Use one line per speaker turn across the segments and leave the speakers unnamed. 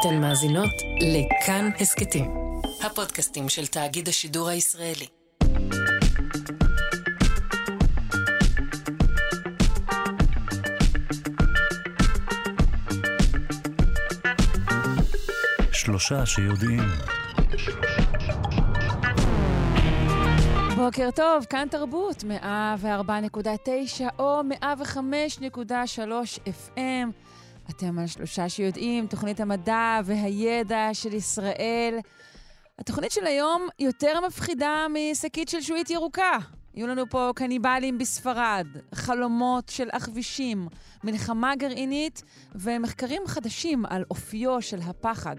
אתן מאזינות לכאן הסכתים, הפודקאסטים של תאגיד השידור הישראלי.
שלושה שיודעים.
בוקר טוב, כאן תרבות, 104.9 או 105.3 FM. אתם על שלושה שיודעים, תוכנית המדע והידע של ישראל. התוכנית של היום יותר מפחידה משקית של שועית ירוקה. יהיו לנו פה קניבלים בספרד, חלומות של עכבישים, מלחמה גרעינית ומחקרים חדשים על אופיו של הפחד.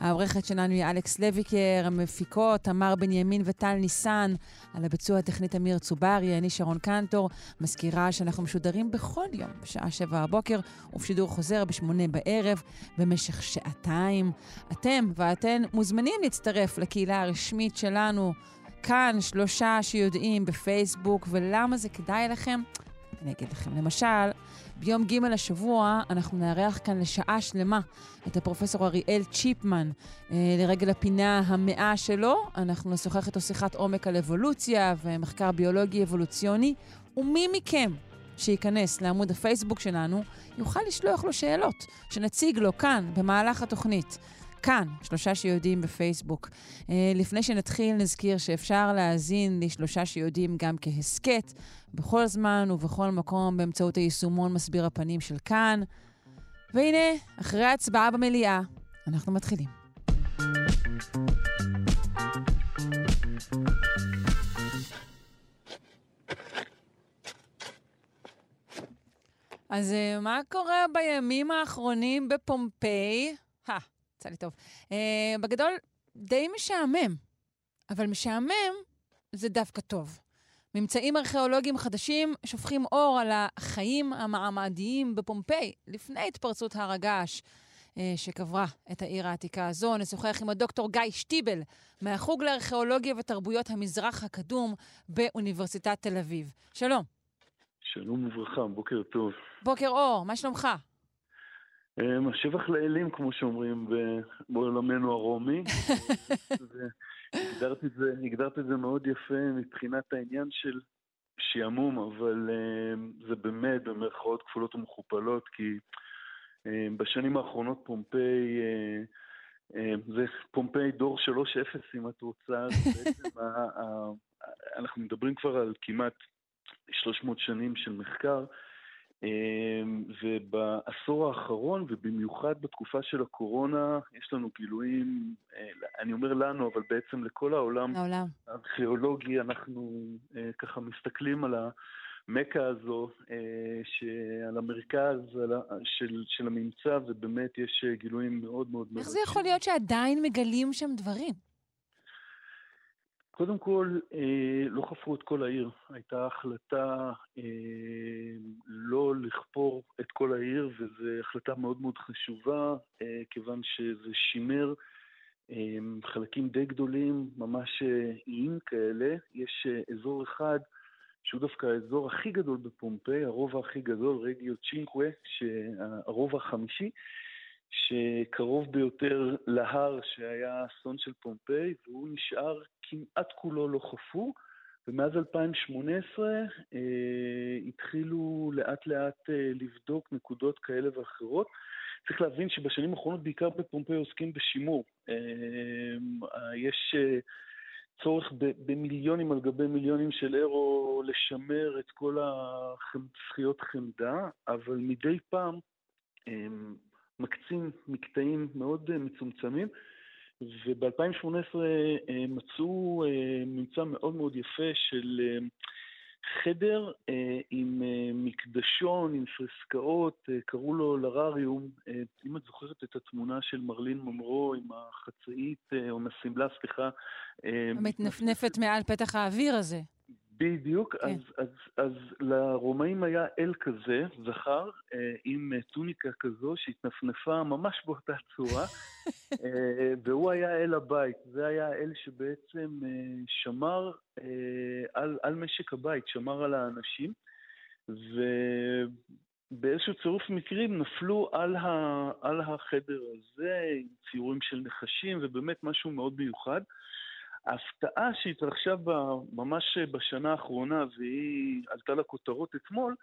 העורכת שלנו היא אלכס לויקר, המפיקות תמר בנימין וטל ניסן, על הביצוע הטכנית אמיר צוברי, אני שרון קנטור, מזכירה שאנחנו משודרים בכל יום בשעה שבע הבוקר ובשידור חוזר בשמונה בערב במשך שעתיים. אתם ואתן מוזמנים להצטרף לקהילה הרשמית שלנו, כאן שלושה שיודעים בפייסבוק, ולמה זה כדאי לכם? אני אגיד לכם, למשל, ביום ג' השבוע אנחנו נארח כאן לשעה שלמה את הפרופסור אריאל צ'יפמן אה, לרגל הפינה המאה שלו. אנחנו נשוחח איתו שיחת עומק על אבולוציה ומחקר ביולוגי אבולוציוני. ומי מכם שייכנס לעמוד הפייסבוק שלנו יוכל לשלוח לו שאלות שנציג לו כאן במהלך התוכנית. כאן, שלושה שיודעים בפייסבוק. אה, לפני שנתחיל, נזכיר שאפשר להאזין לשלושה שיודעים גם כהסכת, בכל זמן ובכל מקום, באמצעות היישומון מסביר הפנים של כאן. והנה, אחרי ההצבעה במליאה, אנחנו מתחילים. אז אה, מה קורה בימים האחרונים בפומפיי? יצא לי טוב. Uh, בגדול, די משעמם, אבל משעמם זה דווקא טוב. ממצאים ארכיאולוגיים חדשים שופכים אור על החיים המעמדיים בפומפיי, לפני התפרצות הר הגעש uh, שקברה את העיר העתיקה הזו. נשוחח עם הדוקטור גיא שטיבל, מהחוג לארכיאולוגיה ותרבויות המזרח הקדום באוניברסיטת תל אביב. שלום.
שלום וברכה, בוקר טוב.
בוקר אור, מה שלומך?
השבח לאלים, כמו שאומרים בעולמנו הרומי. הגדרת את, זה, הגדרת את זה מאוד יפה מבחינת העניין של שעמום, אבל אמ, זה באמת במרכאות כפולות ומכופלות, כי אמ, בשנים האחרונות פומפיי, זה פומפיי דור 3-0 אם את רוצה, בעצם אנחנו מדברים כבר על כמעט 300 שנים של מחקר. אמ, ובעשור האחרון, ובמיוחד בתקופה של הקורונה, יש לנו גילויים, אה, אני אומר לנו, אבל בעצם לכל העולם, העולם. הארכיאולוגי, אנחנו אה, ככה מסתכלים על המכה הזו, אה, על המרכז של, של הממצא, ובאמת יש גילויים מאוד מאוד...
איך זה יכול להיות שעדיין מגלים שם דברים?
קודם כל, אה, לא חפרו את כל העיר. הייתה החלטה אה, לא לחפור את כל העיר, וזו החלטה מאוד מאוד חשובה, אה, כיוון שזה שימר אה, חלקים די גדולים, ממש אה, איים כאלה. יש אה, אזור אחד שהוא דווקא האזור הכי גדול בפומפיי, הרובע הכי גדול, Regio Cinque, הרובע החמישי. שקרוב ביותר להר שהיה האסון של פומפיי, והוא נשאר כמעט כולו לא חפור, ומאז 2018 אה, התחילו לאט לאט אה, לבדוק נקודות כאלה ואחרות. צריך להבין שבשנים האחרונות בעיקר בפומפיי עוסקים בשימור. אה, יש אה, צורך במיליונים על גבי מיליונים של אירו לשמר את כל הזכיות חמדה, אבל מדי פעם אה, מקצים מקטעים מאוד אה, מצומצמים, וב-2018 אה, מצאו אה, ממצא מאוד מאוד יפה של חדר עם מקדשון, עם פרסקאות, קראו לו לרריום. אם את זוכרת את התמונה של מרלין ממרו עם החצאית, או עם השמלה, סליחה.
המתנפנפת מעל פתח האוויר הזה.
בדיוק, כן. אז, אז, אז לרומאים היה אל כזה, זכר, אה, עם טוניקה כזו שהתנפנפה ממש באותה צורה, אה, והוא היה אל הבית. זה היה האל שבעצם אה, שמר אה, על, על משק הבית, שמר על האנשים, באיזשהו צירוף מקרים נפלו על, ה, על החדר הזה עם ציורים של נחשים, ובאמת משהו מאוד מיוחד. ההפתעה שהתרחשה ממש בשנה האחרונה, והיא עלתה לכותרות אתמול,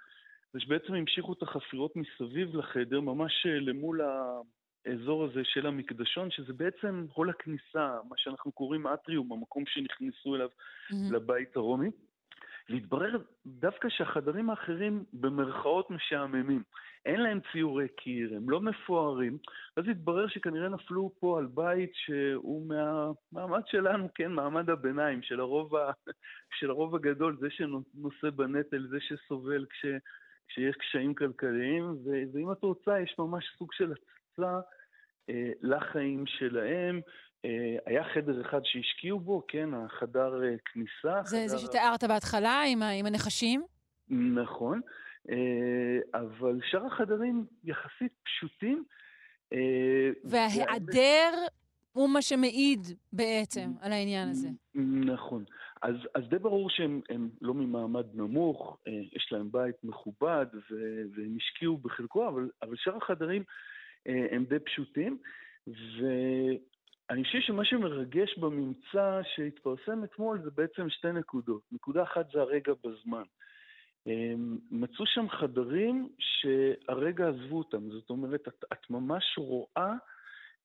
זה שבעצם המשיכו את החפירות מסביב לחדר, ממש למול האזור הזה של המקדשון, שזה בעצם הול הכניסה, מה שאנחנו קוראים אטריום, המקום שנכנסו אליו mm-hmm. לבית הרומי. והתברר דווקא שהחדרים האחרים במרכאות משעממים. אין להם ציורי קיר, הם לא מפוארים, אז התברר שכנראה נפלו פה על בית שהוא מהמעמד שלנו, כן, מעמד הביניים, של הרוב, ה... של הרוב הגדול, זה שנושא בנטל, זה שסובל כש... כשיש קשיים כלכליים, ו... ואם את רוצה, יש ממש סוג של הצצה אה, לחיים שלהם. אה, היה חדר אחד שהשקיעו בו, כן, החדר אה, כניסה.
זה,
חדר...
זה שתיארת בהתחלה עם, עם הנחשים?
נכון, אה, אבל שאר החדרים יחסית פשוטים.
וההיעדר הוא מה שמעיד בעצם על העניין הזה.
נכון. אז, אז די ברור שהם לא ממעמד נמוך, יש להם בית מכובד והם השקיעו בחלקו, אבל, אבל שאר החדרים הם די פשוטים. אני חושב שמה שמרגש בממצא שהתפרסם אתמול זה בעצם שתי נקודות. נקודה אחת זה הרגע בזמן. מצאו שם חדרים שהרגע עזבו אותם, זאת אומרת, את, את ממש רואה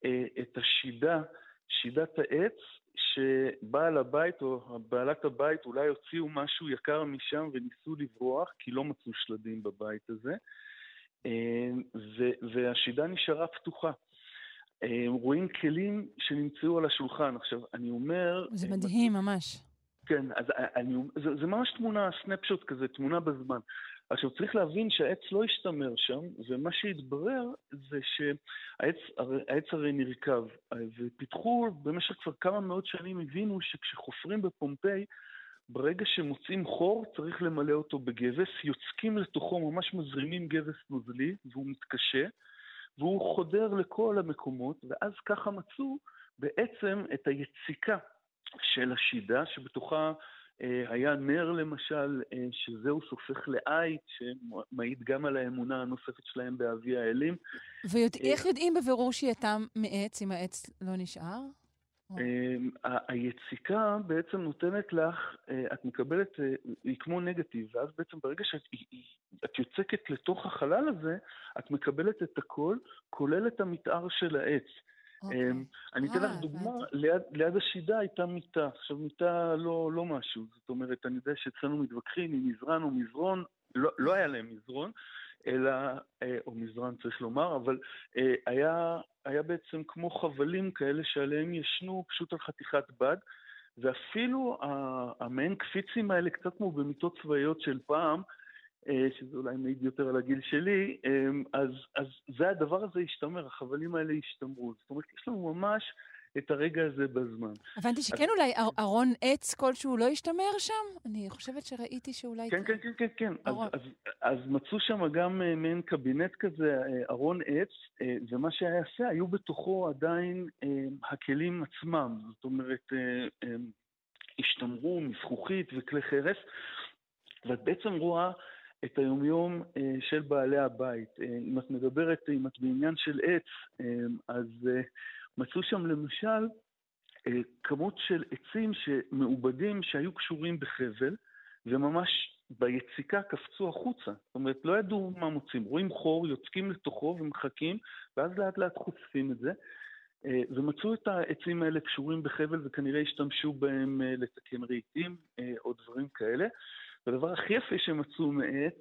אה, את השידה, שידת העץ, שבעל הבית או בעלת הבית אולי הוציאו משהו יקר משם וניסו לברוח, כי לא מצאו שלדים בבית הזה, והשידה נשארה פתוחה. אה, רואים כלים שנמצאו על השולחן. עכשיו, אני אומר...
זה מדהים, ממש.
כן, אז אני, זה, זה ממש תמונה, סנפשוט כזה, תמונה בזמן. עכשיו, צריך להבין שהעץ לא השתמר שם, ומה שהתברר זה שהעץ הרי נרקב, ופיתחו במשך כבר כמה מאות שנים, הבינו שכשחופרים בפומפיי, ברגע שמוצאים חור, צריך למלא אותו בגבס, יוצקים לתוכו, ממש מזרימים גבס נוזלי, והוא מתקשה. והוא חודר לכל המקומות, ואז ככה מצאו בעצם את היציקה של השידה, שבתוכה אה, היה נר למשל, אה, שזהו סופך לעית, שמעיד גם על האמונה הנוספת שלהם באבי האלים.
ואיך אה, יודעים בבירור שהיא הייתה מעץ, אם העץ לא נשאר?
אמ, היציקה בעצם נותנת לך, אה, את מקבלת, אה, היא כמו נגטיב, ואז בעצם ברגע שאת יוצקת לתוך החלל הזה, את מקבלת את הכל, כולל את המתאר של העץ. אוקיי. אמ, אני אתן לך אה, דוגמה, ליד, השידה הייתה מיטה. עכשיו, מיטה לא, לא משהו, זאת אומרת, אני יודע שאצלנו מתווכחים אם מזרן או מזרון, לא, לא היה להם מזרון, אלא, אה, או מזרן צריך לומר, אבל אה, היה, היה בעצם כמו חבלים כאלה שעליהם ישנו פשוט על חתיכת בד, ואפילו המעין קפיצים האלה, קצת כמו במיטות צבאיות של פעם, אה, שזה אולי מעיד יותר על הגיל שלי, אז, אז זה הדבר הזה השתמר, החבלים האלה השתמרו. זאת אומרת, יש לנו ממש את הרגע הזה בזמן.
הבנתי שכן אז... אולי ארון עץ כלשהו לא השתמר שם? אני חושבת שראיתי שאולי...
כן, כן, כן, כן, כן. אז, אז, אז מצאו שם גם uh, מעין קבינט כזה, uh, ארון עץ, uh, ומה שהיה יפה, היו בתוכו עדיין uh, הכלים עצמם. זאת אומרת, uh, um, השתמרו מזכוכית וכלי חרס, ואת בעצם רואה... את היומיום uh, של בעלי הבית. Uh, אם את מדברת, אם את בעניין של עץ, uh, אז uh, מצאו שם למשל אה, כמות של עצים מעובדים שהיו קשורים בחבל, וממש ביציקה קפצו החוצה. זאת אומרת, לא ידעו מה מוצאים. רואים חור, יוצקים לתוכו ומחכים, ואז לאט לאט חושפים את זה. אה, ומצאו את העצים האלה קשורים בחבל וכנראה השתמשו בהם אה, לתקן רהיטים או דברים כאלה. והדבר הכי יפה שמצאו מעץ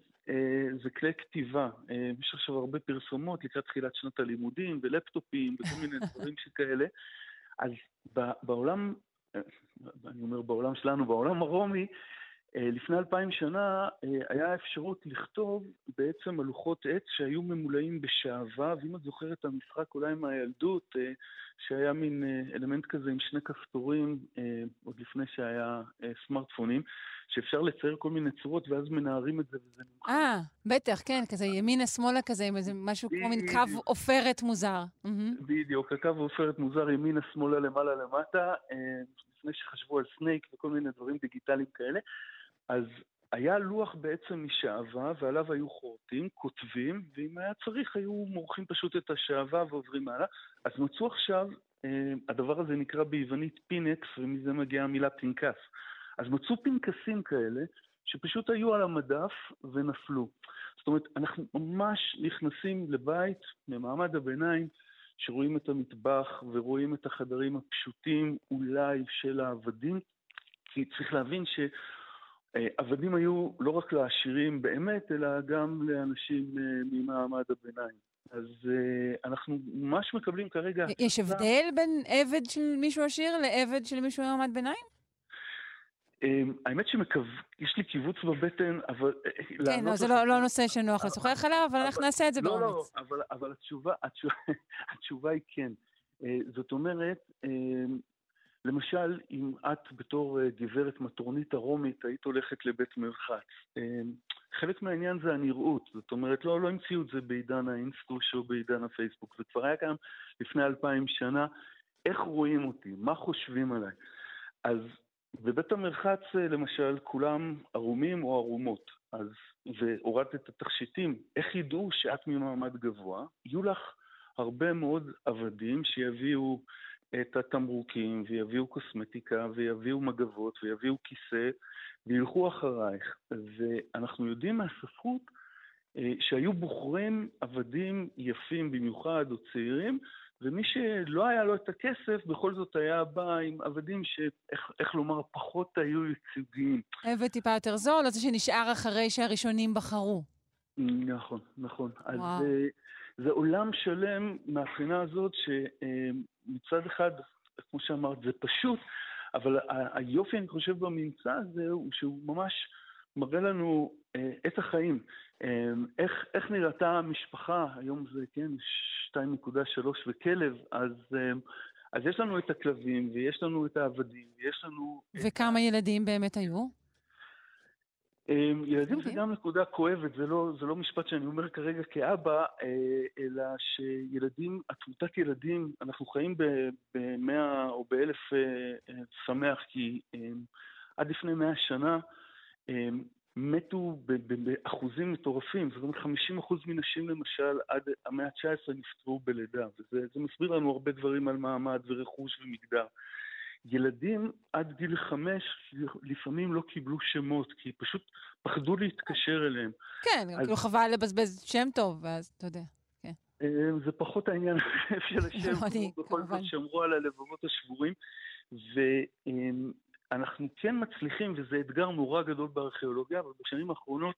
זה כלי כתיבה. אה, יש עכשיו הרבה פרסומות לקראת תחילת שנת הלימודים, ולפטופים, וכל מיני דברים שכאלה. אז בעולם, אה, אני אומר בעולם שלנו, בעולם הרומי, לפני אלפיים שנה היה אפשרות לכתוב בעצם על לוחות עץ שהיו ממולאים בשעווה, ואם את זוכרת את המשחק אולי מהילדות, שהיה מין אלמנט כזה עם שני כפתורים, עוד לפני שהיה סמארטפונים, שאפשר לצייר כל מיני צורות, ואז מנערים את זה וזה
נמחק. אה, בטח, כן, כזה ימינה-שמאלה כזה, עם איזה משהו כמו מין קו עופרת מוזר.
בדיוק, הקו עופרת מוזר ימינה-שמאלה, למעלה-למטה, אה, לפני שחשבו על Snake וכל מיני דברים דיגיטליים כאלה. אז היה לוח בעצם משעווה, ועליו היו חורטים, כותבים, ואם היה צריך היו מורחים פשוט את השעווה ועוברים הלאה. אז מצאו עכשיו, אה, הדבר הזה נקרא ביוונית פינקס, ומזה מגיעה המילה פנקס. אז מצאו פנקסים כאלה, שפשוט היו על המדף ונפלו. זאת אומרת, אנחנו ממש נכנסים לבית ממעמד הביניים, שרואים את המטבח ורואים את החדרים הפשוטים אולי של העבדים, כי צריך להבין שעבדים היו לא רק לעשירים באמת, אלא גם לאנשים אה, ממעמד הביניים. אז uh, אנחנו ממש מקבלים כרגע...
יש הבדל בין עבד של מישהו עשיר לעבד של מישהו ממעמד ביניים?
האמת שיש לי קיבוץ בבטן, אבל...
אה, כן, לא, זה לא, לא נושא שנוח לשוחח עליו, אבל אנחנו נעשה את זה באומץ.
לא, לא, אבל, אבל התשובה, התשובה, התשובה היא כן. זאת אומרת, למשל, אם את בתור uh, גברת מטרונית הרומית היית הולכת לבית מרחץ, uh, חלק מהעניין זה הנראות. זאת אומרת, לא, לא המציאו את זה בעידן האינסטוש או בעידן הפייסבוק. זה כבר היה קיים לפני אלפיים שנה. איך רואים אותי? מה חושבים עליי? אז בבית המרחץ, אה, למשל, כולם ערומים או ערומות. אז, והורדת את התכשיטים, איך ידעו שאת ממעמד גבוה? יהיו לך הרבה מאוד עבדים שיביאו את התמרוקים, ויביאו קוסמטיקה, ויביאו מגבות, ויביאו כיסא, וילכו אחרייך. ואנחנו יודעים מהספרות אה, שהיו בוחרים עבדים יפים במיוחד, או צעירים, ומי שלא היה לו את הכסף, בכל זאת היה בא עם עבדים שאיך לומר, פחות היו ייצוגיים.
עבד טיפה יותר זול, או זה שנשאר אחרי שהראשונים בחרו.
נכון, נכון. וואו. אז זה, זה עולם שלם מהבחינה הזאת שמצד אחד, כמו שאמרת, זה פשוט, אבל היופי, אני חושב, בממצא הזה הוא שהוא ממש מראה לנו אה, את החיים. אה, איך, איך נראתה המשפחה, היום זה, כן, 2.3 וכלב, אז, אה, אז יש לנו את הכלבים, ויש לנו את העבדים, ויש לנו...
וכמה את... ילדים באמת היו?
ילדים זה גם נקודה כואבת, זה לא, זה לא משפט שאני אומר כרגע כאבא, אלא שילדים, התמותת ילדים, אנחנו חיים במאה או באלף שמח, כי עד לפני מאה שנה מתו באחוזים מטורפים, זאת אומרת 50 אחוז מנשים למשל עד המאה ה-19 נפטרו בלידה, וזה מסביר לנו הרבה דברים על מעמד ורכוש ומגדר. ילדים עד גיל חמש לפעמים לא קיבלו שמות, כי פשוט פחדו להתקשר אליהם.
כן, אז... כאילו חבל לבזבז שם טוב, ואז אתה יודע. כן.
אה, זה פחות העניין של השם, בכל זאת שמרו על הלבבות השבורים. אנחנו כן מצליחים, וזה אתגר נורא גדול בארכיאולוגיה, אבל בשנים האחרונות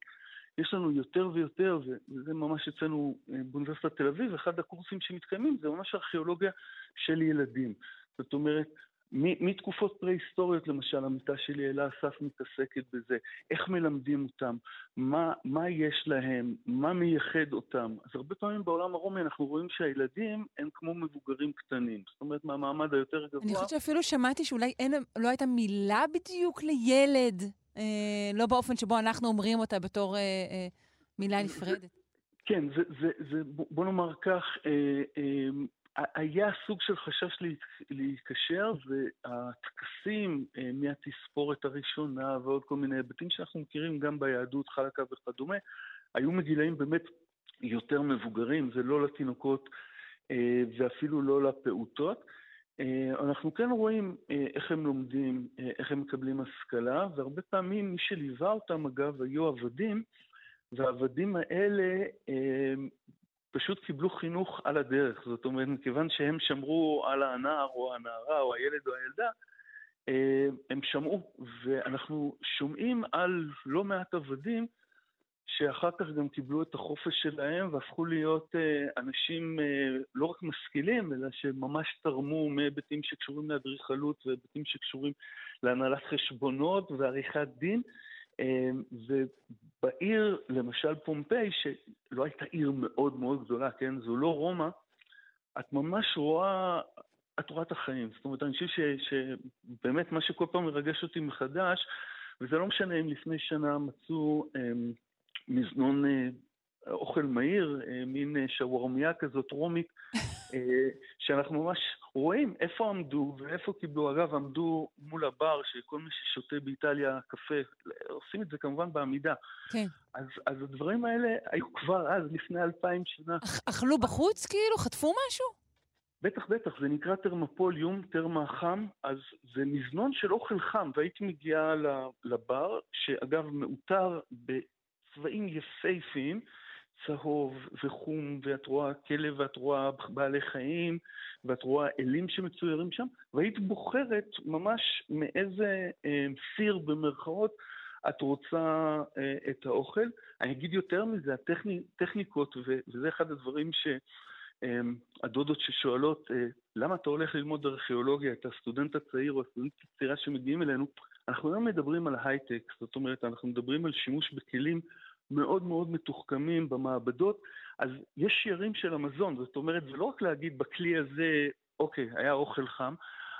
יש לנו יותר ויותר, וזה ממש אצלנו אה, באוניברסיטת תל אביב, אחד הקורסים שמתקיימים זה ממש ארכיאולוגיה של ילדים. זאת אומרת, מתקופות פרה-היסטוריות, למשל, המיטה שלי, אלה אסף מתעסקת בזה, איך מלמדים אותם, מה, מה יש להם, מה מייחד אותם. אז הרבה פעמים בעולם הרומי אנחנו רואים שהילדים הם כמו מבוגרים קטנים. זאת אומרת, מהמעמד היותר גבוה...
אני חושבת שאפילו שמעתי שאולי אין, לא הייתה מילה בדיוק לילד, אה, לא באופן שבו אנחנו אומרים אותה בתור אה, אה, מילה נפרדת.
כן, זה, זה, זה, בוא נאמר כך, אה, אה, היה סוג של חשש להיקשר, והטקסים אה, מהתספורת הראשונה ועוד כל מיני היבטים שאנחנו מכירים גם ביהדות, חלקה וכדומה, היו מגילאים באמת יותר מבוגרים, זה לא לתינוקות אה, ואפילו לא לפעוטות. אה, אנחנו כן רואים איך הם לומדים, איך הם מקבלים השכלה, והרבה פעמים מי שליווה אותם, אגב, היו עבדים, והעבדים האלה פשוט קיבלו חינוך על הדרך. זאת אומרת, מכיוון שהם שמרו על הנער או הנערה או הילד או הילדה, אה, הם שמעו, ואנחנו שומעים על לא מעט עבדים שאחר כך גם קיבלו את החופש שלהם והפכו להיות אה, אנשים אה, לא רק משכילים, אלא שממש תרמו מהיבטים שקשורים לאדריכלות והיבטים שקשורים להנהלת חשבונות ועריכת דין. בעיר, למשל פומפיי, שלא הייתה עיר מאוד מאוד גדולה, כן? זו לא רומא, את ממש רואה, את רואה את החיים. זאת אומרת, אני חושב שבאמת מה שכל פעם מרגש אותי מחדש, וזה לא משנה אם לפני שנה מצאו אה, מזנון אוכל מהיר, אה, מין אה, שווארמיה כזאת רומית, אה, שאנחנו ממש רואים איפה עמדו ואיפה קיבלו. אגב, עמדו מול הבר, שכל מי ששותה באיטליה קפה, עושים את זה כמובן בעמידה.
כן.
אז, אז הדברים האלה היו כבר אז, לפני אלפיים שנה.
אכ, אכלו בחוץ כאילו? חטפו משהו?
בטח, בטח, זה נקרא טרמפוליום, טרמה חם, אז זה מזנון של אוכל חם, והייתי מגיעה לבר, שאגב מעוטר בצבעים יפהפיים, צהוב וחום, ואת רואה כלב ואת רואה בעלי חיים, ואת רואה אלים שמצוירים שם, והיית בוחרת ממש מאיזה אה, סיר במרכאות את רוצה אה, את האוכל. אני אגיד יותר מזה, הטכניקות, וזה אחד הדברים ש... אמ, הדודות ששואלות, אה, למה אתה הולך ללמוד ארכיאולוגיה, את הסטודנט הצעיר או הסטודנט הצעירה שמגיעים אלינו, אנחנו היום מדברים על הייטק, זאת אומרת, אנחנו מדברים על שימוש בכלים מאוד מאוד מתוחכמים במעבדות, אז יש שיירים של המזון, זאת אומרת, זה לא רק להגיד בכלי הזה, אוקיי, היה אוכל חם,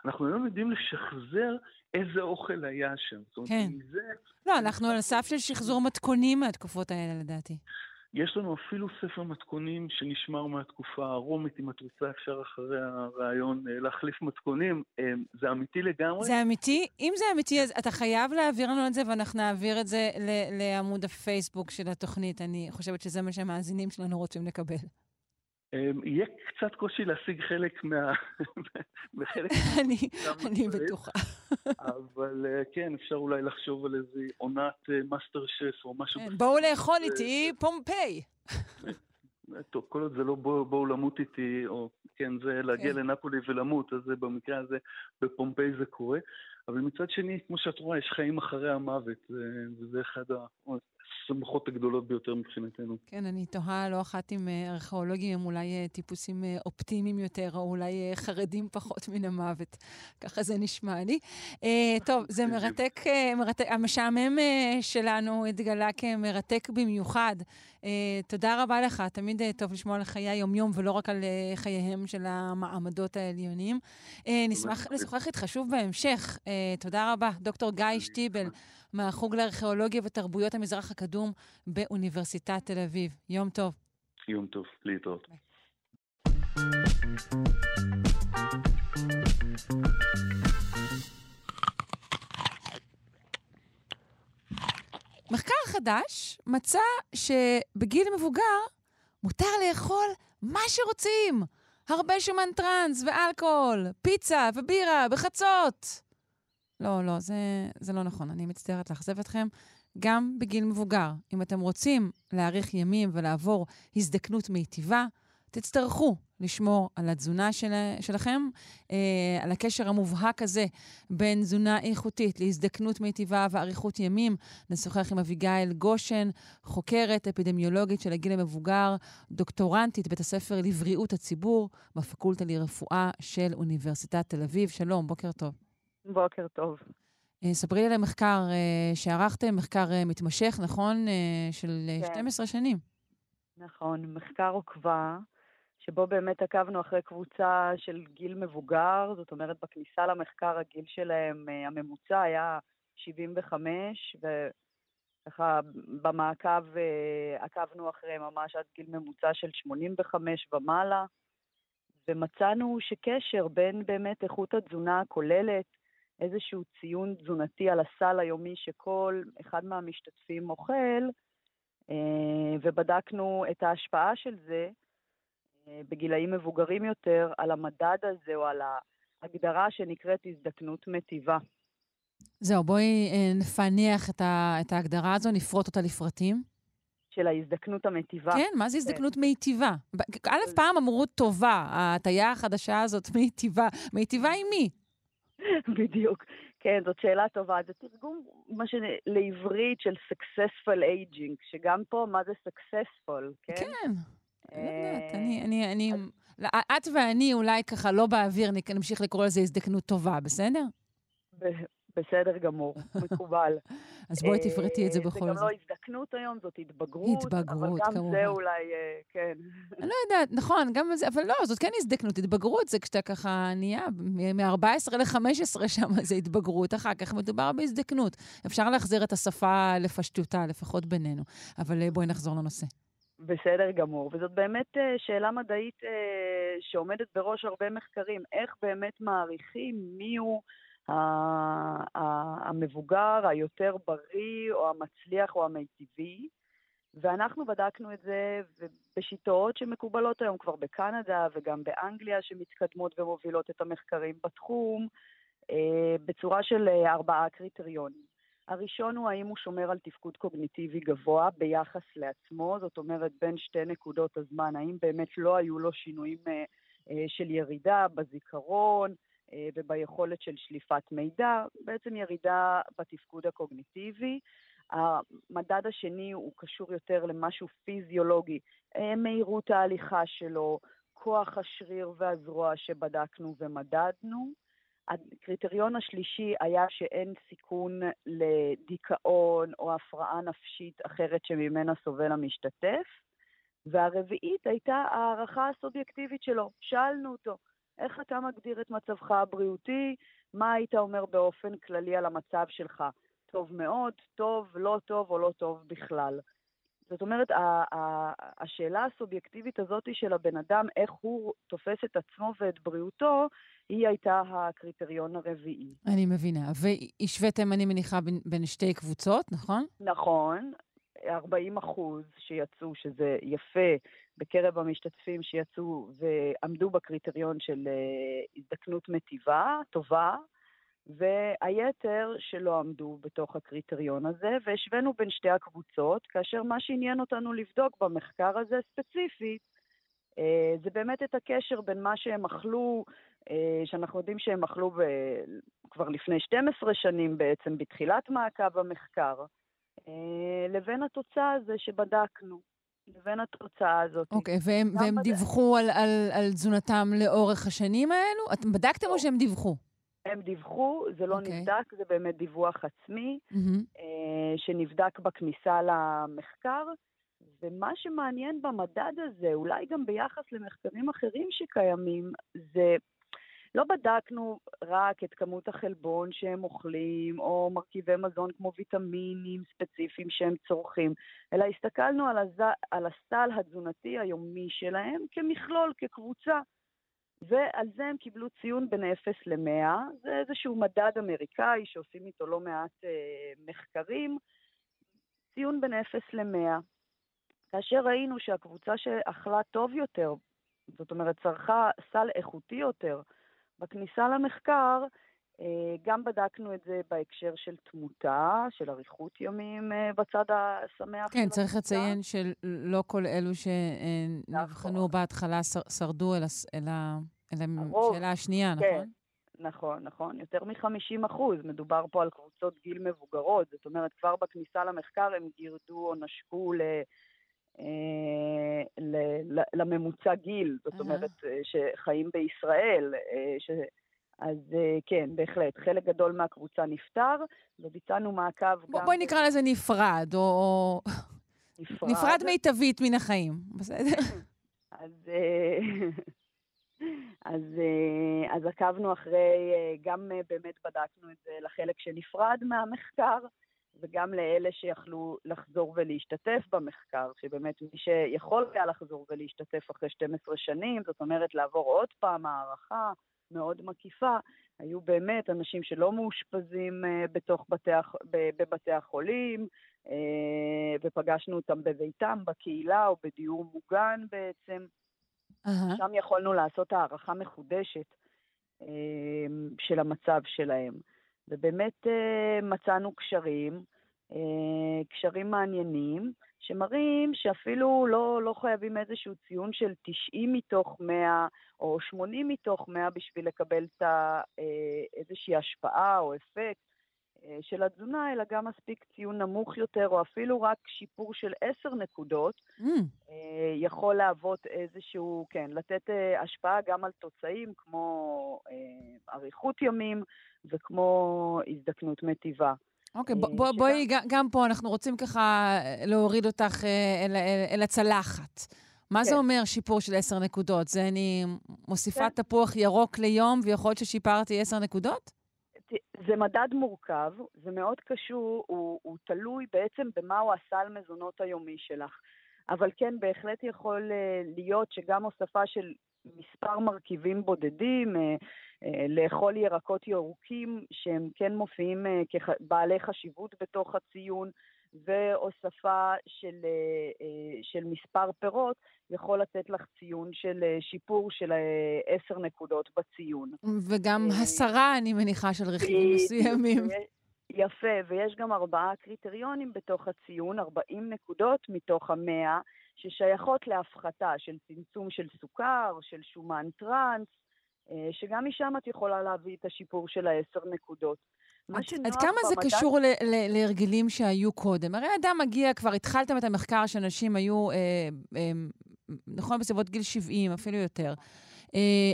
אנחנו היום יודעים לשחזר איזה אוכל היה שם.
כן. מזה... לא, אנחנו על הסף של שחזור מתכונים מהתקופות האלה, לדעתי.
יש לנו אפילו ספר מתכונים שנשמר מהתקופה הרומית, אם את רוצה אפשר אחרי הרעיון אה, להחליף מתכונים. אה, זה אמיתי לגמרי.
זה אמיתי? אם זה אמיתי, אז אתה חייב להעביר לנו את זה, ואנחנו נעביר את זה לעמוד הפייסבוק של התוכנית. אני חושבת שזה מה שהמאזינים שלנו רוצים לקבל.
אמ, יהיה קצת קושי להשיג חלק מה... בחלק...
אני בטוחה.
אבל אה, כן, אפשר אולי לחשוב על איזה עונת מאסטר שף או משהו.
כן, בואו לאכול איתי פומפיי.
טוב, כל עוד זה לא בואו למות איתי, או כן, זה להגיע כן. לנפולי ולמות, אז במקרה הזה בפומפיי זה קורה. אבל מצד שני, כמו שאת רואה, יש חיים אחרי המוות, וזה אחד השמחות הגדולות ביותר מבחינתנו.
כן, אני תוהה לא אחת עם אה, ארכיאולוגים, הם אולי אה, טיפוסים אה, אופטימיים יותר, או אולי חרדים פחות מן המוות. ככה זה נשמע לי. טוב, זה מרתק, מרתק, המשעמם שלנו התגלה כמרתק במיוחד. תודה רבה לך, תמיד טוב לשמוע על חיי היומיום ולא רק על חייהם של המעמדות העליונים. נשמח לשוחח איתך שוב בהמשך. תודה רבה, דוקטור גיא שטיבל. מהחוג לארכיאולוגיה ותרבויות המזרח הקדום באוניברסיטת תל אביב. יום טוב.
יום טוב, להתראות.
מחקר חדש מצא שבגיל מבוגר מותר לאכול מה שרוצים. הרבה שומן טראנס ואלכוהול, פיצה ובירה בחצות. לא, לא, זה, זה לא נכון. אני מצטערת לאכזב אתכם. גם בגיל מבוגר, אם אתם רוצים להאריך ימים ולעבור הזדקנות מיטיבה, תצטרכו לשמור על התזונה של, שלכם, אה, על הקשר המובהק הזה בין תזונה איכותית להזדקנות מיטיבה ואריכות ימים. נשוחח עם אביגיל גושן, חוקרת אפידמיולוגית של הגיל המבוגר, דוקטורנטית בית הספר לבריאות הציבור בפקולטה לרפואה של אוניברסיטת תל אביב. שלום, בוקר טוב.
בוקר טוב.
אה, ספרי לי על המחקר אה, שערכתם, מחקר אה, מתמשך, נכון? של כן. 12 שנים.
נכון, מחקר עוקבה, שבו באמת עקבנו אחרי קבוצה של גיל מבוגר, זאת אומרת, בכניסה למחקר הגיל שלהם, הממוצע היה 75, וככה במעקב עקבנו אחרי ממש עד גיל ממוצע של 85 ומעלה, ומצאנו שקשר בין באמת איכות התזונה הכוללת, איזשהו ציון תזונתי על הסל היומי שכל אחד מהמשתתפים אוכל, אה, ובדקנו את ההשפעה של זה אה, בגילאים מבוגרים יותר על המדד הזה או על ההגדרה שנקראת הזדקנות מטיבה.
זהו, בואי אה, נפענח את, ה, את ההגדרה הזו, נפרוט אותה לפרטים.
של ההזדקנות המטיבה.
כן, מה זה הזדקנות כן. מיטיבה? א', פעם אמרו טובה, ההטייה החדשה הזאת מיטיבה. מיטיבה עם מי?
בדיוק. כן, זאת שאלה טובה. זה תרגום, מה ש... לעברית של successful aging, שגם פה, מה זה successful, כן?
כן. לא יודעת, אני, אני, אני, את ואני אולי ככה לא באוויר, נמשיך לקרוא לזה הזדקנות טובה, בסדר?
בסדר גמור, מקובל.
אז בואי תפרטי את זה בכל זאת.
זה גם לא הזדקנות היום, זאת התבגרות.
התבגרות, כמובן.
אבל גם זה אולי, אה, כן.
אני לא יודעת, נכון, גם זה, אבל לא, זאת כן הזדקנות. התבגרות זה כשאתה ככה נהיה מ-14 ל-15 שם, זה התבגרות. אחר כך מדובר בהזדקנות. אפשר להחזיר את השפה לפשטותה, לפחות בינינו. אבל אה, בואי נחזור לנושא.
בסדר גמור, וזאת באמת אה, שאלה מדעית אה, שעומדת בראש הרבה מחקרים, איך באמת מעריכים מיהו המבוגר היותר בריא או המצליח או המיטיבי. ואנחנו בדקנו את זה בשיטות שמקובלות היום כבר בקנדה וגם באנגליה, שמתקדמות ומובילות את המחקרים בתחום, אה, בצורה של ארבעה קריטריונים. הראשון הוא האם הוא שומר על תפקוד קוגניטיבי גבוה ביחס לעצמו, זאת אומרת בין שתי נקודות הזמן, האם באמת לא היו לו שינויים אה, אה, של ירידה בזיכרון אה, וביכולת של שליפת מידע, בעצם ירידה בתפקוד הקוגניטיבי. המדד השני הוא קשור יותר למשהו פיזיולוגי, מהירות ההליכה שלו, כוח השריר והזרוע שבדקנו ומדדנו. הקריטריון השלישי היה שאין סיכון לדיכאון או הפרעה נפשית אחרת שממנה סובל המשתתף, והרביעית הייתה הערכה הסובייקטיבית שלו. שאלנו אותו, איך אתה מגדיר את מצבך הבריאותי? מה היית אומר באופן כללי על המצב שלך? טוב מאוד, טוב, לא טוב או לא טוב בכלל. זאת אומרת, השאלה הסובייקטיבית הזאת של הבן אדם, איך הוא תופס את עצמו ואת בריאותו, היא הייתה הקריטריון הרביעי.
אני מבינה. והשוויתם, אני מניחה, בין, בין שתי קבוצות, נכון?
נכון. 40 אחוז שיצאו, שזה יפה, בקרב המשתתפים שיצאו ועמדו בקריטריון של אה, הזדקנות מטיבה, טובה, והיתר שלא עמדו בתוך הקריטריון הזה, והשווינו בין שתי הקבוצות, כאשר מה שעניין אותנו לבדוק במחקר הזה ספציפית, אה, זה באמת את הקשר בין מה שהם אכלו, אה, שאנחנו יודעים שהם אכלו ב... כבר לפני 12 שנים בעצם, בתחילת מעקב המחקר, לבין התוצאה הזו שבדקנו. לבין התוצאה הזאת.
אוקיי, okay, והם, והם בד... דיווחו על, על, על תזונתם לאורך השנים האלו? אתם בדקתם או שהם דיווחו?
הם דיווחו, זה לא okay. אוקיי. נבדק, זה באמת דיווח עצמי, mm-hmm. אה, שנבדק בכניסה למחקר. ומה שמעניין במדד הזה, אולי גם ביחס למחקרים אחרים שקיימים, זה לא בדקנו רק את כמות החלבון שהם אוכלים, או מרכיבי מזון כמו ויטמינים ספציפיים שהם צורכים, אלא הסתכלנו על, הז... על הסל התזונתי היומי שלהם כמכלול, כקבוצה. ועל זה הם קיבלו ציון בין 0 ל-100. זה איזשהו מדד אמריקאי שעושים איתו לא מעט אה, מחקרים. ציון בין 0 ל-100. כאשר ראינו שהקבוצה שאכלה טוב יותר, זאת אומרת צרכה סל איכותי יותר, בכניסה למחקר, אה, גם בדקנו את זה בהקשר של תמותה, של אריכות ימים אה, בצד השמח.
כן, צריך לציין שלא כל אלו שנבחנו נכון. בהתחלה שרדו אל, אל, אל השאלה השנייה, כן. נכון?
נכון, נכון. יותר מ-50 אחוז. מדובר פה על קבוצות גיל מבוגרות. זאת אומרת, כבר בכניסה למחקר הם גירדו או נשקו ל... אה, לממוצע גיל, זאת אומרת, שחיים בישראל, ש... אז כן, בהחלט, חלק גדול מהקבוצה נפטר, וביצענו מעקב
בוא, גם... בואי נקרא לזה נפרד, או... נפרד. נפרד מיטבית מן החיים, בסדר?
אז, אז, אז עקבנו אחרי, גם באמת בדקנו את זה לחלק שנפרד מהמחקר, וגם לאלה שיכלו לחזור ולהשתתף במחקר, שבאמת מי שיכול היה לחזור ולהשתתף אחרי 12 שנים, זאת אומרת לעבור עוד פעם הערכה מאוד מקיפה, היו באמת אנשים שלא מאושפזים uh, בתוך בתי, בבתי החולים, uh, ופגשנו אותם בביתם, בקהילה או בדיור מוגן בעצם. Uh-huh. שם יכולנו לעשות הערכה מחודשת uh, של המצב שלהם. ובאמת uh, מצאנו קשרים, uh, קשרים מעניינים, שמראים שאפילו לא, לא חייבים איזשהו ציון של 90 מתוך 100 או 80 מתוך 100 בשביל לקבל את אה, איזושהי השפעה או אפקט. אה, של התזונה, אלא גם מספיק ציון נמוך יותר, או אפילו רק שיפור של 10 נקודות, mm. יכול להוות איזשהו, כן, לתת השפעה גם על תוצאים כמו אריכות ימים וכמו הזדקנות מטיבה.
אוקיי, okay, בוא, בואי, גם פה אנחנו רוצים ככה להוריד אותך אל, אל, אל הצלחת. מה כן. זה אומר שיפור של עשר נקודות? זה אני מוסיפה כן. תפוח ירוק ליום ויכול להיות ששיפרתי עשר נקודות?
זה מדד מורכב, זה מאוד קשור, הוא, הוא תלוי בעצם במהו הסל מזונות היומי שלך. אבל כן, בהחלט יכול להיות שגם הוספה של מספר מרכיבים בודדים, לאכול ירקות ירוקים שהם כן מופיעים כבעלי חשיבות בתוך הציון, והוספה של, של מספר פירות יכול לתת לך ציון של שיפור של עשר נקודות בציון.
וגם הסרה, אני מניחה, של רכיבים מסוימים.
יפה, ויש גם ארבעה קריטריונים בתוך הציון, 40 נקודות מתוך המאה, ששייכות להפחתה של צמצום של סוכר, של שומן טראנס, אה, שגם משם את יכולה להביא את השיפור של העשר נקודות.
עד כמה זה קשור להרגלים שהיו קודם? הרי אדם מגיע, כבר התחלתם את המחקר שאנשים היו, אה, אה, נכון, בסביבות גיל 70, אפילו יותר. אה,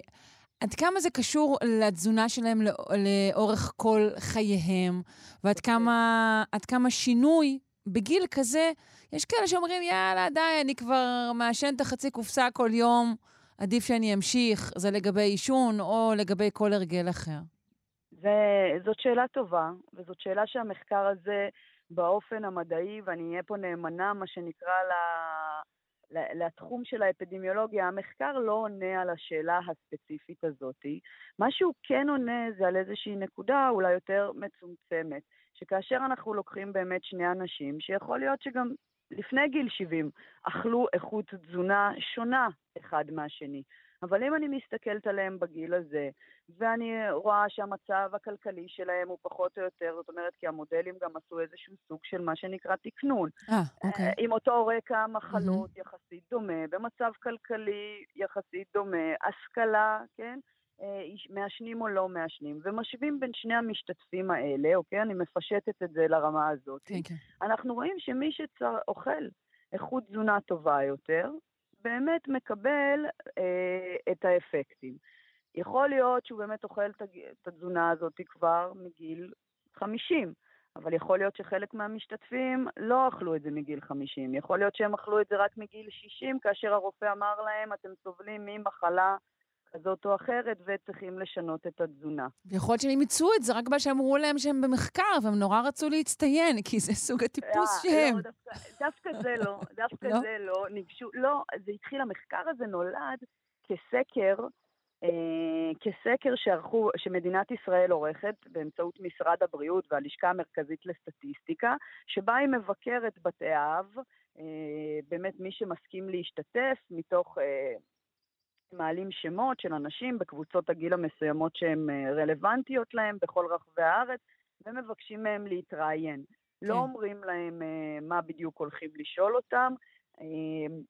עד כמה זה קשור לתזונה שלהם לאורך כל חייהם, ועד אוקיי. כמה, כמה שינוי בגיל כזה, יש כאלה שאומרים, יאללה, די, אני כבר מעשן את החצי קופסה כל יום, עדיף שאני אמשיך, זה לגבי עישון או לגבי כל הרגל אחר.
זאת שאלה טובה, וזאת שאלה שהמחקר הזה באופן המדעי, ואני אהיה פה נאמנה, מה שנקרא, לתחום של האפידמיולוגיה, המחקר לא עונה על השאלה הספציפית הזאת. מה שהוא כן עונה זה על איזושהי נקודה אולי יותר מצומצמת, שכאשר אנחנו לוקחים באמת שני אנשים, שיכול להיות שגם לפני גיל 70 אכלו איכות תזונה שונה אחד מהשני. אבל אם אני מסתכלת עליהם בגיל הזה, ואני רואה שהמצב הכלכלי שלהם הוא פחות או יותר, זאת אומרת, כי המודלים גם עשו איזשהו סוג של מה שנקרא תקנון.
אה, אוקיי. אה,
עם אותו רקע מחלות mm-hmm. יחסית דומה, במצב כלכלי יחסית דומה, השכלה, כן? אה, מעשנים או לא מעשנים, ומשווים בין שני המשתתפים האלה, אוקיי? אני מפשטת את זה לרמה הזאת.
כן, כן.
אנחנו רואים שמי שאוכל איכות תזונה טובה יותר, באמת מקבל אה, את האפקטים. יכול להיות שהוא באמת אוכל את התזונה הזאת כבר מגיל 50, אבל יכול להיות שחלק מהמשתתפים לא אכלו את זה מגיל 50. יכול להיות שהם אכלו את זה רק מגיל 60, כאשר הרופא אמר להם, אתם סובלים ממחלה כזאת או אחרת וצריכים לשנות את התזונה.
יכול להיות שהם אימצו את זה רק בגלל שאמרו להם שהם במחקר, והם נורא רצו להצטיין, כי זה סוג הטיפוס
לא,
שהם.
לא, דווקא, דווקא זה לא, דווקא לא? זה לא. ניגשו, לא, זה התחיל, המחקר הזה נולד כסקר, אה, כסקר שערכו, שמדינת ישראל עורכת באמצעות משרד הבריאות והלשכה המרכזית לסטטיסטיקה, שבה היא מבקרת בתי אב, אה, באמת מי שמסכים להשתתף מתוך... אה, מעלים שמות של אנשים בקבוצות הגיל המסוימות שהן אה, רלוונטיות להם בכל רחבי הארץ, ומבקשים מהם להתראיין. לא כן. לא אומרים להם uh, מה בדיוק הולכים לשאול אותם, uh,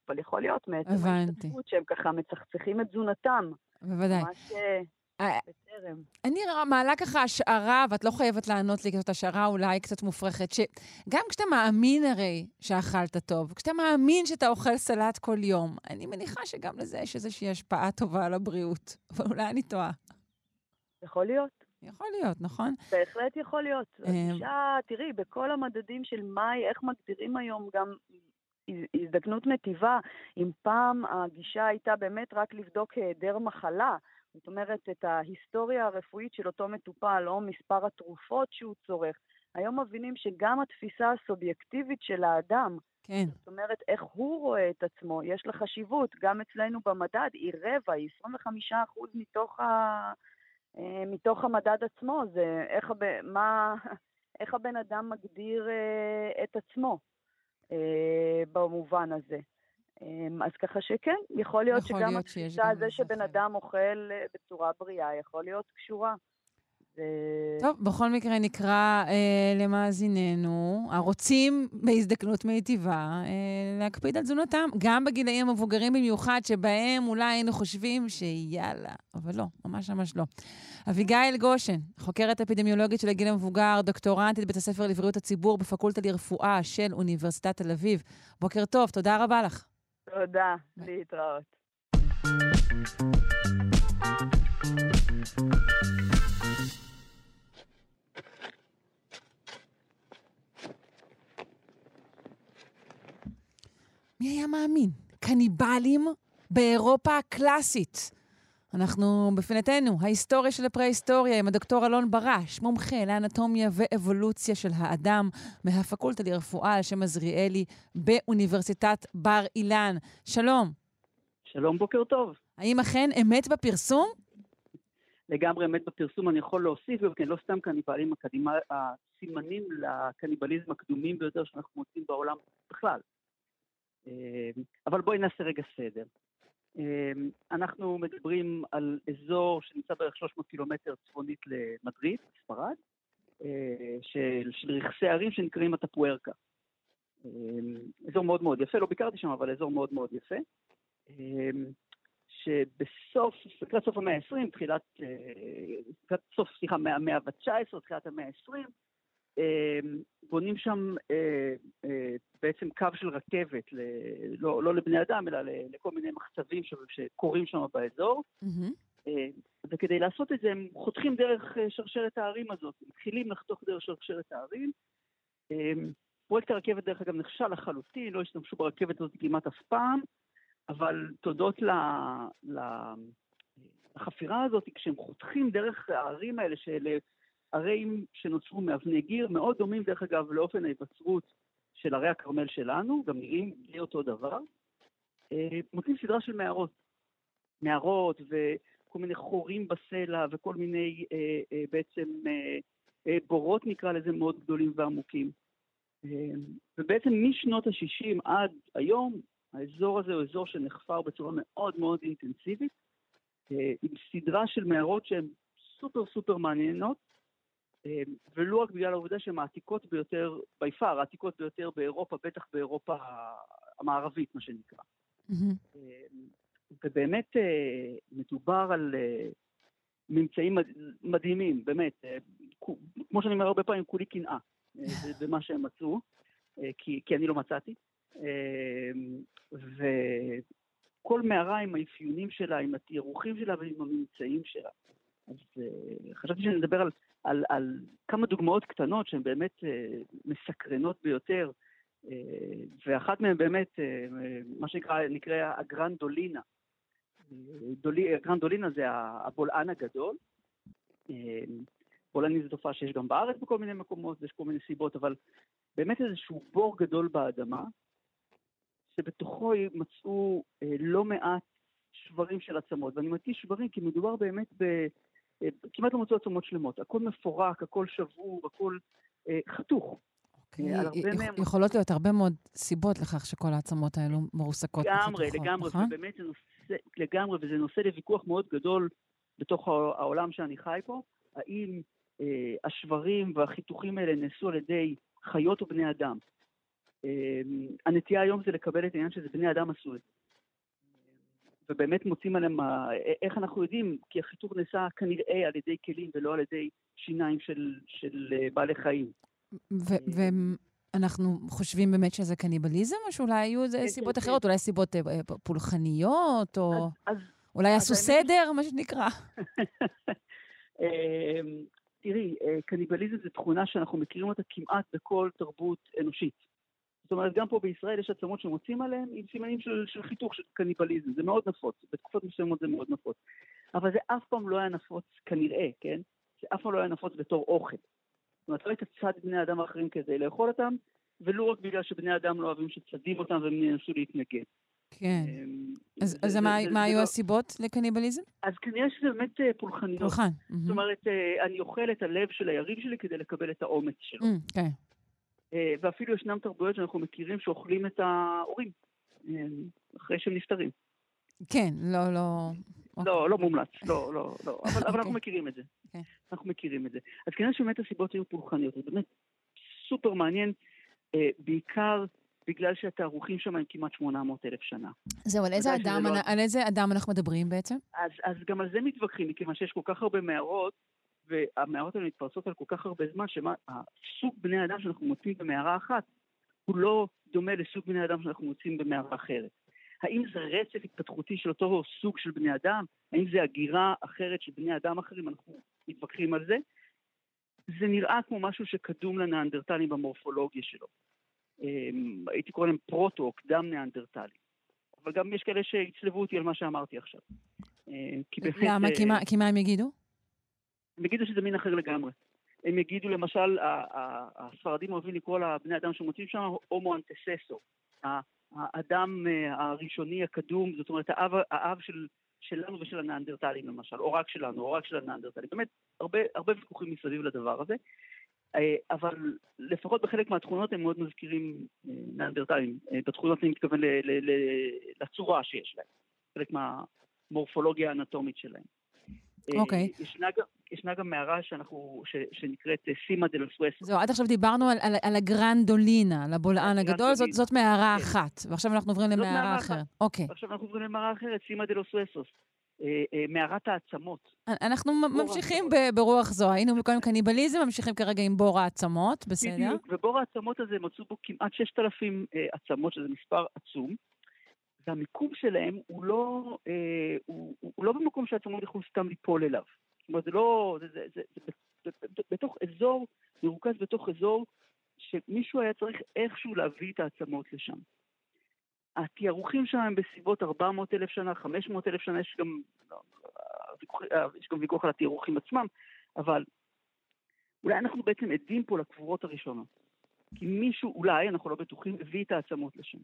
אבל יכול להיות מעצם ההשתתפות שהם ככה מצחצחים את תזונתם.
בוודאי. ממש... אה, בטרם. אני מעלה ככה השערה, ואת לא חייבת לענות לי, כי זאת השערה אולי קצת מופרכת, שגם כשאתה מאמין הרי שאכלת טוב, כשאתה מאמין שאתה אוכל סלט כל יום, אני מניחה שגם לזה יש איזושהי השפעה טובה על הבריאות, אבל אולי אני טועה.
יכול להיות.
יכול להיות, נכון?
בהחלט יכול להיות. הגישה, תראי, בכל המדדים של מאי, איך מגדירים היום גם הזדקנות מטיבה, אם פעם הגישה הייתה באמת רק לבדוק היעדר מחלה, זאת אומרת, את ההיסטוריה הרפואית של אותו מטופל, או מספר התרופות שהוא צורך. היום מבינים שגם התפיסה הסובייקטיבית של האדם,
כן.
זאת אומרת, איך הוא רואה את עצמו, יש לה חשיבות. גם אצלנו במדד היא רבע, היא 25 אחוז מתוך, ה... אה, מתוך המדד עצמו. זה איך, הב... מה... איך הבן אדם מגדיר אה, את עצמו אה, במובן הזה. אמ, אז ככה שכן, יכול להיות יכול שגם התפיסה הזה שבן אדם אוכל אה, בצורה בריאה, יכול להיות קשורה.
טוב, בכל מקרה נקרא אה, למאזיננו, הרוצים בהזדקנות מיטיבה, אה, להקפיד על תזונתם, גם בגילאים המבוגרים במיוחד, שבהם אולי היינו חושבים שיאללה, אבל לא, ממש ממש לא. אביגיל גושן, חוקרת אפידמיולוגית של הגיל המבוגר, דוקטורנטית בית הספר לבריאות הציבור בפקולטה לרפואה של אוניברסיטת תל אביב. בוקר טוב, תודה רבה לך.
תודה, להתראות.
מי היה מאמין? קניבלים באירופה הקלאסית. אנחנו בפינתנו, ההיסטוריה של הפרה-היסטוריה עם הדוקטור אלון ברש, מומחה לאנטומיה ואבולוציה של האדם מהפקולטה לרפואה על שם עזריאלי באוניברסיטת בר אילן. שלום.
שלום, בוקר טוב.
האם אכן אמת בפרסום?
לגמרי אמת בפרסום. אני יכול להוסיף, גם כן, לא סתם קניבלים, הסימנים לקניבליזם הקדומים ביותר שאנחנו מוצאים בעולם בכלל. אה, אבל בואי נעשה רגע סדר. אמ, אנחנו מדברים על אזור שנמצא בערך 300 קילומטר צפונית למדריד, ספרד, אה, של, של רכסי ערים שנקראים הטפוארקה. אמ, אזור מאוד מאוד יפה, לא ביקרתי שם, אבל אזור מאוד מאוד יפה. אמ, שבסוף, לקראת סוף המאה ה-20, תחילת, אה, סוף, סליחה, המאה ה-19, תחילת המאה ה-20, אמ, בונים שם אה, אה, בעצם קו של רכבת, לא, לא לבני אדם, אלא לכל מיני מחצבים שקורים שם באזור. Mm-hmm. וכדי לעשות את זה, הם חותכים דרך שרשרת הערים הזאת, מתחילים לחתוך דרך שרשרת הערים. אמ, פרויקט הרכבת, דרך אגב, נכשל לחלוטין, לא השתמשו ברכבת הזאת כמעט אף פעם, אבל תודות לחפירה הזאת, כשהם חותכים דרך הערים האלה, שאלה ערים שנוצרו מאבני גיר, מאוד דומים דרך אגב לאופן ההיווצרות של ערי הכרמל שלנו, גם נראים לי אותו דבר. אה, מוצאים סדרה של מערות. מערות וכל מיני חורים בסלע וכל מיני אה, אה, בעצם אה, אה, בורות נקרא לזה מאוד גדולים ועמוקים. ובעצם משנות ה-60 עד היום, האזור הזה הוא אזור שנחפר בצורה מאוד מאוד אינטנסיבית, עם סדרה של מערות שהן סופר סופר מעניינות, ולו רק בגלל העובדה שהן העתיקות ביותר, בי פאר, העתיקות ביותר באירופה, בטח באירופה המערבית, מה שנקרא. Mm-hmm. ובאמת אה, מדובר על אה, ממצאים מדהימים, באמת. אה, כמו שאני אומר הרבה פעמים, כולי קנאה במה שהם מצאו, כי, כי אני לא מצאתי. אמ, וכל מערה עם האפיונים שלה, עם התיארוכים שלה ועם הממצאים שלה. אז חשבתי שנדבר על על, על כמה דוגמאות קטנות שהן באמת אה, מסקרנות ביותר, אה, ואחת מהן באמת, אה, מה שנקרא, נקרא הגרנדולינה. דולי, הגרנדולינה זה הבולען הגדול. בולענים זו תופעה שיש גם בארץ בכל מיני מקומות, ויש כל מיני סיבות, אבל באמת איזשהו בור גדול באדמה, שבתוכו מצאו לא מעט שברים של עצמות. ואני מדגיש שברים כי מדובר באמת ב... כמעט לא מצאו עצמות שלמות, הכל מפורק, הכל שבור, הכל אה, חתוך.
אוקיי, אה. יכולות להיות הרבה מאוד סיבות לכך שכל העצמות האלו מרוסקות
לגמרי, לגמרי, נכון? ובאמת זה נושא, לגמרי, וזה נושא לוויכוח מאוד גדול בתוך העולם שאני חי פה, האם אה, השברים והחיתוכים האלה נעשו על ידי חיות או בני אדם. אה, הנטייה היום זה לקבל את העניין שזה בני אדם עשו את זה. ובאמת מוצאים עליהם, איך אנחנו יודעים? כי החיתוך נעשה כנראה על ידי כלים ולא על ידי שיניים של, של אה, בעלי חיים.
ואנחנו חושבים באמת שזה קניבליזם, או שאולי היו איזה כן, סיבות כן, אחרות, כן. אולי סיבות אה, אה, פולחניות, או אז, אז, אולי עשו סדר, מה שנקרא?
אמ, תראי, קניבליזם זו תכונה שאנחנו מכירים אותה כמעט בכל תרבות אנושית. זאת אומרת, גם פה בישראל יש עצמות שמוצאים עליהן עם סימנים של, של חיתוך, של קניבליזם, זה מאוד נפוץ, בתקופות מסוימות זה מאוד נפוץ. אבל זה אף פעם לא היה נפוץ, כנראה, כן? זה אף פעם לא היה נפוץ בתור אוכל. זאת אומרת, לא היית צד בני אדם האחרים כדי לאכול אותם, ולו רק בגלל שבני אדם לא אוהבים שצדים אותם והם ינסו להתנגד.
כן. אמ, אז, זה, אז זה, מה, זה, מה זה היו לא... הסיבות לקניבליזם?
אז כנראה שזה באמת אה, פולחניות.
פולחן.
זאת אומרת, אה, אני אוכל את הלב של היריב שלי כדי לקבל את האומץ שלו. כן. אה, ואפילו ישנם תרבויות שאנחנו מכירים שאוכלים את ההורים אה, אחרי שהם נפטרים.
כן, לא, לא...
לא, אוקיי. לא מומלץ, לא, לא, לא, אבל, אבל אנחנו אוקיי. מכירים את זה. Okay. אנחנו מכירים את זה. אז כנראה שבאמת הסיבות היו פולחניות, זה באמת סופר מעניין, אה, בעיקר בגלל שהתארוחים שם הם כמעט 800 אלף שנה.
זהו, על איזה, אדם, לא... על איזה אדם אנחנו מדברים בעצם?
אז, אז גם על זה מתווכחים, מכיוון שיש כל כך הרבה מערות, והמערות האלה מתפרסות על כל כך הרבה זמן, שהסוג בני אדם שאנחנו מוצאים במערה אחת הוא לא דומה לסוג בני אדם שאנחנו מוצאים במערה אחרת. האם זה רצף התפתחותי של אותו סוג של בני אדם? האם זה הגירה אחרת של בני אדם אחרים? אנחנו מתווכחים על זה. זה נראה כמו משהו שקדום לניאנדרטלים במורפולוגיה שלו. אמ, הייתי קורא להם פרוטו או קדם ניאנדרטלים. אבל גם יש כאלה שיצלבו אותי על מה שאמרתי עכשיו. כי באמת...
למה?
אה,
כי מה הם יגידו?
הם יגידו שזה מין אחר לגמרי. הם יגידו למשל, הספרדים אוהבים לקרוא לבני אדם שמוצאים שם הומו אנטססו. האדם אה, הראשוני הקדום, זאת אומרת האב, האב של, שלנו ושל הנאנדרטלים למשל, או רק שלנו, או רק של הנאנדרטלים. באמת, הרבה, הרבה ויכוחים מסביב לדבר הזה. אה, אבל לפחות בחלק מהתכונות הם מאוד מזכירים אה, נאנדרטלים. בתכונות אני מתכוון ל- ל- ל- לצורה שיש להם. חלק מהמורפולוגיה האנטומית שלהם.
אוקיי.
ישנה גם, ישנה גם מערה שאנחנו, ש, שנקראת אה, סימה דה לסואסו.
זהו, עד עכשיו דיברנו על, על, על הגרנדולינה, על הבולען הגדול, זאת. זאת מערה
כן.
אחת. ועכשיו אנחנו עוברים למערה
מערה
אחרת. אוקיי.
עכשיו אנחנו עוברים למערה אחרת, סימה דה לסואסוס. אה, אה, מערת העצמות.
אנחנו ממשיכים ברוח זו. היינו קודם קניבליזם, ממשיכים כרגע עם בור העצמות, בסדר?
בדיוק, ובור העצמות הזה מצאו בו כמעט 6,000 אה, עצמות, שזה מספר עצום. והמיקום שלהם הוא לא, הוא, הוא הוא לא במקום שהעצמות יכולו סתם ליפול אליו. אומרת, זה לא, זה, זה, זה, זה, זה, זה בתוך אזור, מרוכז בתוך אזור שמישהו היה צריך איכשהו להביא את העצמות לשם. התיארוכים שם הם בסביבות 400 אלף שנה, 500 אלף שנה, יש גם, לא, יש גם ויכוח על התיארוכים עצמם, אבל אולי אנחנו בעצם עדים פה לקבורות הראשונות. כי מישהו, אולי, אנחנו לא בטוחים, הביא את העצמות לשם.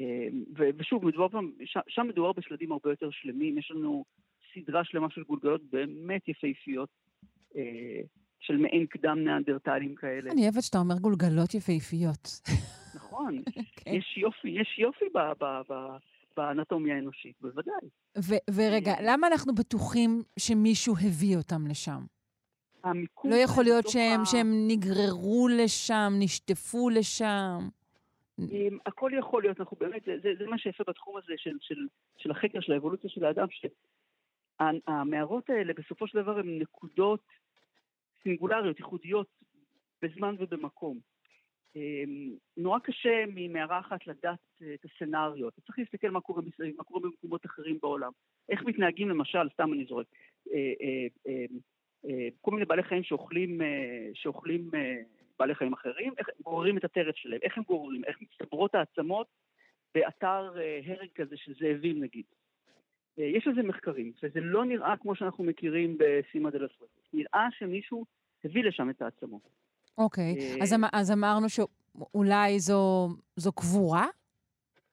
אה, ושוב, מדובר פעם, שם מדובר בשלדים הרבה יותר שלמים, יש לנו סדרה שלמה של גולגלות באמת יפהפיות, אה, של מעין קדם ניאנדרטלים כאלה.
אני אוהבת שאתה אומר גולגלות יפהפיות.
נכון,
כן.
יש יופי, יש יופי ב- ב- ב- באנטומיה האנושית, בוודאי.
ו- ורגע, למה אנחנו בטוחים שמישהו הביא אותם לשם?
המיקום
לא יכול להיות שהם,
ה-
שהם נגררו לשם, נשטפו לשם.
אמ, הכל יכול להיות, אנחנו באמת, זה, זה, זה מה שיפה בתחום הזה של, של, של החקר של האבולוציה של האדם, שהמערות האלה בסופו של דבר הן נקודות סינגולריות, ייחודיות, בזמן ובמקום. אמ, נורא קשה ממערה אחת לדעת אה, את הסצנריו, אתה צריך להסתכל מה קורה מסביב, מה קורה במקומות אחרים בעולם. איך מתנהגים למשל, סתם אני זורק, אה, אה, כל מיני בעלי חיים שאוכלים, שאוכלים בעלי חיים אחרים, איך הם גוררים את הטרף שלהם, איך הם גוררים, איך מצטברות העצמות באתר הרג כזה של זאבים נגיד. אה, יש על זה מחקרים, וזה לא נראה כמו שאנחנו מכירים בסימה דה לסווטוס. נראה שמישהו הביא לשם את העצמות.
אוקיי,
אה,
אז, אמ- אז אמרנו שאולי זו, זו קבורה?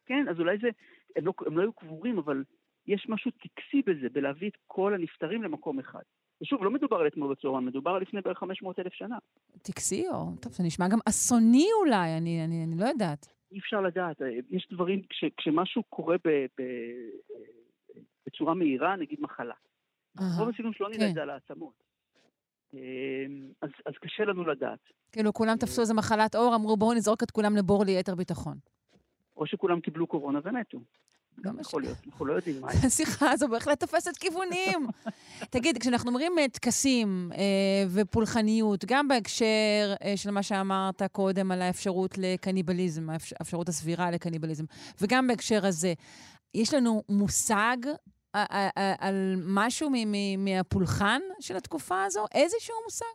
כן, אז אולי זה, הם לא, הם לא היו קבורים, אבל יש משהו טקסי בזה, בלהביא את כל הנפטרים למקום אחד. ושוב, לא מדובר על אתמול בצהריים, מדובר על לפני בערך 500 אלף שנה.
טקסי או... טוב, זה נשמע גם אסוני אולי, אני, אני, אני לא יודעת.
אי אפשר לדעת, אה, יש דברים, כש, כשמשהו קורה ב, ב, בצורה מהירה, נגיד מחלה. רוב הסיכויים שלא נראה
כן.
את זה על העצמות. אה, אז, אז קשה לנו לדעת.
כאילו, כולם תפסו איזה מחלת עור, אמרו, בואו נזרוק את כולם לבור ליתר ביטחון.
או שכולם קיבלו קורונה ומתו.
לא משנה.
יכול להיות, אנחנו לא יודעים מה.
השיחה הזו בהחלט תופסת כיוונים. תגיד, כשאנחנו אומרים אה, טקסים אה, ופולחניות, גם בהקשר אה, של מה שאמרת קודם על האפשרות לקניבליזם, האפש- האפשרות הסבירה לקניבליזם, וגם בהקשר הזה, יש לנו מושג אה, אה, אה, על משהו מהפולחן של התקופה הזו? איזשהו מושג?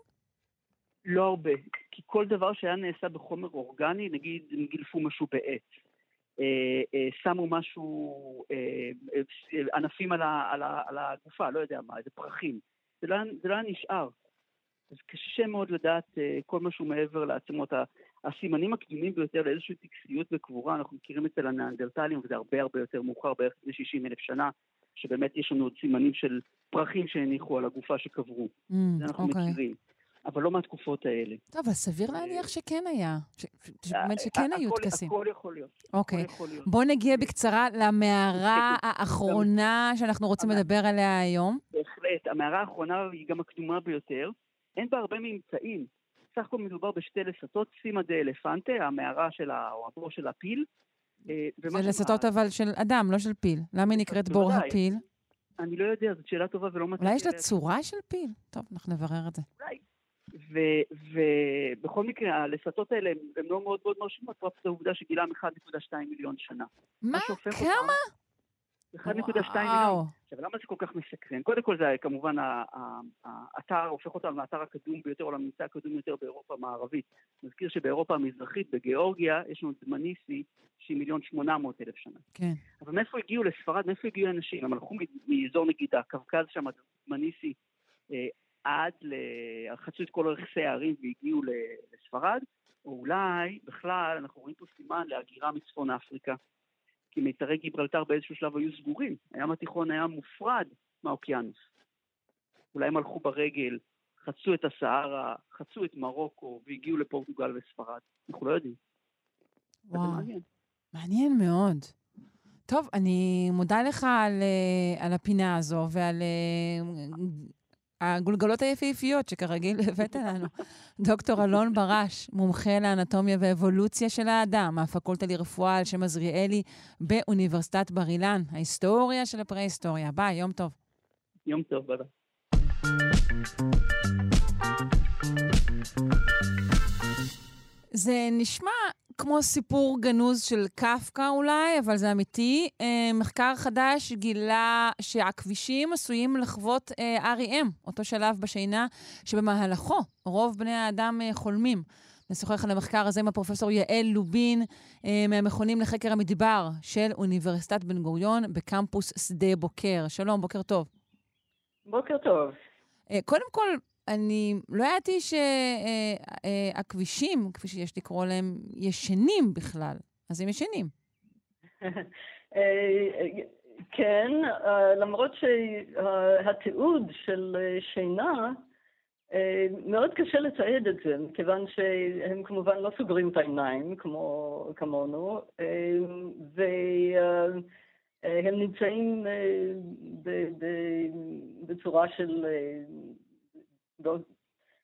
לא הרבה, כי כל דבר שהיה נעשה בחומר אורגני, נגיד הם גילפו משהו בעץ, אה, אה, שמו משהו, אה, ענפים על, ה, על, ה, על הגופה, לא יודע מה, איזה פרחים. זה לא, זה לא היה נשאר. אז קשה מאוד לדעת כל משהו מעבר לעצמות. הסימנים הקדומים ביותר לאיזושהי טקסיות וקבורה, אנחנו מכירים אצל הנאנדרטלים, וזה הרבה הרבה יותר מאוחר, בערך לפני 60 אלף שנה, שבאמת יש לנו עוד סימנים של פרחים שהניחו על הגופה שקברו.
Mm,
זה אנחנו
אוקיי.
מכירים. אבל לא מהתקופות האלה.
טוב, אז סביר להניח שכן היה. ש- שבאמת שכן
אה,
היו טקסים.
הכל יכול להיות.
אוקיי.
הכל יכול להיות.
בוא נגיע בקצרה למערה האחרונה שאנחנו רוצים לדבר עליה היום.
בהחלט. המערה האחרונה היא גם הקדומה ביותר. אין בה הרבה ממצאים. סך הכל מדובר בשתי לסתות, סימה דה אלפנטה, המערה של ה... או הבור של הפיל. אה,
זה לסתות אבל של אדם, לא של פיל. למה היא נקראת בור. הפיל?
אני לא יודע, זאת שאלה טובה ולא מצאתי...
אולי יש לה צורה של פיל? טוב, אנחנו נברר את זה.
אולי. ובכל מקרה, הלסתות האלה הן- לא מאוד מאוד מרשימות, רק את העובדה שגילם 1.2 מיליון שנה.
מה? כמה?
1.2 מיליון. עכשיו, למה זה כל כך מסקרן? קודם כל, זה כמובן האתר, הופך אותנו לאתר הקדום ביותר, או לממצא הקדום ביותר באירופה המערבית. נזכיר שבאירופה המזרחית, בגיאורגיה, יש לנו את דמניסי, שהיא מיליון שמונה מאות אלף שנה.
כן.
אבל מאיפה הגיעו לספרד, מאיפה הגיעו אנשים? הם הלכו מאזור נגיד הקווקז שם, דמניסי, אה, עד, ל... חצו את כל ערכי הערים והגיעו לספרד, או אולי בכלל אנחנו רואים פה סימן להגירה מצפון אפריקה. כי מיתרי גיברלטר באיזשהו שלב היו סגורים. הים התיכון היה מופרד מהאוקיינוס. אולי הם הלכו ברגל, חצו את הסהרה, חצו את מרוקו והגיעו לפורטוגל וספרד. אנחנו לא יודעים.
וואו. מעניין. מעניין מאוד. טוב, אני מודה לך על, אה, על הפינה הזו ועל אה, הגולגלות היפהפיות שכרגיל הבאת לנו. דוקטור אלון ברש, מומחה לאנטומיה ואבולוציה של האדם, מהפקולטה לרפואה על שם עזריאלי באוניברסיטת בר אילן. ההיסטוריה של הפרה-היסטוריה. ביי, יום טוב.
יום טוב, ביי.
זה נשמע כמו סיפור גנוז של קפקא אולי, אבל זה אמיתי. אה, מחקר חדש גילה שהכבישים עשויים לחוות אה, REM, אותו שלב בשינה שבמהלכו רוב בני האדם אה, חולמים. נשוחח על המחקר הזה עם הפרופסור יעל לובין מהמכונים לחקר המדבר של אוניברסיטת בן גוריון בקמפוס שדה בוקר. שלום, בוקר טוב.
בוקר טוב.
קודם כל, אני לא ידעתי שהכבישים, אה, אה, כפי שיש לקרוא להם, ישנים בכלל. אז הם ישנים.
אה, כן, למרות שהתיעוד של שינה, מאוד קשה לתעד את זה, מכיוון שהם כמובן לא סוגרים את העיניים כמו, כמונו, והם נמצאים בצורה של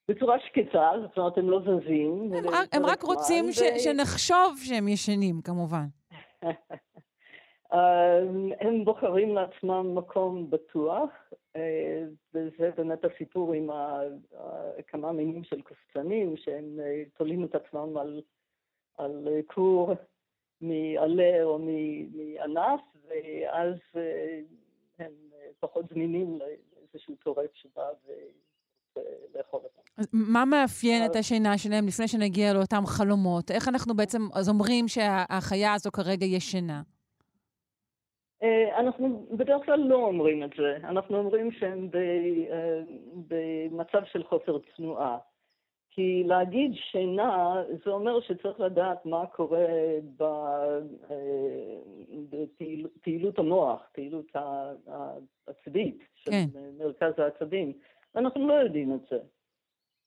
בצורה שקטה, זאת אומרת, הם לא זזים.
הם רק, הם רק רוצים ו... ש, שנחשוב שהם ישנים, כמובן.
הם בוחרים לעצמם מקום בטוח, אה, וזה באמת הסיפור עם כמה מינים של קופצנים, שהם אה, תולים את עצמם על, על כור מעלה או מענף, ואז אה, הם פחות זמינים לאיזשהו טורף שבא ו... לאכול אותם.
מה מאפיין את השינה שלהם לפני שנגיע לאותם חלומות? איך אנחנו בעצם אז אומרים שהחיה הזו כרגע ישנה?
אה, אנחנו בדרך כלל לא אומרים את זה. אנחנו אומרים שהם אה, במצב של חוסר תנועה. כי להגיד שינה, זה אומר שצריך לדעת מה קורה בפעילות אה, המוח, פעילות העצבית של כן. מרכז העצבים. ואנחנו לא יודעים את זה.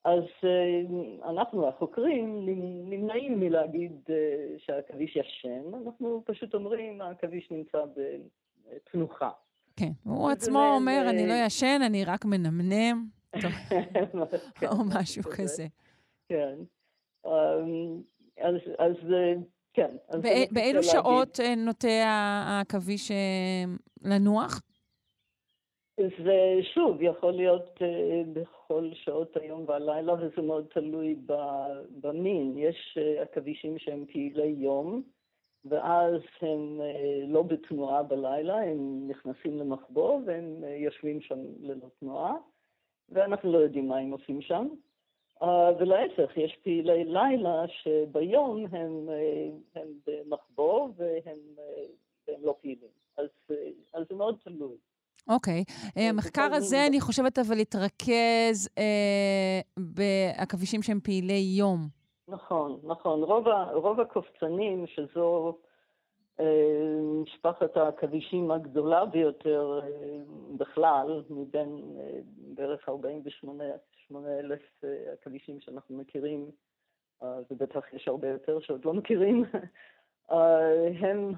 אז אה, אנחנו, החוקרים, נמנעים מלהגיד אה, שהעכביש ישן, אנחנו פשוט אומרים, העכביש נמצא בתנוחה.
כן, הוא עצמו אומר, אני לא ישן, אני רק מנמנם, כן, או משהו כזה.
כן. אמ, אז, אה, כן.
באילו שעות נוטה העכביש לנוח?
זה שוב יכול להיות uh, בכל שעות היום והלילה, וזה מאוד תלוי במין. יש uh, עכבישים שהם פעילי יום, ואז הם לא בתנועה בלילה, הם נכנסים למחבוא והם יושבים שם ללא תנועה, ואנחנו לא יודעים מה הם עושים שם. ולהפך, יש פעילי לילה שביום הם, הם במחבוא והם, והם לא פעילים. אז, אז זה מאוד תלוי.
אוקיי. Okay. המחקר הזה, אני חושבת, אבל התרכז אה, בעכבישים שהם פעילי יום.
נכון, נכון. רוב, הקופצנים, שזו אה, משפחת העכבישים הגדולה ביותר אה, בכלל, מבין אה, בערך 48 אלף אה, עכבישים שאנחנו מכירים, אה, ובטח יש הרבה יותר שעוד לא מכירים, אה, הם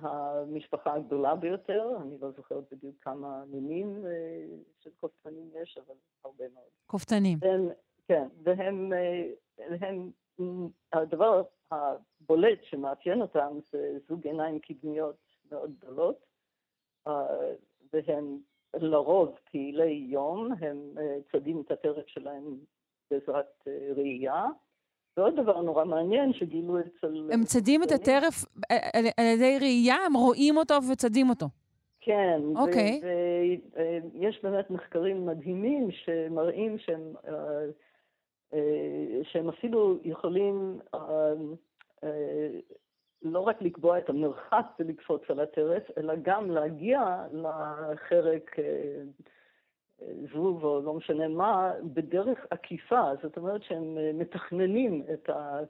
המשפחה הגדולה ביותר, אני לא זוכרת בדיוק כמה מינים אה, של קופצנים יש, אבל הרבה מאוד.
קופצנים. והם,
כן, והם, אה, הם, הדבר הבולט שמאפיין אותם זה זוג עיניים קדמיות מאוד גדולות, והם לרוב פעילי יום, הם צדים את הטרף שלהם בעזרת ראייה. ועוד דבר נורא מעניין שגילו אצל...
הם צדים את הטרף על ידי ראייה, הם רואים אותו וצדים אותו.
כן.
אוקיי.
ויש באמת מחקרים מדהימים שמראים שהם, אה, אה, שהם אפילו יכולים אה, לא רק לקבוע את המרחק ולקפוץ על הטרף, אלא גם להגיע לחרק זבוב או לא משנה מה, בדרך עקיפה. זאת אומרת שהם מתכננים את ה...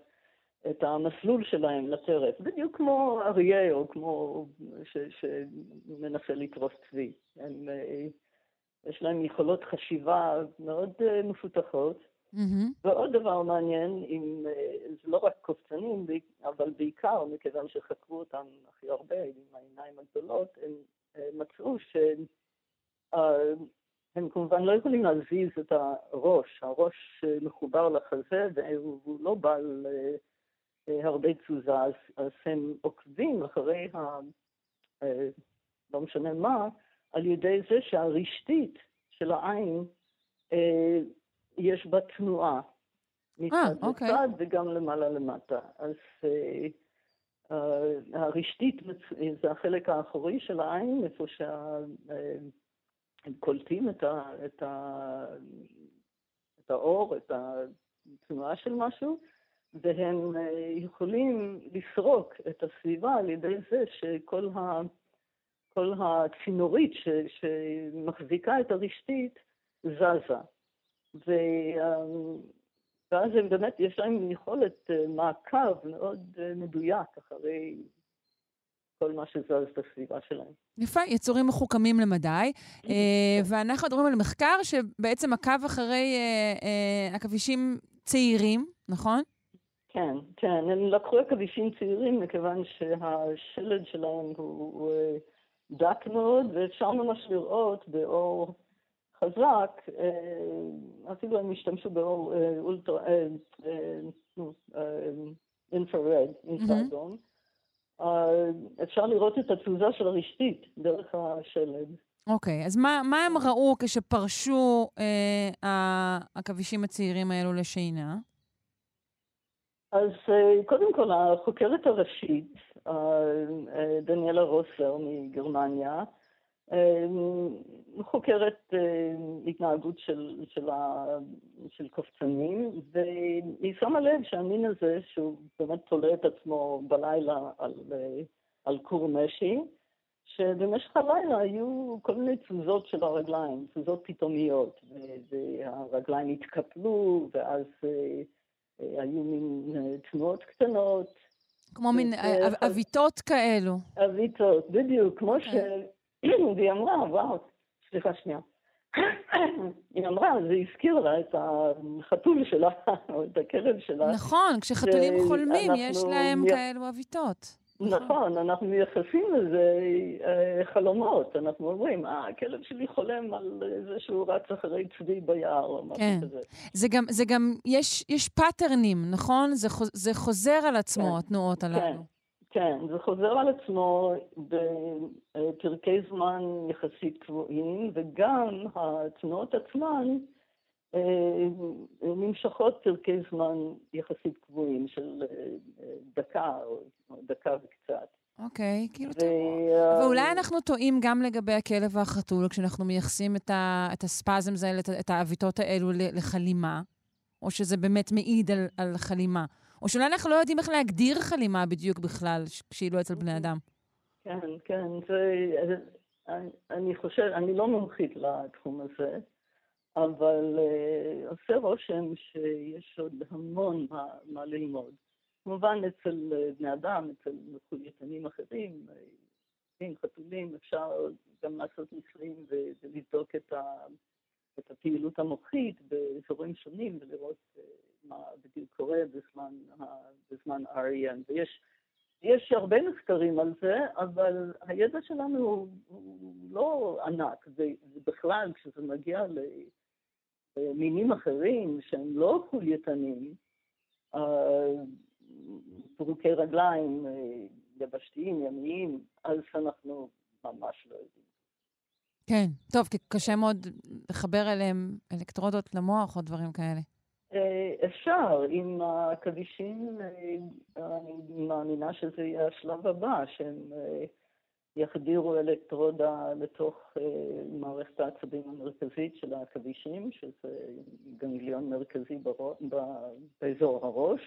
את המסלול שלהם לטרף, בדיוק כמו אריה או כמו ש, שמנסה לתרוס צבי. הם, אה, יש להם יכולות חשיבה מאוד אה, מפותחות. Mm-hmm. ועוד דבר מעניין, אם, אה, זה לא רק קופצנים, אבל בעיקר מכיוון שחקרו אותם הכי הרבה עם העיניים הגדולות, הם מצאו שהם כמובן לא יכולים להזיז את הראש, הראש מחובר לחזה והוא לא בעל אה, הרבה תזוזה, אז, אז הם עוקבים אחרי ה... אה, לא משנה מה, על ידי זה שהרשתית של העין, אה, יש בה תנועה. מצד אוקיי. לצד וגם למעלה למטה. אז הרשתית זה החלק האחורי של העין, איפה שהם uh, קולטים את, ה, את, ה, את האור, את התנועה של משהו, והם אה, יכולים לסרוק את הסביבה על ידי זה שכל ה, כל הצינורית ש, שמחזיקה את הרשתית זזה. ו, אה, ואז הם באמת, יש להם יכולת אה, מעקב מאוד מדויק אחרי כל מה שזז בסביבה שלהם.
יפה, יצורים מחוכמים למדי. ואנחנו מדברים על מחקר שבעצם עקב אחרי עכבישים צעירים, נכון?
כן, כן. הם לקחו עכבישים צעירים מכיוון שהשלד שלהם הוא אה, דק מאוד, ואפשר ממש לראות באור חזק, אה, אפילו הם השתמשו באור אה, אולטרה, אינפרד, אינפרדום. אפשר לראות את התזוזה של הרשתית דרך השלד.
אוקיי, okay, אז מה, מה הם ראו כשפרשו אה, העכבישים הצעירים האלו לשינה?
אז אה, קודם כל, החוקרת הראשית, אה, אה, דניאלה רוסר מגרמניה, חוקרת התנהגות של, של, ה, של קופצנים, והיא שמה לב שהמין הזה, שהוא באמת תולה את עצמו בלילה על, על כור משי, שבמשך הלילה היו כל מיני תזוזות של הרגליים, תזוזות פתאומיות, והרגליים התקפלו, ואז היו מין אה, תנועות קטנות.
כמו מין עוויתות כאלו.
עוויתות, בדיוק, כמו ש... והיא אמרה, וואו, סליחה שנייה. היא אמרה, זה הזכיר לה את החתול שלה, או את הכלב שלה.
נכון, כשחתולים חולמים, יש להם כאלו עוויתות.
נכון. נכון, אנחנו מייחסים לזה אה, חלומות. אנחנו אומרים, אה, הכלב שלי חולם על זה שהוא רץ אחרי צבי ביער, או משהו כן. כזה.
זה גם, זה גם, יש, יש פאטרנים, נכון? זה, חוז, זה חוזר על עצמו, כן. התנועות הללו.
כן, כן, זה חוזר על עצמו בפרקי זמן יחסית קבועים, וגם התנועות עצמן, אה, נמשכות פרקי זמן יחסית קבועים של אה, דקה או דקה וקצת.
אוקיי, okay, כאילו... ו... ואולי אנחנו טועים גם לגבי הכלב והחתול, כשאנחנו מייחסים את, ה... את ה spasms האלה, את העוויתות האלו לחלימה, או שזה באמת מעיד על, על חלימה. או שאולי אנחנו לא יודעים איך להגדיר חלימה בדיוק בכלל, כשהיא לא אצל בני אדם.
כן, כן, זה... אני חושב, אני לא מומחית לתחום הזה. אבל uh, עושה רושם שיש עוד המון מה, מה ללמוד. כמובן אצל בני אדם, אצל מחולייתנים אחרים, uh, חתולים, אפשר גם לעשות ניסויים ולבדוק את, ה, את הפעילות המוחית באזורים שונים ולראות uh, מה בדיוק קורה בזמן, בזמן REM. ויש יש הרבה מחקרים על זה, אבל הידע שלנו הוא, הוא לא ענק, ובכלל כשזה מגיע ל... מינים אחרים שהם לא חולייתנים, פרוקי רגליים, אה, יבשתיים, ימיים, אז אנחנו ממש לא יודעים.
כן, טוב, כי קשה מאוד לחבר אליהם אלקטרודות למוח או דברים כאלה.
אה, אפשר, עם העכבישים, אה, אני מאמינה שזה יהיה השלב הבא, שהם יחדירו אלקטרודה לתוך מערכת העצבים המרכזית של העכבישים, שזה גנגליון מרכזי באזור הראש,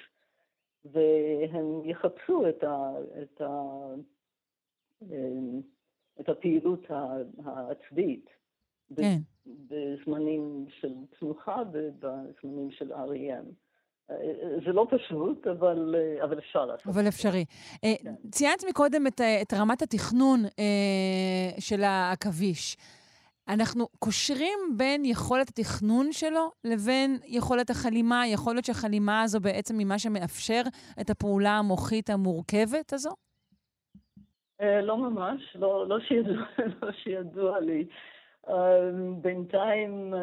והם יחפשו את, ה, את, ה, את הפעילות העצבית. כן. בזמנים של תנוחה ובזמנים של REM. זה לא פשוט, אבל, אבל אפשר לעשות.
אבל אפשרי. אה, כן. ציינת מקודם את, את רמת התכנון אה, של העכביש. אנחנו קושרים בין יכולת התכנון שלו לבין יכולת החלימה. יכול להיות שהחלימה הזו בעצם היא מה שמאפשר את הפעולה המוחית המורכבת הזו?
אה, לא ממש, לא, לא, שידוע, לא שידוע לי. בינתיים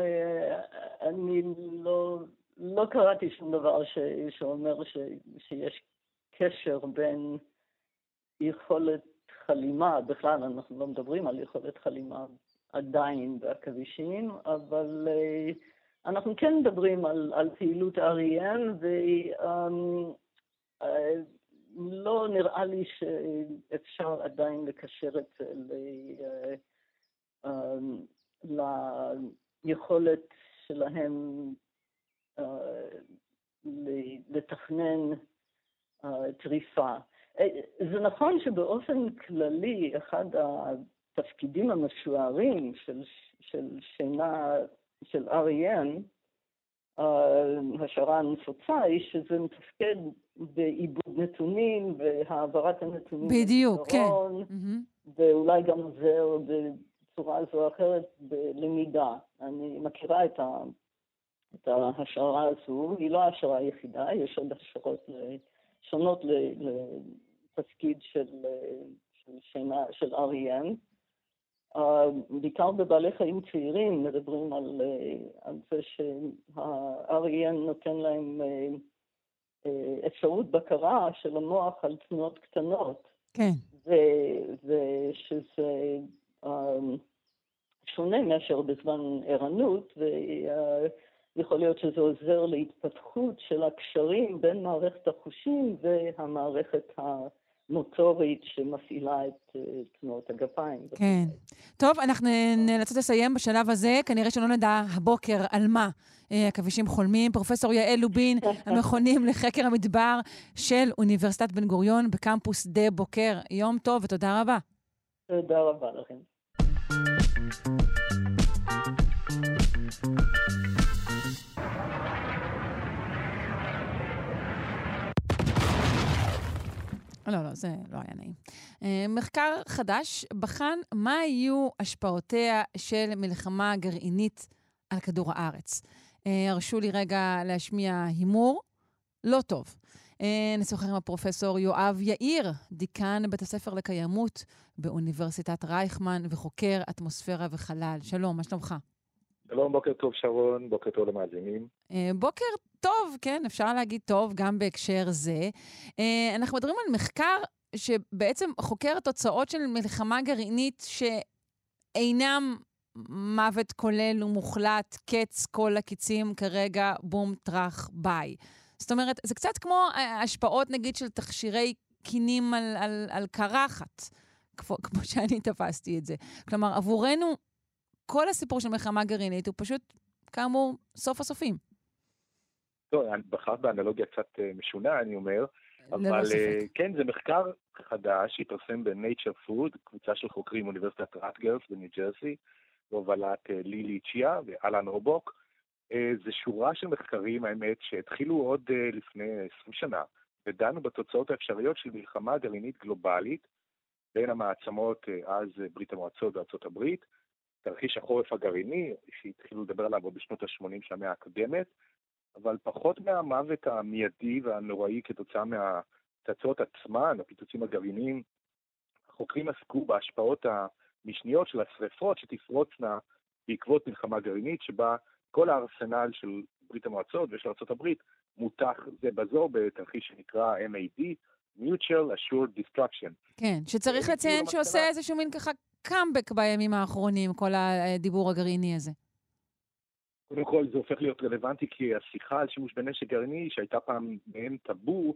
אני לא... לא קראתי שום דבר ש, שאומר ש, שיש קשר בין יכולת חלימה, בכלל אנחנו לא מדברים על יכולת חלימה עדיין בעכבישים, אבל uh, אנחנו כן מדברים על, על פעילות REM, ולא um, uh, נראה לי שאפשר עדיין לקשר את זה ליכולת שלהם לתכנן טריפה. אה, זה נכון שבאופן כללי, אחד התפקידים המשוערים של, של שינה, של REM, השערה הנפוצה היא שזה מתפקד בעיבוד נתונים והעברת הנתונים.
בדיוק, כן.
ואולי גם עוזר בצורה זו או אחרת בלמידה. אני מכירה את ה... את ההשערה הזו, היא לא ההשערה היחידה, יש עוד השערות שונות לתפקיד של, של שינה, של REM. Uh, בעיקר בבעלי חיים צעירים מדברים על, uh, על זה שה-REM נותן להם uh, אפשרות בקרה של המוח על תנועות קטנות.
כן.
ושזה שונה מאשר בזמן ערנות, יכול להיות שזה עוזר להתפתחות של הקשרים בין מערכת החושים והמערכת המוטורית שמפעילה את אה, תנועות הגפיים.
כן. טוב, אנחנו נאלצות לסיים בשלב הזה. כנראה שלא נדע הבוקר על מה אה, עכבישים חולמים. פרופ' יעל לובין, המכונים לחקר המדבר של אוניברסיטת בן גוריון בקמפוס שדה בוקר. יום טוב ותודה רבה.
תודה רבה לכם.
לא, לא, זה לא היה נעים. אה, מחקר חדש בחן מה יהיו השפעותיה של מלחמה גרעינית על כדור הארץ. אה, הרשו לי רגע להשמיע הימור. לא טוב. אה, נשוחח עם הפרופסור יואב יאיר, דיקן בית הספר לקיימות באוניברסיטת רייכמן וחוקר אטמוספירה וחלל. שלום, מה שלומך?
שלום, בוקר טוב שרון, בוקר טוב למאזינים.
אה, בוקר טוב, כן, אפשר להגיד טוב גם בהקשר זה. אה, אנחנו מדברים על מחקר שבעצם חוקר תוצאות של מלחמה גרעינית שאינם מוות כולל ומוחלט, קץ כל הקיצים כרגע, בום, טראח, ביי. זאת אומרת, זה קצת כמו השפעות, נגיד, של תכשירי קינים על, על, על קרחת, כמו, כמו שאני תפסתי את זה. כלומר, עבורנו כל הסיפור של מלחמה גרעינית הוא פשוט, כאמור, סוף הסופים.
טוב, בחרת באנלוגיה קצת אה, משונה, אני אומר, אבל uh, כן, זה מחקר חדש שהתפרסם ב-Nature Food, קבוצה של חוקרים מאוניברסיטת ראטגרס בניו ג'רסי, בהובלת לילי צ'יה ואלן רובוק. Uh, זה שורה של מחקרים, האמת, שהתחילו עוד uh, לפני 20 שנה, ודנו בתוצאות האפשריות של מלחמה גרעינית גלובלית בין המעצמות, uh, אז ברית המועצות וארצות הברית, תרחיש החורף הגרעיני, שהתחילו לדבר עליו עוד בשנות ה-80 של המאה הקודמת, אבל פחות מהמוות המיידי והנוראי כתוצאה מהפצצות עצמן, הפיצוצים הגרעיניים, החוקרים עסקו בהשפעות המשניות של השרפות שתפרוצנה בעקבות מלחמה גרעינית, שבה כל הארסנל של ברית המועצות ושל ארה"ב מותח זה בזו בתרחיש שנקרא MAD, Mutual Assured Destruction.
כן, שצריך לציין שעושה איזשהו מין ככה קאמבק בימים האחרונים, כל הדיבור הגרעיני הזה?
קודם כל, זה הופך להיות רלוונטי כי השיחה על שימוש בנשק גרעיני, שהייתה פעם מעין טאבו,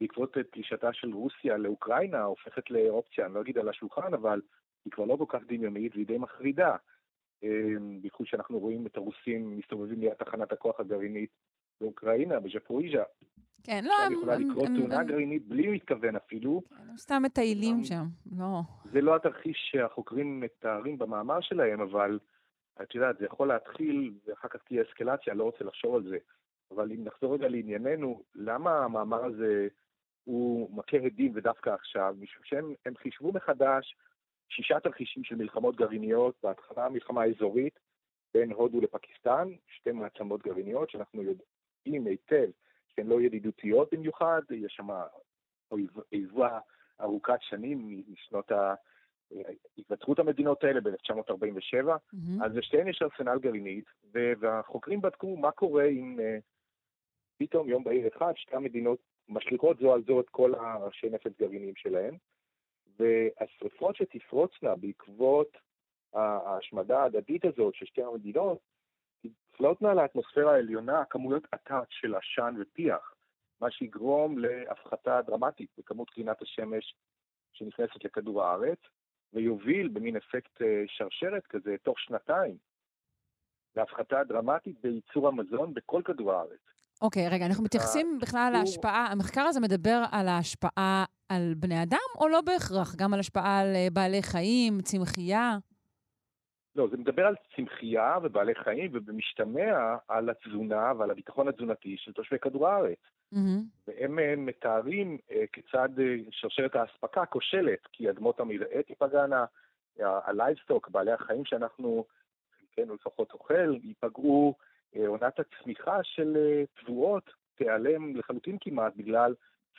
בעקבות פלישתה של רוסיה לאוקראינה, הופכת לאופציה, אני לא אגיד על השולחן, אבל היא כבר לא כל כך דמיונית והיא די מחרידה. בייחוד שאנחנו רואים את הרוסים מסתובבים ליד תחנת הכוח הגרעינית באוקראינה, בז'פוריז'ה.
כן, לא,
הם... יכולה לקרות תאונה גרעינית בלי להתכוון אפילו.
כן, הם סתם מטיילים שם, לא.
זה לא התרחיש שהחוקרים מתארים במאמר שלהם, אבל את יודעת, זה יכול להתחיל, ואחר כך תהיה אסקלציה, לא רוצה לחשוב על זה. אבל אם נחזור רגע לענייננו, למה המאמר הזה הוא מכה הדים ודווקא עכשיו? משום שהם חישבו מחדש שישה תרחישים של מלחמות גרעיניות, בהתחלה מלחמה אזורית בין הודו לפקיסטן, שתי מעצמות גרעיניות שאנחנו יודעים היטב שהן לא ידידותיות במיוחד, יש שם אויבה ארוכת שנים משנות היווצרות המדינות האלה ב-1947, mm-hmm. אז לשתיהן יש ארסנל גרעינית, והחוקרים בדקו מה קורה אם uh, פתאום יום בהיר אחד שתי המדינות משליכות זו על זו את כל הראשי נפץ גרעיניים שלהן, והשרפות שתפרוצנה בעקבות ההשמדה ההדדית הזאת של שתי המדינות, תפלוטנה לאטמוספירה העליונה כמויות עתק של עשן ופיח, מה שיגרום להפחתה דרמטית בכמות קרינת השמש שנכנסת לכדור הארץ, ויוביל במין אפקט אה, שרשרת כזה תוך שנתיים להפחתה דרמטית בייצור המזון בכל כדור הארץ.
אוקיי, okay, רגע, אנחנו מתייחסים בכלל להשפעה, המחקר הזה מדבר על ההשפעה על בני אדם, או לא בהכרח? גם על השפעה על אה, בעלי חיים, צמחייה?
לא, זה מדבר על צמחייה ובעלי חיים, ובמשתמע על התזונה ועל הביטחון התזונתי של תושבי כדור הארץ. Mm-hmm. והם אה, מתארים אה, כיצד שרשרת האספקה כושלת, כי אדמות המרעה תיפגענה, ה livestock, בעלי החיים שאנחנו, חלקנו לפחות אוכל, ייפגעו, עונת הצמיחה של תבואות תיעלם לחלוטין כמעט בגלל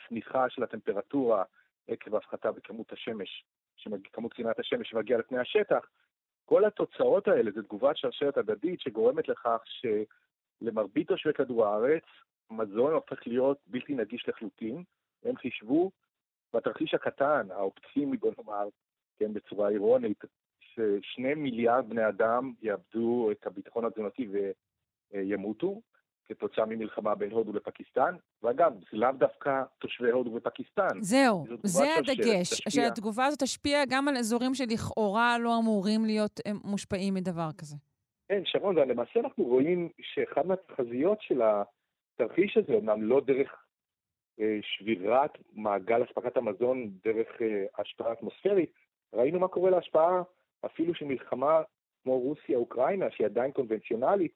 צניחה של הטמפרטורה עקב הפחתה בכמות השמש, כמות קרינת השמש שמגיעה לפני השטח. כל התוצאות האלה זה תגובת שרשרת הדדית שגורמת לכך שלמרבית תושבי כדור הארץ מזון הופך להיות בלתי נגיש לחלוטין. הם חישבו בתרחיש הקטן, האופטימי בוא נאמר, כן, בצורה אירונית, ששני מיליארד בני אדם יאבדו את הביטחון התזונתי וימותו. כתוצאה ממלחמה בין הודו לפקיסטן, ואגב, זה לאו דווקא תושבי הודו ופקיסטן.
זהו, זה הדגש, שהתגובה הזאת תשפיע גם על אזורים שלכאורה לא אמורים להיות מושפעים מדבר כזה.
כן, שרון, ולמעשה אנחנו רואים שאחת מהתחזיות של התרחיש הזה, אמנם לא דרך אה, שבירת מעגל אספקת המזון דרך אה, השפעה אטמוספרית, ראינו מה קורה להשפעה אפילו של מלחמה כמו רוסיה-אוקראינה, שהיא עדיין קונבנציונלית,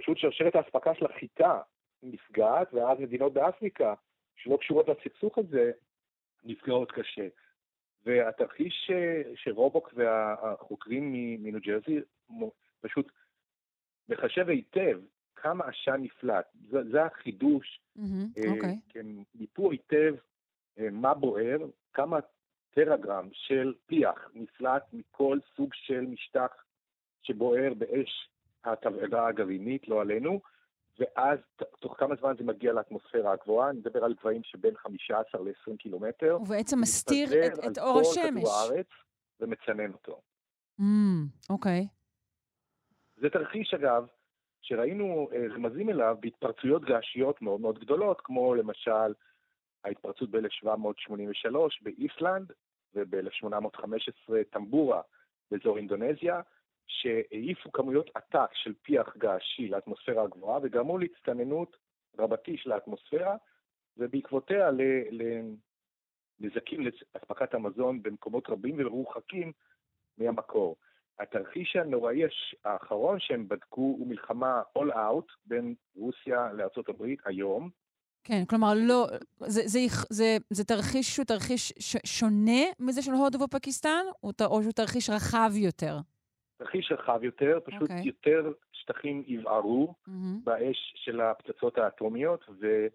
פשוט שרשרת האספקה של החיטה נפגעת, ואז מדינות באפריקה, שלא קשורות לסכסוך הזה, נפגעות קשה. והתרחיש שרובוק והחוקרים מניו ג'רזי פשוט מחשב היטב כמה עשן נפלט. זה, זה החידוש.
Mm-hmm, okay. אוקיי.
כן, מיפו היטב אה, מה בוער, כמה טראגרם של פיח נפלט מכל סוג של משטח שבוער באש התבערה הגרעינית, לא עלינו, ואז תוך כמה זמן זה מגיע לאטמוספירה הגבוהה, אני מדבר על גבהים שבין 15 ל-20 קילומטר.
ובעצם מסתיר את, את אור השמש. על כל כדור
הארץ ומצנן אותו.
Mm, אוקיי.
זה תרחיש, אגב, שראינו אה, רמזים אליו בהתפרצויות געשיות מאוד מאוד גדולות, כמו למשל ההתפרצות ב-1783 באיסלנד, וב-1815 טמבורה באזור אינדונזיה, שהעיפו כמויות עתק של פיח געשי לאטמוספירה הגבוהה וגרמו להצטננות רבתי של האטמוספירה, ובעקבותיה לנזקים לאספקת המזון במקומות רבים ומרוחקים מהמקור. התרחיש הנוראי האחרון שהם בדקו הוא מלחמה all out בין רוסיה לארה"ב היום.
כן, כלומר, לא, זה, זה, זה, זה תרחיש שהוא תרחיש שונה מזה של הודו ופקיסטן, או שהוא תרחיש רחב יותר?
תרחיש רחב יותר, פשוט okay. אוקיי. יותר שטחים יבערו mm-hmm. באש של הפצצות האטומיות, ו...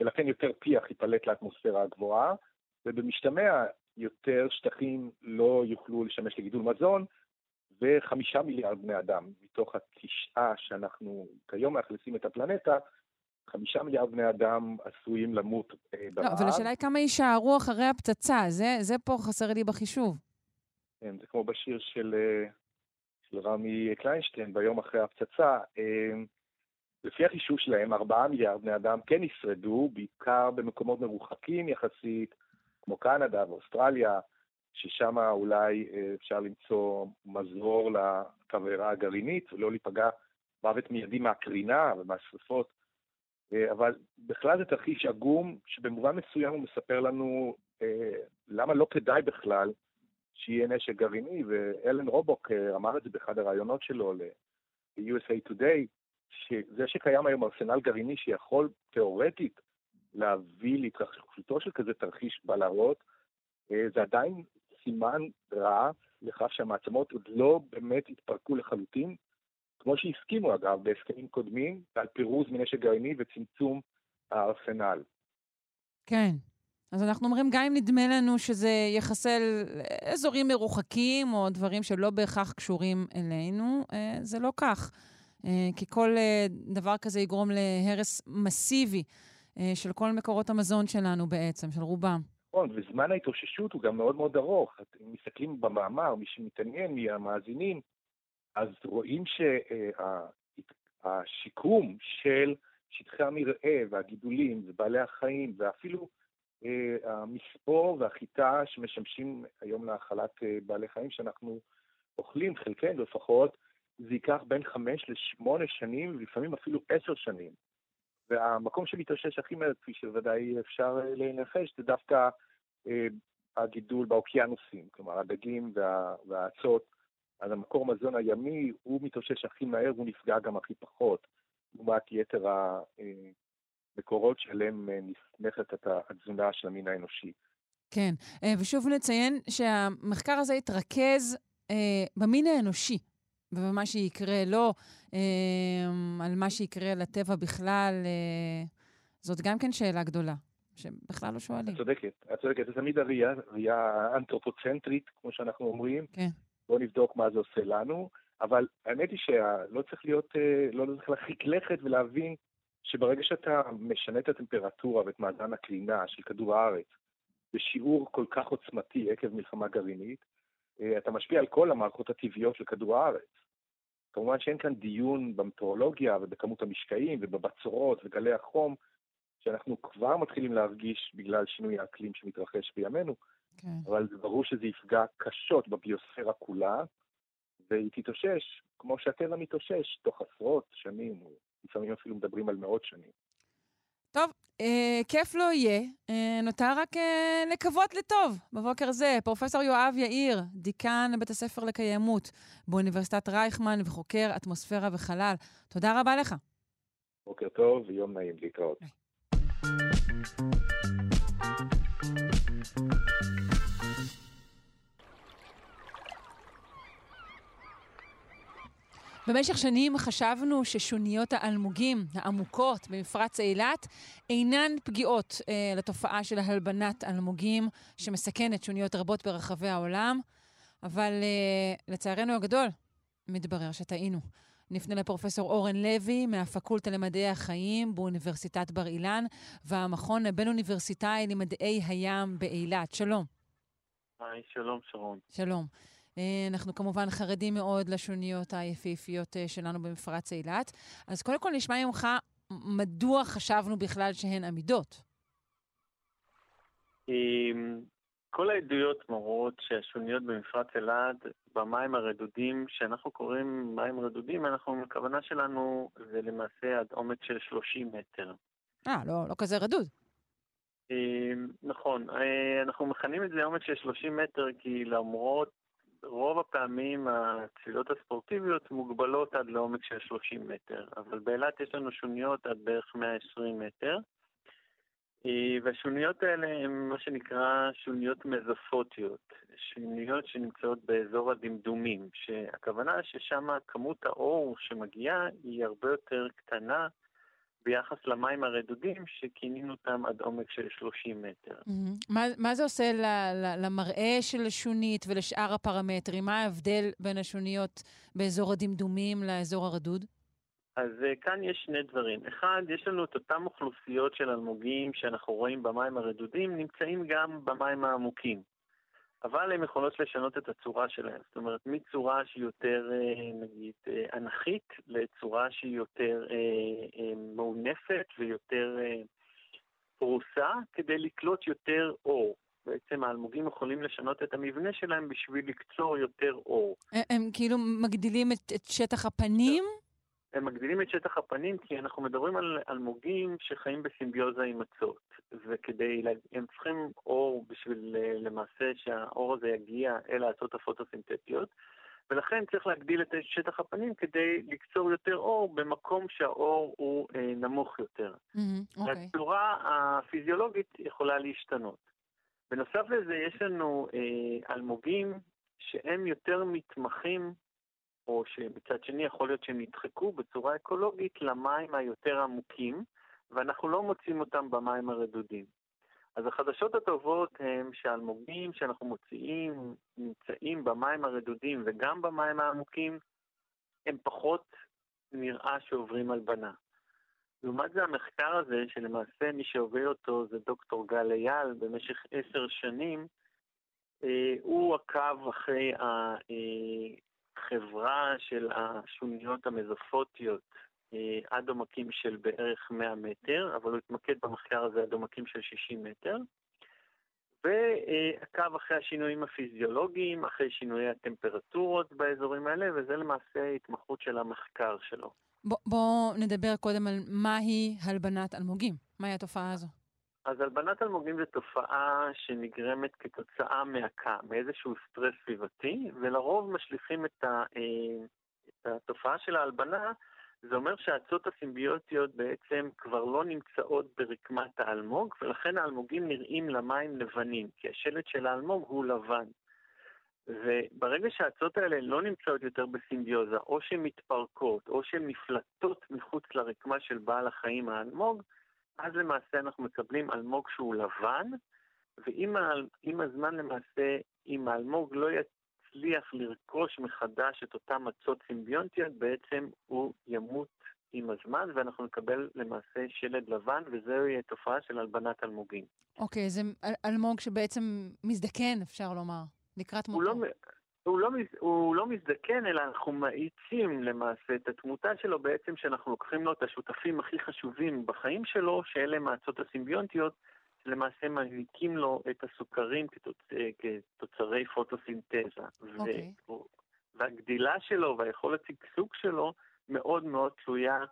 ולכן יותר פיח ייפלט לאטמוספירה הגבוהה, ובמשתמע יותר שטחים לא יוכלו לשמש לגידול מזון, וחמישה מיליארד בני אדם מתוך התשעה שאנחנו כיום מאכלסים את הפלנטה, חמישה מיליארד בני אדם עשויים למות
אה, ברעב. לא, אבל השאלה היא כמה יישארו אחרי הפצצה, זה, זה פה חסר לי בחישוב.
כן, זה כמו בשיר של של רמי קליינשטיין ביום אחרי הפצצה. אמ, לפי החישוב שלהם, ארבעה מיליארד בני אדם כן ישרדו, בעיקר במקומות מרוחקים יחסית, כמו קנדה ואוסטרליה, ששם אולי אה, אפשר למצוא מזור לתבערה הגרעינית ולא להיפגע מוות מיידי מהקרינה ומהשרפות. אה, אבל בכלל זה תרחיש עגום, שבמובן מסוים הוא מספר לנו אה, למה לא כדאי בכלל שיהיה נשק גרעיני, ואלן רובוק אמר את זה באחד הראיונות שלו ל-USA Today, שזה שקיים היום ארסנל גרעיני שיכול תיאורטית להביא להתרחשותו של כזה תרחיש בלהות, זה עדיין סימן רע לכך שהמעצמות עוד לא באמת התפרקו לחלוטין, כמו שהסכימו אגב בהסכמים קודמים, על פירוז מנשק גרעיני וצמצום הארסנל.
כן. אז אנחנו אומרים, גם אם נדמה לנו שזה יחסל אזורים מרוחקים או דברים שלא בהכרח קשורים אלינו, אה, זה לא כך. אה, כי כל אה, דבר כזה יגרום להרס מסיבי של כל מקורות המזון שלנו בעצם, של רובם.
נכון, וזמן ההתאוששות הוא גם מאוד מאוד ארוך. אתם מסתכלים במאמר, מי שמתעניין מהמאזינים, אז רואים שהשיקום של שטחי המרעה והגידולים ובעלי החיים ואפילו המספור והחיטה שמשמשים היום להאכלת אה, בעלי חיים שאנחנו אוכלים, חלקנו לפחות, זה ייקח בין חמש לשמונה שנים ולפעמים אפילו עשר שנים. והמקום שמתאושש הכי מהר, כפי שוודאי אפשר אה, לנחש, זה דווקא אה, הגידול באוקיינוסים, כלומר הדגים וה, והאצות. אז המקור מזון הימי הוא מתאושש הכי מהר והוא נפגע גם הכי פחות, לעומת יתר המקורות שעליהם אה, נסמכת התזונה של המין האנושי.
כן, ושוב נציין שהמחקר הזה התרכז אה, במין האנושי, ובמה שיקרה לו, אה, על מה שיקרה לטבע בכלל, אה, זאת גם כן שאלה גדולה, שבכלל לא שואלים.
את צודקת, את צודקת. זה תמיד הראייה, ראייה אנתרופוצנטרית, כמו שאנחנו אומרים.
כן.
בואו נבדוק מה זה עושה לנו, אבל האמת היא שלא צריך להיות, אה, לא צריך להרחיק לכת ולהבין שברגע שאתה משנה את הטמפרטורה ואת מאזן הקרינה של כדור הארץ בשיעור כל כך עוצמתי עקב מלחמה גרעינית, אה, אתה משפיע על כל המערכות הטבעיות של כדור הארץ. כמובן שאין כאן דיון במטאורולוגיה ובכמות המשקעים ובבצורות וגלי החום, שאנחנו כבר מתחילים להרגיש בגלל שינוי האקלים שמתרחש בימינו, כן. אבל זה ברור שזה יפגע קשות בביוספירה כולה, והיא תתאושש כמו שהטבע מתאושש תוך עשרות שנים, או לפעמים אפילו מדברים על מאות שנים.
טוב, אה, כיף לא יהיה. אה, נותר רק אה, לקוות לטוב. בבוקר זה, פרופ' יואב יאיר, דיקן בית הספר לקיימות באוניברסיטת רייכמן וחוקר אטמוספירה וחלל. תודה רבה לך.
בוקר טוב ויום נעים להתראות.
במשך שנים חשבנו ששוניות האלמוגים העמוקות במפרץ אילת אינן פגיעות אה, לתופעה של הלבנת אלמוגים שמסכנת שוניות רבות ברחבי העולם, אבל אה, לצערנו הגדול, מתברר שטעינו. נפנה לפרופסור אורן לוי מהפקולטה למדעי החיים באוניברסיטת בר אילן והמכון הבין-אוניברסיטאי למדעי הים באילת. שלום.
היי, שלום שרון.
שלום. אה, אנחנו כמובן חרדים מאוד לשוניות היפהפיות אה, שלנו במפרץ אילת. אז קודם כל נשמע ממך מדוע חשבנו בכלל שהן עמידות.
אמ, כל העדויות מראות שהשוניות במפרץ אילת, במים הרדודים, שאנחנו קוראים מים רדודים, אנחנו, הכוונה שלנו זה למעשה עד עומק של 30 מטר.
אה, לא, לא כזה רדוד.
אמ, נכון, אה, אנחנו מכנים את זה עומק של 30 מטר כי למרות רוב הפעמים הצלילות הספורטיביות מוגבלות עד לעומק של 30 מטר, אבל באילת יש לנו שוניות עד בערך 120 מטר. אה, והשוניות האלה הן מה שנקרא שוניות מזופוטיות, שוניות שנמצאות באזור הדמדומים, שהכוונה ששם כמות האור שמגיעה היא הרבה יותר קטנה ביחס למים הרדודים, שכינינו אותם עד עומק של 30 מטר.
Mm-hmm. מה, מה זה עושה ל, ל, למראה של השונית ולשאר הפרמטרים? מה ההבדל בין השוניות באזור הדמדומים לאזור הרדוד?
אז uh, כאן יש שני דברים. אחד, יש לנו את אותן אוכלוסיות של אלמוגים שאנחנו רואים במים הרדודים, נמצאים גם במים העמוקים. אבל הן יכולות לשנות את הצורה שלהן. זאת אומרת, מצורה שהיא יותר, אה, נגיד, אה, אנכית, לצורה שהיא יותר אה, מעונפת ויותר פרוסה, כדי לקלוט יותר אור. בעצם האלמוגים יכולים לשנות את המבנה שלהם בשביל לקצור יותר אור.
הם, הם כאילו מגדילים את, את שטח הפנים?
הם מגדילים את שטח הפנים כי אנחנו מדברים על אלמוגים שחיים בסימביוזה עם מצות. וכדי, הם צריכים אור בשביל למעשה שהאור הזה יגיע אל האצות הפוטוסינתטיות. ולכן צריך להגדיל את שטח הפנים כדי לקצור יותר אור במקום שהאור הוא אה, נמוך יותר.
Mm-hmm, okay.
הצורה הפיזיולוגית יכולה להשתנות. בנוסף לזה יש לנו אה, אלמוגים שהם יותר מתמחים, או שמצד שני יכול להיות שהם נדחקו בצורה אקולוגית למים היותר עמוקים, ואנחנו לא מוצאים אותם במים הרדודים. אז החדשות הטובות הן שהאלמוגים שאנחנו מוציאים נמצאים במים הרדודים וגם במים העמוקים, הם פחות נראה שעוברים הלבנה. לעומת זה המחקר הזה, שלמעשה מי שהוביל אותו זה דוקטור גל אייל במשך עשר שנים, אה, הוא עקב אחרי החברה של השוניות המזופוטיות אה, עד עומקים של בערך 100 מטר, אבל הוא התמקד במחקר הזה עד עומקים של 60 מטר, ועקב אחרי השינויים הפיזיולוגיים, אחרי שינויי הטמפרטורות באזורים האלה, וזה למעשה התמחות של המחקר שלו.
בואו בוא נדבר קודם על מהי הלבנת אלמוגים. מהי התופעה הזו?
אז הלבנת אלמוגים זו תופעה שנגרמת כתוצאה מהקה, מאיזשהו סטרס סביבתי, ולרוב משליכים את, ה, אה, את התופעה של ההלבנה זה אומר שהאצות הסימביוטיות בעצם כבר לא נמצאות ברקמת האלמוג, ולכן האלמוגים נראים למים לבנים, כי השלט של האלמוג הוא לבן. וברגע שהאצות האלה לא נמצאות יותר בסימביוזה, או שהן מתפרקות, או שהן נפלטות מחוץ לרקמה של בעל החיים האלמוג, אז למעשה אנחנו מקבלים אלמוג שהוא לבן, ועם הזמן למעשה, אם האלמוג לא יצליח לרכוש מחדש את אותן מצות סימביונטיות, בעצם הוא ימות עם הזמן, ואנחנו נקבל למעשה שלד לבן, וזוהי תופעה של הלבנת אלמוגים.
אוקיי, okay, זה אלמוג שבעצם מזדקן, אפשר לומר, לקראת מותו.
הוא לא, הוא לא, הוא לא מזדקן, אלא אנחנו מאיצים למעשה את התמותה שלו בעצם, שאנחנו לוקחים לו את השותפים הכי חשובים בחיים שלו, שאלה מאצות הסימביונטיות, למעשה מעניקים לו את הסוכרים כתוצ... כתוצרי פוטוסינתזה.
Okay. אוקיי. ו...
והגדילה שלו והיכולת שגשוג שלו מאוד מאוד תלויה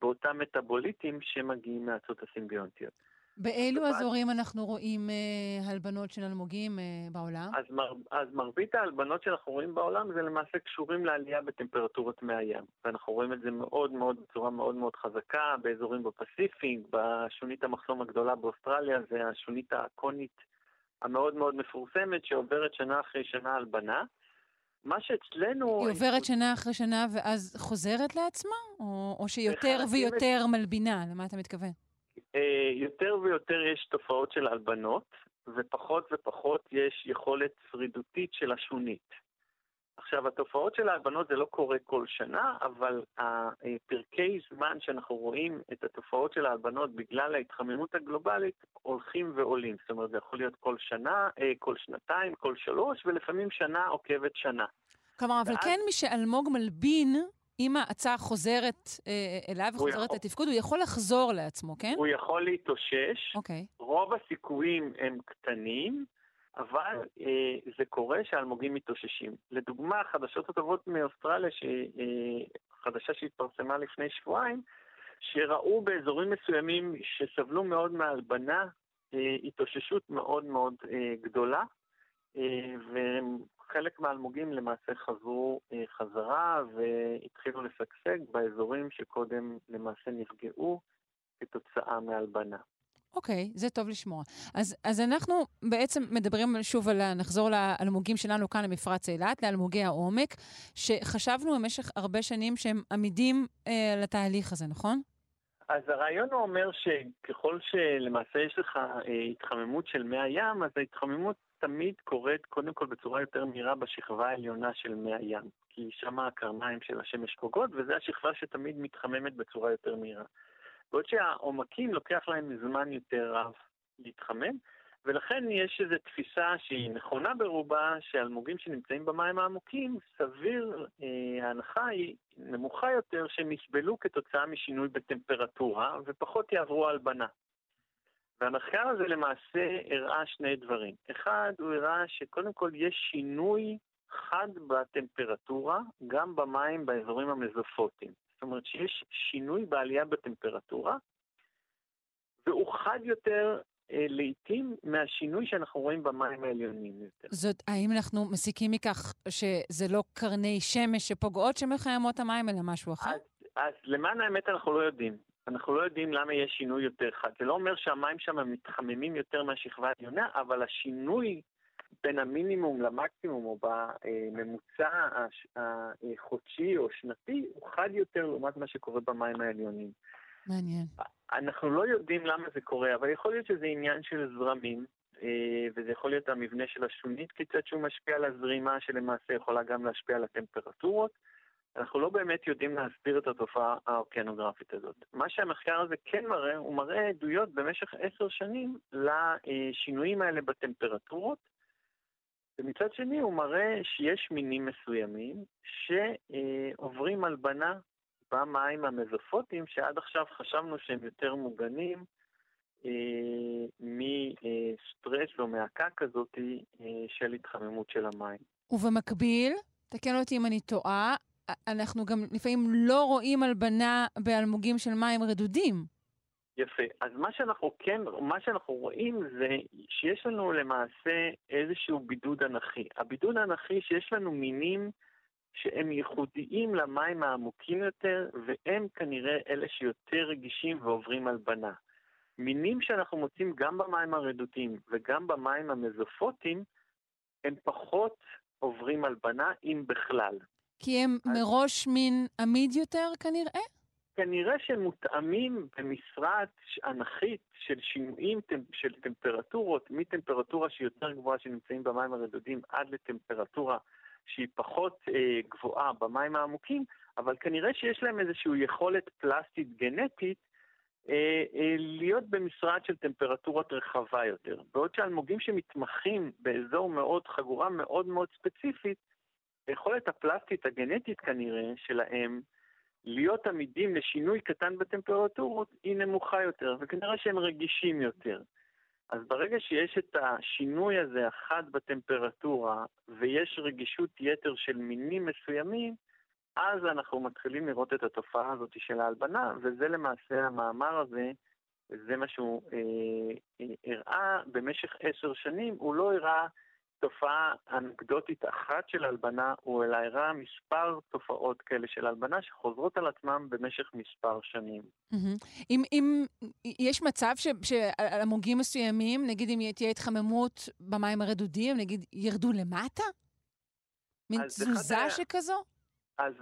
באותם מטאבוליטים שמגיעים מהאצות הסימביונטיות.
באילו אזורים אנחנו רואים אה, הלבנות של אלמוגים אה, בעולם?
אז, מר, אז מרבית ההלבנות שאנחנו רואים בעולם זה למעשה קשורים לעלייה בטמפרטורות מי הים. ואנחנו רואים את זה מאוד מאוד, בצורה מאוד מאוד חזקה, באזורים בפסיפיק, בשונית המחסום הגדולה באוסטרליה, זה השונית הקונית המאוד מאוד מפורסמת, שעוברת שנה אחרי שנה הלבנה. מה שאצלנו...
היא עוברת שנה אחרי שנה ואז חוזרת לעצמה? או, או שיותר ויותר מלבינה? למה אתה מתכוון?
אה, יותר ויותר יש תופעות של הלבנות, ופחות ופחות יש יכולת שרידותית של השונית. עכשיו, התופעות של ההלבנות זה לא קורה כל שנה, אבל הפרקי זמן שאנחנו רואים את התופעות של ההלבנות בגלל ההתחממות הגלובלית הולכים ועולים. זאת אומרת, זה יכול להיות כל שנה, אה, כל שנתיים, כל שלוש, ולפעמים שנה עוקבת שנה.
כלומר, אבל ואז... כן מי שאלמוג מלבין, אם ההצעה חוזרת אה, אליו וחוזרת יכול... לתפקוד, הוא יכול לחזור לעצמו, כן?
הוא יכול להתאושש.
אוקיי. Okay.
רוב הסיכויים הם קטנים, אבל אה, זה קורה שאלמוגים מתאוששים. לדוגמה, החדשות הטובות מאוסטרליה. אה, חדשה שהתפרסמה לפני שבועיים, שראו באזורים מסוימים שסבלו מאוד מהלבנה, אה, התאוששות מאוד מאוד אה, גדולה, אה, וחלק מהאלמוגים למעשה חזרו אה, חזרה והתחילו לשגשג באזורים שקודם למעשה נפגעו כתוצאה מהלבנה.
אוקיי, okay, זה טוב לשמוע. אז, אז אנחנו בעצם מדברים שוב על, נחזור לאלמוגים שלנו כאן למפרץ אילת, לאלמוגי העומק, שחשבנו במשך הרבה שנים שהם עמידים אה, לתהליך הזה, נכון?
אז הרעיון הוא אומר שככל שלמעשה יש לך אה, התחממות של מי הים, אז ההתחממות תמיד קורית קודם כל בצורה יותר מהירה בשכבה העליונה של מי הים. כי שם הקרניים של השמש פוגעות, וזו השכבה שתמיד מתחממת בצורה יותר מהירה. בעוד שהעומקים לוקח להם זמן יותר רב להתחמם, ולכן יש איזו תפיסה שהיא נכונה ברובה, שאלמוגים שנמצאים במים העמוקים, סביר, אה, ההנחה היא נמוכה יותר, שהם יסבלו כתוצאה משינוי בטמפרטורה ופחות יעברו הלבנה. והמחקר הזה למעשה הראה שני דברים. אחד, הוא הראה שקודם כל יש שינוי חד בטמפרטורה, גם במים באזורים המזופוטיים. זאת אומרת שיש שינוי בעלייה בטמפרטורה, והוא חד יותר אה, לעתים מהשינוי שאנחנו רואים במים העליונים יותר.
זאת, האם אנחנו מסיקים מכך שזה לא קרני שמש שפוגעות שמחיימות המים, אלא משהו אחר?
אז, אז למען האמת אנחנו לא יודעים. אנחנו לא יודעים למה יש שינוי יותר חד. זה לא אומר שהמים שם מתחממים יותר מהשכבה העליונה, אבל השינוי בין המינימום למקסימום, או בממוצע החודשי או שנתי, הוא חד יותר לעומת מה שקורה במים העליונים.
מעניין.
אנחנו לא יודעים למה זה קורה, אבל יכול להיות שזה עניין של זרמים, אה, וזה יכול להיות המבנה של השונית כיצד שהוא משפיע על הזרימה, שלמעשה יכולה גם להשפיע על הטמפרטורות. אנחנו לא באמת יודעים להסביר את התופעה האוקיינוגרפית הזאת. מה שהמחקר הזה כן מראה, הוא מראה עדויות במשך עשר שנים לשינויים האלה בטמפרטורות, ומצד שני הוא מראה שיש מינים מסוימים שעוברים הלבנה במים המזופוטיים, שעד עכשיו חשבנו שהם יותר מוגנים אה, מסטרס או מהקה כזאת אה, של התחממות של המים.
ובמקביל, תקן אותי אם אני טועה, אנחנו גם לפעמים לא רואים הלבנה באלמוגים של מים רדודים.
יפה. אז מה שאנחנו כן, מה שאנחנו רואים זה שיש לנו למעשה איזשהו בידוד אנכי. הבידוד האנכי שיש לנו מינים שהם ייחודיים למים העמוקים יותר, והם כנראה אלה שיותר רגישים ועוברים הלבנה. מינים שאנחנו מוצאים גם במים הרדודים וגם במים המזופוטיים, הם פחות עוברים הלבנה, אם בכלל.
כי הם אז... מראש מין עמיד יותר כנראה?
כנראה שהם מותאמים במשרעת אנכית של שינויים של טמפרטורות, מטמפרטורה שהיא יותר גבוהה שנמצאים במים הרדודים עד לטמפרטורה שהיא פחות אה, גבוהה במים העמוקים, אבל כנראה שיש להם איזושהי יכולת פלסטית גנטית אה, אה, להיות במשרד של טמפרטורות רחבה יותר. בעוד שאלמוגים שמתמחים באזור מאוד, חגורה מאוד מאוד ספציפית, היכולת הפלסטית הגנטית כנראה שלהם להיות עמידים לשינוי קטן בטמפרטורות היא נמוכה יותר, וכנראה שהם רגישים יותר. אז ברגע שיש את השינוי הזה החד בטמפרטורה ויש רגישות יתר של מינים מסוימים, אז אנחנו מתחילים לראות את התופעה הזאת של ההלבנה, וזה למעשה המאמר הזה, וזה מה שהוא אה, אה, הראה במשך עשר שנים, הוא לא הראה תופעה אנקדוטית אחת של הלבנה, הוא אלא הראה מספר תופעות כאלה של הלבנה שחוזרות על עצמם במשך מספר שנים.
אם, אם יש מצב שעל עמוגים מסוימים, נגיד אם תהיה התחממות במים הרדודים, נגיד ירדו למטה? מין תזוזה. שכזו?
אז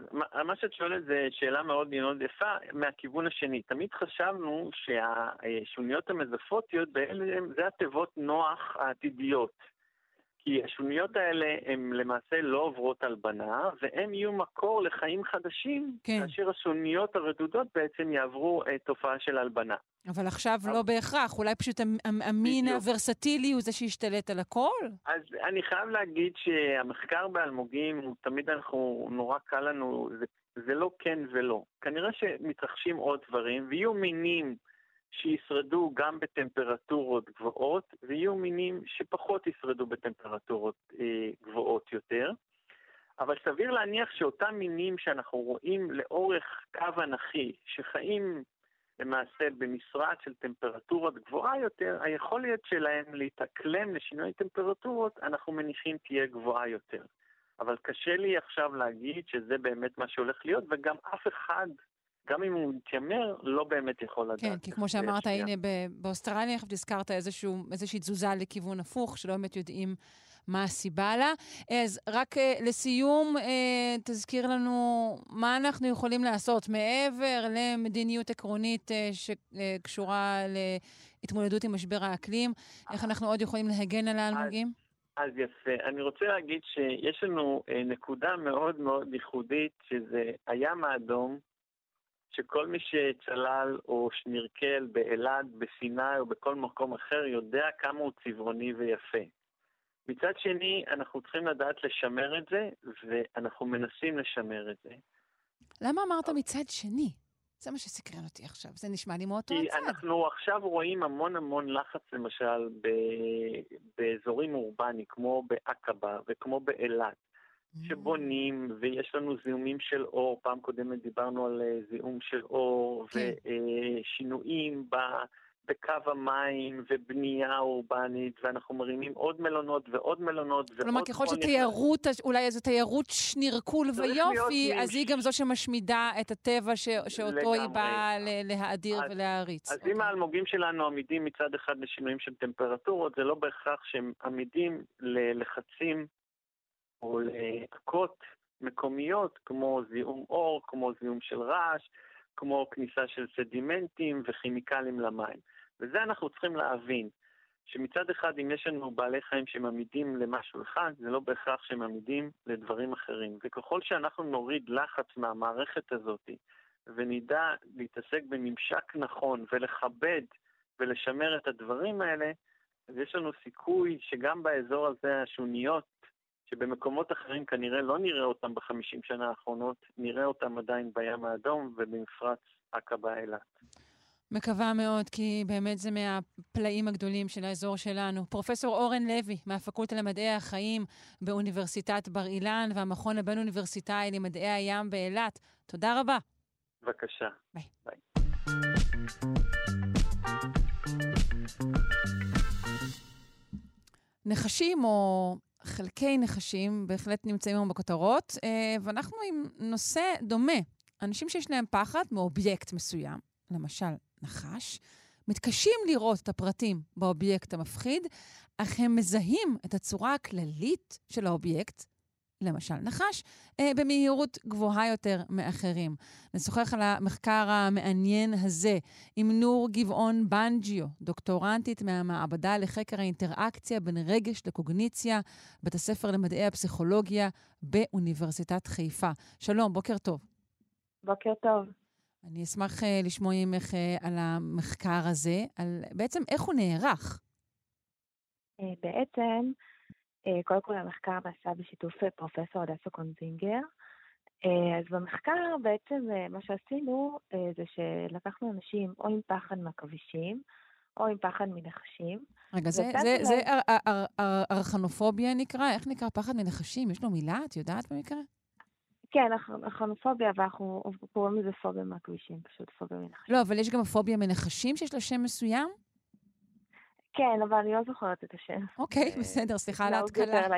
מה שאת שואלת זה שאלה מאוד מאוד יפה מהכיוון השני. תמיד חשבנו שהשוניות המזפוטיות, זה התיבות נוח העתידיות. כי השוניות האלה הן למעשה לא עוברות הלבנה, והן יהיו מקור לחיים חדשים, כן. כאשר השוניות הרדודות בעצם יעברו את תופעה של הלבנה.
אבל עכשיו אבל... לא בהכרח, אולי פשוט המין הוורסטילי הוא זה שישתלט על הכל?
אז אני חייב להגיד שהמחקר באלמוגים, תמיד אנחנו, נורא קל לנו, זה, זה לא כן ולא. כנראה שמתרחשים עוד דברים, ויהיו מינים שישרדו גם בטמפרטורות גבוהות, ויהיו מינים שפחות ישרדו בטמפרטורות אה, גבוהות יותר. אבל סביר להניח שאותם מינים שאנחנו רואים לאורך קו אנכי, שחיים למעשה במשרד של טמפרטורות גבוהה יותר, היכולת שלהם להתאקלם לשינוי טמפרטורות, אנחנו מניחים תהיה גבוהה יותר. אבל קשה לי עכשיו להגיד שזה באמת מה שהולך להיות, וגם אף אחד גם אם הוא מתיימר, לא באמת יכול לדעת.
כן, כי כמו שאמרת, הנה באוסטרליה, איך הזכרת איזשהו, איזושהי תזוזה לכיוון הפוך, שלא באמת יודעים מה הסיבה לה. אז רק uh, לסיום, uh, תזכיר לנו מה אנחנו יכולים לעשות מעבר למדיניות עקרונית uh, שקשורה להתמודדות עם משבר האקלים, איך אנחנו עוד יכולים להגן על האלמוגים?
אז יפה. אני רוצה להגיד שיש לנו נקודה מאוד מאוד ייחודית, שזה הים האדום, שכל מי שצלל או שנרקל באילת, בסיני או בכל מקום אחר יודע כמה הוא צבעוני ויפה. מצד שני, אנחנו צריכים לדעת לשמר את זה, ואנחנו מנסים לשמר את זה.
למה אמרת מצד שני? זה מה שסקרן אותי עכשיו, זה נשמע לי מאותו הצד.
אנחנו עכשיו רואים המון המון לחץ, למשל, ב... באזורים אורבניים, כמו בעקבה וכמו באילת. שבונים ויש לנו זיהומים של אור, פעם קודמת דיברנו על אה, זיהום של אור,
כן.
ושינויים ב... בקו המים ובנייה אורבנית, ואנחנו מרימים עוד מלונות ועוד מלונות ועוד...
כלומר, ככל שתיירות, אולי איזו תיירות
להיות
ויופי, אז היא גם זו שמשמידה את הטבע ש- שאותו היא
לגמרי.
באה ל- להאדיר
אז-
ולהעריץ.
אז
אוקיי.
אם האלמוגים שלנו עמידים מצד אחד לשינויים של טמפרטורות, זה לא בהכרח שהם עמידים ללחצים או להקות מקומיות, כמו זיהום אור, כמו זיהום של רעש, כמו כניסה של סדימנטים וכימיקלים למים. וזה אנחנו צריכים להבין, שמצד אחד, אם יש לנו בעלי חיים שהם עמידים למשהו אחד, זה לא בהכרח שהם לדברים אחרים. וככל שאנחנו נוריד לחץ מהמערכת הזאת, ונדע להתעסק בממשק נכון ולכבד ולשמר את הדברים האלה, אז יש לנו סיכוי שגם באזור הזה השוניות, שבמקומות אחרים כנראה לא נראה אותם בחמישים שנה האחרונות, נראה אותם עדיין בים האדום ובמפרץ עקבה אילת.
מקווה מאוד, כי באמת זה מהפלאים הגדולים של האזור שלנו. פרופסור אורן לוי, מהפקולטה למדעי החיים באוניברסיטת בר אילן והמכון הבין-אוניברסיטאי למדעי הים באילת, תודה רבה.
בבקשה.
ביי.
ביי.
נחשים או חלקי נחשים בהחלט נמצאים היום בכותרות, אה, ואנחנו עם נושא דומה. אנשים שיש להם פחד מאובייקט מסוים, למשל נחש, מתקשים לראות את הפרטים באובייקט המפחיד, אך הם מזהים את הצורה הכללית של האובייקט, למשל נחש, אה, במהירות גבוהה יותר מאחרים. נשוחח על המחקר המעניין הזה עם נור גבעון בנג'יו, דוקטורנטית מהמעבדה לחקר האינטראקציה בין רגש לקוגניציה, בית הספר למדעי הפסיכולוגיה באוניברסיטת חיפה. שלום, בוקר טוב.
בוקר טוב.
אני אשמח uh, לשמוע ממך uh, על המחקר הזה, על בעצם איך הוא נערך.
Uh, בעצם, קודם כל המחקר נעשה בשיתוף uh, פרופסור הדסה קונזינגר. Uh, אז במחקר בעצם מה שעשינו זה שלקחנו אנשים או עם פחד מעכבישים, או עם פחד מנחשים.
רגע, זה, זה, זה אר, אר, אר, אר, ארכנופוביה נקרא? איך נקרא פחד מנחשים? יש לו מילה? את יודעת במקרה?
כן, ארכנופוביה, ואנחנו קוראים לזה פוביה מהכבישים, פשוט פוביה מנחשים.
לא, אבל יש גם פוביה מנחשים שיש לה שם מסוים?
כן, אבל אני לא זוכרת את השם.
אוקיי, בסדר, סליחה על ההתקלה.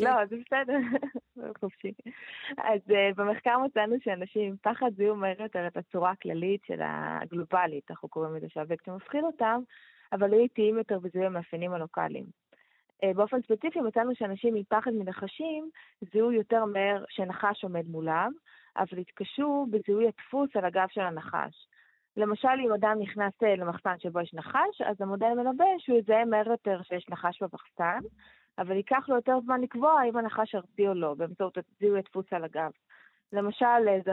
לא, זה בסדר, חופשי. אז במחקר מצאנו שאנשים עם פחד זיהו מהר יותר את הצורה הכללית של הגלובלית, אנחנו קוראים לזה שהאובייקט מפחיד אותם, אבל היו איטיים יותר בזיהוי המאפיינים הלוקאליים. באופן ספציפי מצאנו שאנשים עם פחד מנחשים זיהו יותר מהר שנחש עומד מולם, אבל התקשו בזיהוי הדפוס על הגב של הנחש. למשל, אם אדם נכנס למחסן שבו יש נחש, אז המודל מנבא שהוא יזהה מהר יותר שיש נחש במחסן, אבל ייקח לו יותר זמן לקבוע אם הנחש ארצי או לא, באמצעות זיהוי הדפוס על הגב. למשל, זה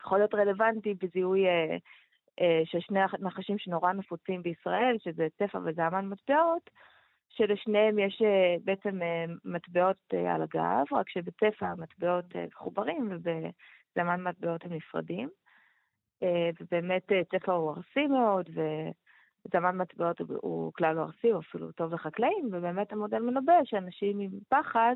יכול להיות רלוונטי בזיהוי אה, אה, של שני נחשים שנורא נפוצים בישראל, שזה צפה וזעמן מטבעות, שלשניהם יש בעצם מטבעות על הגב, רק שבצפע המטבעות מחוברים ובזמן מטבעות הם נפרדים. ובאמת צפע הוא ארסי מאוד, וזמן מטבעות הוא כלל לא ארסי, הוא אפילו טוב לחקלאים, ובאמת המודל מנבא שאנשים עם פחד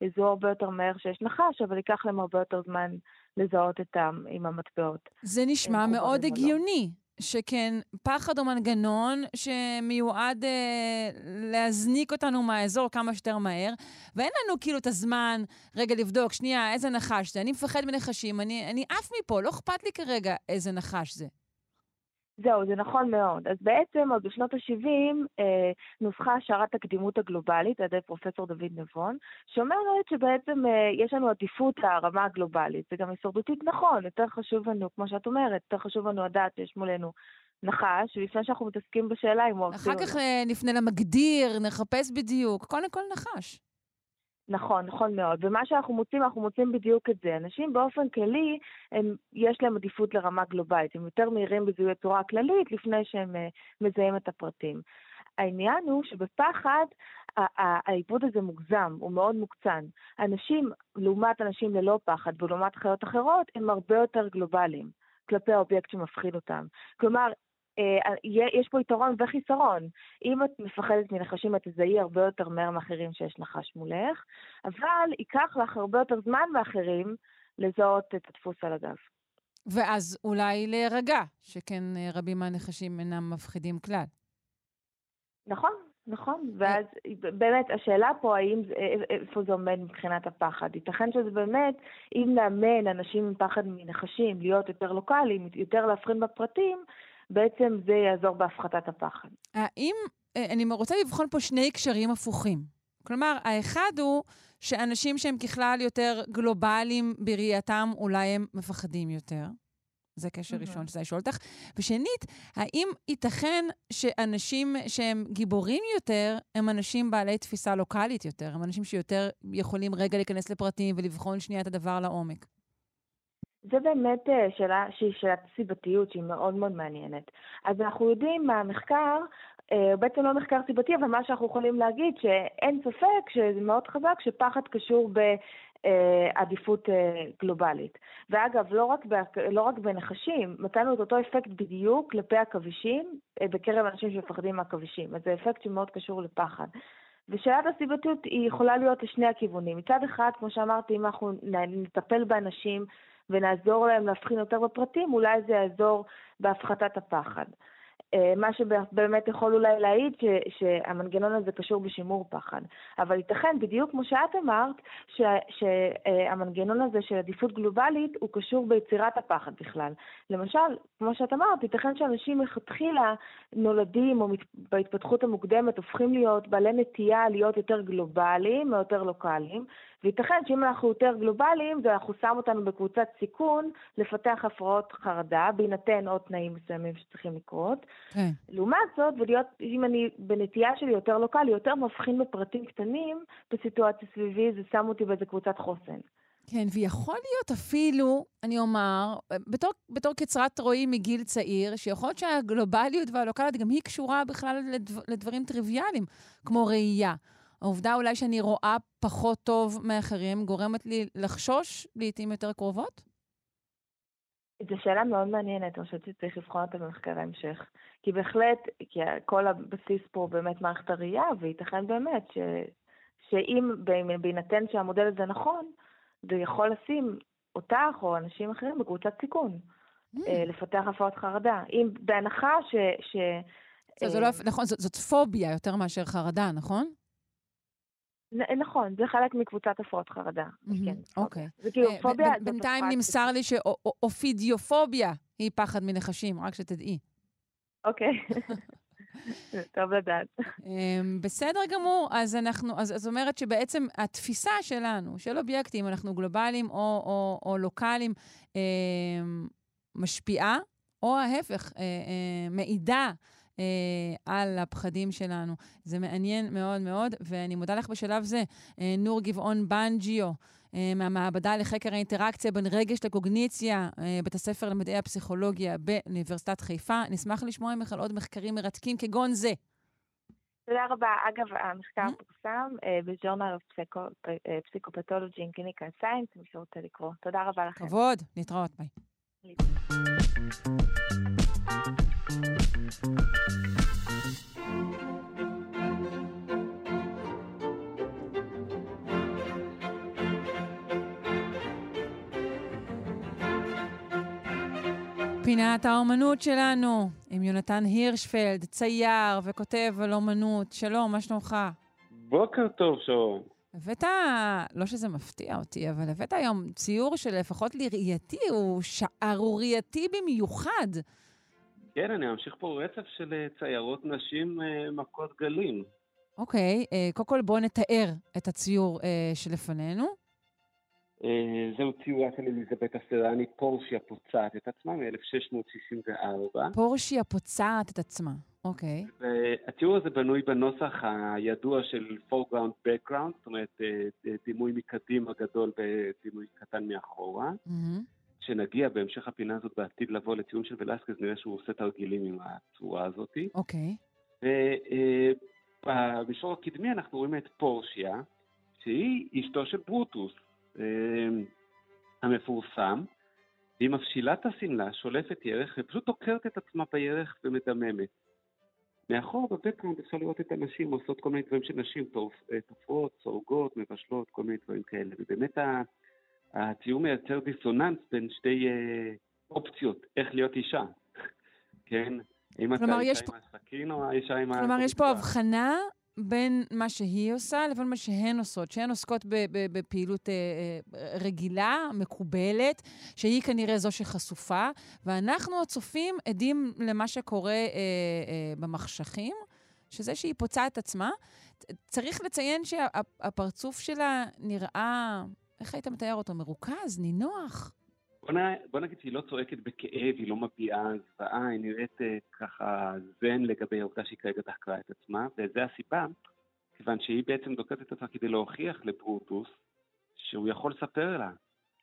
יזהו הרבה יותר מהר שיש נחש, אבל ייקח להם הרבה יותר זמן לזהות אותם עם המטבעות.
זה נשמע מאוד הגיוני. שכן, פחד הוא מנגנון שמיועד אה, להזניק אותנו מהאזור כמה שיותר מהר, ואין לנו כאילו את הזמן רגע לבדוק, שנייה, איזה נחש זה? אני מפחד מנחשים, אני, אני עף מפה, לא אכפת לי כרגע איזה נחש זה.
זהו, זה נכון מאוד. אז בעצם עוד בשנות ה-70 אה, נוסחה השערת הקדימות הגלובלית על ידי פרופסור דוד נבון, שאומרת שבעצם אה, יש לנו עדיפות לרמה הגלובלית. זה גם הישרדותית נכון, יותר חשוב לנו, כמו שאת אומרת, יותר חשוב לנו לדעת שיש מולנו נחש, ולפני שאנחנו מתעסקים בשאלה אם הוא
אחר כך אה, נפנה למגדיר, נחפש בדיוק, קודם כל נחש.
נכון, נכון מאוד. ומה שאנחנו מוצאים, אנחנו מוצאים בדיוק את זה. אנשים באופן כללי, הם, יש להם עדיפות לרמה גלובלית. הם יותר מהירים בזיהוי התורה הכללית לפני שהם uh, מזהים את הפרטים. העניין הוא שבפחד העיבוד הזה מוגזם, הוא מאוד מוקצן. אנשים, לעומת אנשים ללא פחד ולעומת חיות אחרות, הם הרבה יותר גלובליים כלפי האובייקט שמפחיד אותם. כלומר, יש פה יתרון וחיסרון. אם את מפחדת מנחשים, את תזהי הרבה יותר מהר מאחרים שיש נחש מולך, אבל ייקח לך הרבה יותר זמן מאחרים לזהות את הדפוס על הגב.
ואז אולי להירגע, שכן אה, רבים מהנחשים אינם מפחידים כלל.
נכון, נכון, ואז באמת השאלה פה האם, איפה זה עומד מבחינת הפחד. ייתכן שזה באמת, אם נאמן אנשים עם פחד מנחשים להיות יותר לוקאליים, יותר להבחין בפרטים, בעצם זה יעזור בהפחתת הפחד.
האם, אה, אני רוצה לבחון פה שני קשרים הפוכים. כלומר, האחד הוא שאנשים שהם ככלל יותר גלובליים בראייתם, אולי הם מפחדים יותר. זה קשר mm-hmm. ראשון שזה לשאול אותך. ושנית, האם ייתכן שאנשים שהם גיבורים יותר, הם אנשים בעלי תפיסה לוקאלית יותר? הם אנשים שיותר יכולים רגע להיכנס לפרטים ולבחון שנייה את הדבר לעומק?
זה באמת אה, שאלה שהיא שאלת סיבתיות שהיא מאוד מאוד מעניינת. אז אנחנו יודעים מהמחקר, אה, בעצם לא מחקר סיבתי, אבל מה שאנחנו יכולים להגיד שאין ספק שזה מאוד חזק שפחד קשור בעדיפות אה, גלובלית. ואגב, לא רק, לא רק בנחשים, מצאנו את אותו אפקט בדיוק כלפי עכבישים בקרב אנשים שמפחדים מעכבישים. אז זה אפקט שמאוד קשור לפחד. ושאלת הסיבתיות היא יכולה להיות לשני הכיוונים. מצד אחד, כמו שאמרתי, אם אנחנו נטפל באנשים ונעזור להם להבחין יותר בפרטים, אולי זה יעזור בהפחתת הפחד. אה, מה שבאמת יכול אולי להעיד ש, שהמנגנון הזה קשור בשימור פחד. אבל ייתכן, בדיוק כמו שאת אמרת, ש, שהמנגנון הזה של עדיפות גלובלית הוא קשור ביצירת הפחד בכלל. למשל, כמו שאת אמרת, ייתכן שאנשים מלכתחילה נולדים או בהתפתחות המוקדמת הופכים להיות בעלי נטייה להיות יותר גלובליים או יותר לוקאליים, וייתכן שאם אנחנו יותר גלובליים, זה אנחנו שם אותנו בקבוצת סיכון לפתח הפרעות חרדה, בהינתן עוד תנאים מסוימים שצריכים לקרות. כן. לעומת זאת, ולהיות, אם אני בנטייה שלי יותר לוקאלי, יותר מבחין בפרטים קטנים בסיטואציה סביבי, זה שם אותי באיזה קבוצת חוסן.
כן, ויכול להיות אפילו, אני אומר, בתור, בתור קצרת רואים מגיל צעיר, שיכול להיות שהגלובליות והלוקאליות גם היא קשורה בכלל לדבר, לדברים טריוויאליים, כמו ראייה. העובדה אולי שאני רואה פחות טוב מאחרים גורמת לי לחשוש לעיתים יותר קרובות?
זו שאלה מאוד מעניינת, אני חושבת שצריך לבחון אותה במחקרי המשך. כי בהחלט, כי כל הבסיס פה הוא באמת מערכת הראייה, וייתכן באמת ש, שאם, בהינתן שהמודל הזה נכון, זה יכול לשים אותך או אנשים אחרים בקבוצת סיכון, mm. לפתח הפרעות חרדה. אם בהנחה ש... ש
זה לא, נכון, זאת, זאת פוביה יותר מאשר חרדה, נכון?
נכון, זה חלק מקבוצת הפרעות חרדה. כן,
אוקיי.
זה כאילו אה, פוביה...
בינתיים נמסר לי שאופידיופוביה היא פחד מנחשים, רק שתדעי.
אוקיי. טוב לדעת.
אמ, בסדר גמור, אז אנחנו, אז, אז אומרת שבעצם התפיסה שלנו, של אובייקטים, אנחנו גלובליים או, או, או לוקאליים, אה, משפיעה, או ההפך, אה, אה, מעידה אה, על הפחדים שלנו. זה מעניין מאוד מאוד, ואני מודה לך בשלב זה, אה, נור גבעון בנג'יו. אה, מהמעבדה לחקר האינטראקציה בין רגש לקוגניציה, אה, בית הספר למדעי הפסיכולוגיה באוניברסיטת חיפה. נשמח לשמוע ממך על עוד מחקרים מרתקים כגון זה.
תודה רבה. אגב, המחקר פורסם ב Journal Psychopathology and Clinical Science, מי שרוצה לקרוא. תודה רבה לכם.
כבוד, להתראות, ביי. פינת האומנות שלנו, עם יונתן הירשפלד, צייר וכותב על אומנות. שלום, מה שלומך?
בוקר טוב, שרון.
הבאת, לא שזה מפתיע אותי, אבל הבאת היום ציור שלפחות לראייתי הוא שערורייתי במיוחד.
כן, אני אמשיך פה רצף של אה, ציירות נשים אה, מכות גלים.
אוקיי, אה, קודם כל בואו נתאר את הציור שלפנינו.
זהו ציורה של אליזבת אסרני, פורשיה פוצעת את עצמה מ-1664.
פורשיה פוצעת את עצמה. אוקיי.
הציור הזה בנוי בנוסח הידוע של foreground background, זאת אומרת דימוי מקדימה גדול ודימוי קטן מאחורה. כשנגיע בהמשך הפינה הזאת בעתיד לבוא לציון של ולסקז, נראה שהוא עושה תרגילים עם הצורה הזאת.
אוקיי.
ובמישור הקדמי אנחנו רואים את פורשיה, שהיא אשתו של ברוטוס המפורסם, והיא מפשילה את השמלה, שולפת ירך, ופשוט עוקרת את עצמה בירך ומדממת. מאחור בבקראונד אפשר לראות את הנשים עושות כל מיני דברים שנשים תופרות, סורגות, מבשלות, כל מיני דברים כאלה. ובאמת הציור מייצר דיסוננס בין שתי אה, אופציות, איך להיות אישה. כן? אם אתה אישה עם הסכין או האישה עם ה...
כלומר, יש פה הבחנה בין מה שהיא עושה לבין מה שהן עושות, שהן עוסקות בפעילות אה, אה, רגילה, מקובלת, שהיא כנראה זו שחשופה, ואנחנו הצופים עדים למה שקורה במחשכים, שזה שהיא פוצעה את עצמה. צריך לציין שהפרצוף שלה נראה, איך היית מתאר אותו? מרוכז, נינוח?
בוא, נ... בוא נגיד שהיא לא צועקת בכאב, היא לא מביעה זוועה, היא נראית uh, ככה זן לגבי העובדה שהיא כרגע דחקה את עצמה, וזו הסיבה, כיוון שהיא בעצם דוקרת את עצמה כדי להוכיח לברוטוס שהוא יכול לספר לה.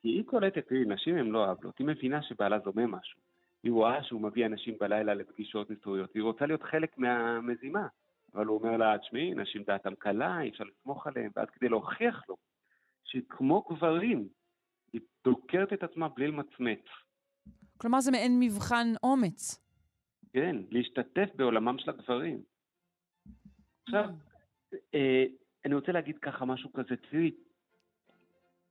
כי היא קולטת, תראי, נשים הן לא אהבלות, היא מבינה שבעלה זומם משהו. היא רואה שהוא מביא אנשים בלילה לפגישות מסתוריות, והיא רוצה להיות חלק מהמזימה. אבל הוא אומר לה, תשמעי, נשים דעתם קלה, אי אפשר לסמוך עליהם, ואז כדי להוכיח לו שכמו גברים, היא דוקרת את עצמה בלי למצמץ.
כלומר, זה מעין מבחן אומץ.
כן, להשתתף בעולמם של הגברים. עכשיו, אה, אני רוצה להגיד ככה משהו כזה, תראי,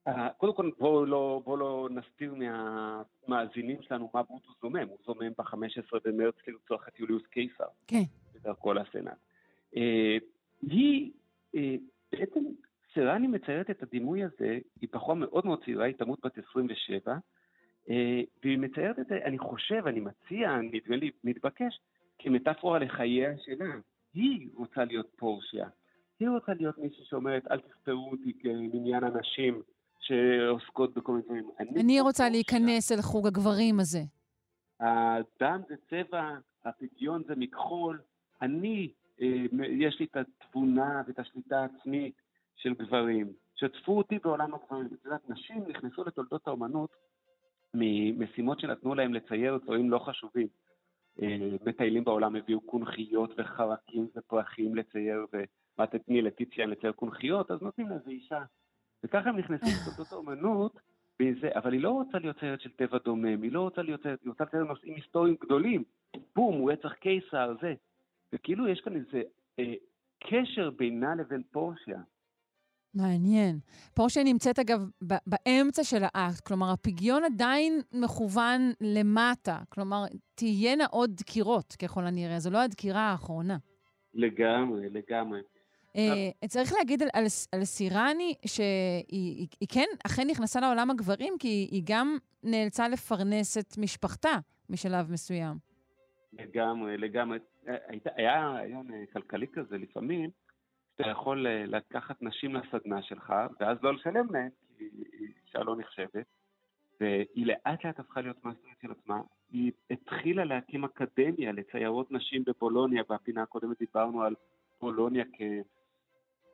אה, קודם כל בואו לא, בוא לא נסתיר מהמאזינים שלנו מה ברוטוס זומם, הוא זומם ב-15 במרץ לרצוח את יוליוס קיסר.
כן.
בדרכו לסנאט. אה, היא אה, בעצם סרני מציירת את הדימוי הזה, היא בחורה מאוד מאוד צעירה, היא תמות בת 27, אה, והיא מציירת את זה, אני חושב, אני מציע, נדמה לי מתבקש, כמטאפורה לחייה שלה. היא רוצה להיות פורשיה. היא רוצה להיות מישהי שאומרת, אל תספרו אותי כמניין אנשים שעוסקות בכל מיני דברים.
אני, אני רוצה פורשיה. להיכנס אל חוג הגברים הזה.
הדם זה צבע, הפדיון זה מכחול. אני, אה, יש לי את התבונה ואת השליטה העצמית. של גברים. שתפו אותי בעולם הגברים. את יודעת, נשים נכנסו לתולדות האומנות ממשימות שנתנו להם לצייר דברים לא חשובים. אה, מטיילים בעולם הביאו קונכיות וחרקים ופרחים לצייר, ומה תתני לטיציאן לצייר קונכיות, אז נותנים לאיזה אישה. וככה הם נכנסו לתולדות האומנות, וזה, אבל היא לא רוצה להיות ציירת של טבע דומם, היא לא רוצה להיות ציירת, היא רוצה לצייר נושאים היסטוריים גדולים. בום, רצח קיסר, זה. וכאילו יש כאן איזה אה, קשר בינה לבין פורשיה.
מעניין. פורשה נמצאת, אגב, באמצע של האקט, כלומר, הפגיון עדיין מכוון למטה. כלומר, תהיינה עוד דקירות, ככל הנראה. זו לא הדקירה האחרונה.
לגמרי, לגמרי.
Uh, צריך להגיד על, על, על סירני שהיא היא, היא כן אכן נכנסה לעולם הגברים, כי היא, היא גם נאלצה לפרנס את משפחתה משלב מסוים.
לגמרי, לגמרי. היה רעיון אה, כלכלי כזה לפעמים, אתה יכול אה, לקחת נשים לסדנה שלך, ואז לא לשלם להן, כי היא אישה לא נחשבת, והיא לאט לאט הפכה להיות מאסטרית של עצמה. היא התחילה להקים אקדמיה לציירות נשים בבולוניה, בפינה הקודמת דיברנו על בולוניה כ...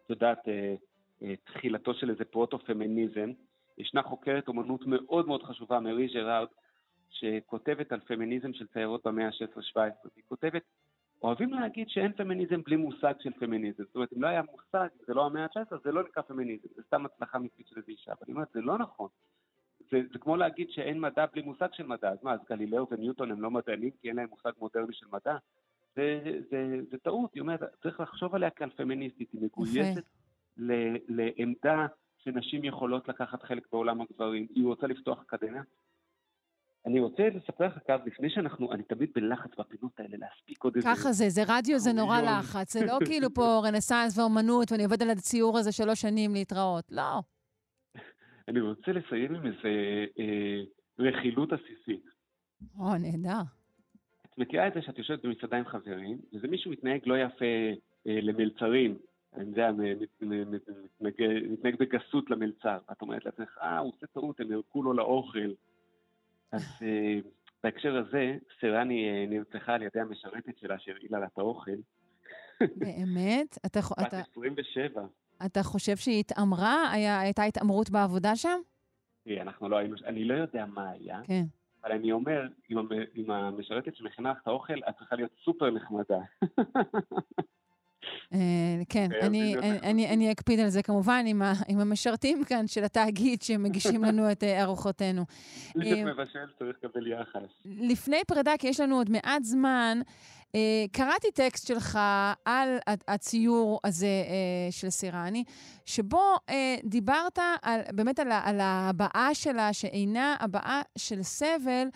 את יודעת, אה, אה, תחילתו של איזה פרוטו-פמיניזם. ישנה חוקרת אומנות מאוד מאוד חשובה, מרי גרארד, שכותבת על פמיניזם של ציירות במאה ה-16-17. היא כותבת אוהבים להגיד שאין פמיניזם בלי מושג של פמיניזם. זאת אומרת, אם לא היה מושג, זה לא המאה ה-19, זה לא נקרא פמיניזם, זה סתם הצלחה מקצועית של איזה אישה. אבל אני אומרת, זה לא נכון. זה, זה כמו להגיד שאין מדע בלי מושג של מדע. אז מה, אז גלילאו וניוטון הם לא מדענים כי אין להם מושג מודרני של מדע? זה, זה, זה, זה טעות, היא אומרת, צריך לחשוב עליה כעל פמיניסטית, היא מגויסת ל, לעמדה שנשים יכולות לקחת חלק בעולם הגברים. היא רוצה לפתוח אקדמיה, אני רוצה לספר לך, אגב, לפני שאנחנו, אני תמיד בלחץ בפינות האלה להספיק עוד איזה...
ככה זה, זה רדיו, זה נורא לחץ. זה לא כאילו פה רנסאנס ואומנות, ואני עובד על הציור הזה שלוש שנים להתראות. לא.
אני רוצה לסיים עם איזה אה, רכילות עסיסית.
או, נהדר.
את מכירה את זה שאת יושבת במסעדה עם חברים, וזה מישהו מתנהג לא יפה אה, למלצרים. אני יודע, מתנהג בגסות למלצר. את אומרת לעצמך, אה, הוא עושה טעות, הם ירקו לו לאוכל. אז uh, בהקשר הזה, סירני אה, נרצחה על ידי המשרתת שלה שהרעילה לה את האוכל.
באמת? אתה,
בת
אתה,
27.
אתה חושב שהיא התעמרה? היה, הייתה התעמרות בעבודה שם?
תראי, אנחנו לא היינו, אני לא יודע מה היה,
כן.
אבל אני אומר, עם המשרתת שמכינה לך את האוכל, את צריכה להיות סופר נחמדה.
אה, כן,
אה,
אני, אקפיד על זה כמובן עם, המשרתים כאן של התאגיד שמגישים לנו את אה, ארוחותינו. אה,
שמבשל צריך לקבל יחס.
לפני פרידה, כי יש לנו עוד מעט זמן, קראתי טקסט שלך על הציור הזה של סירני, שבו דיברת על, באמת על, על ההבעה שלה, שאינה הבעה של סבל,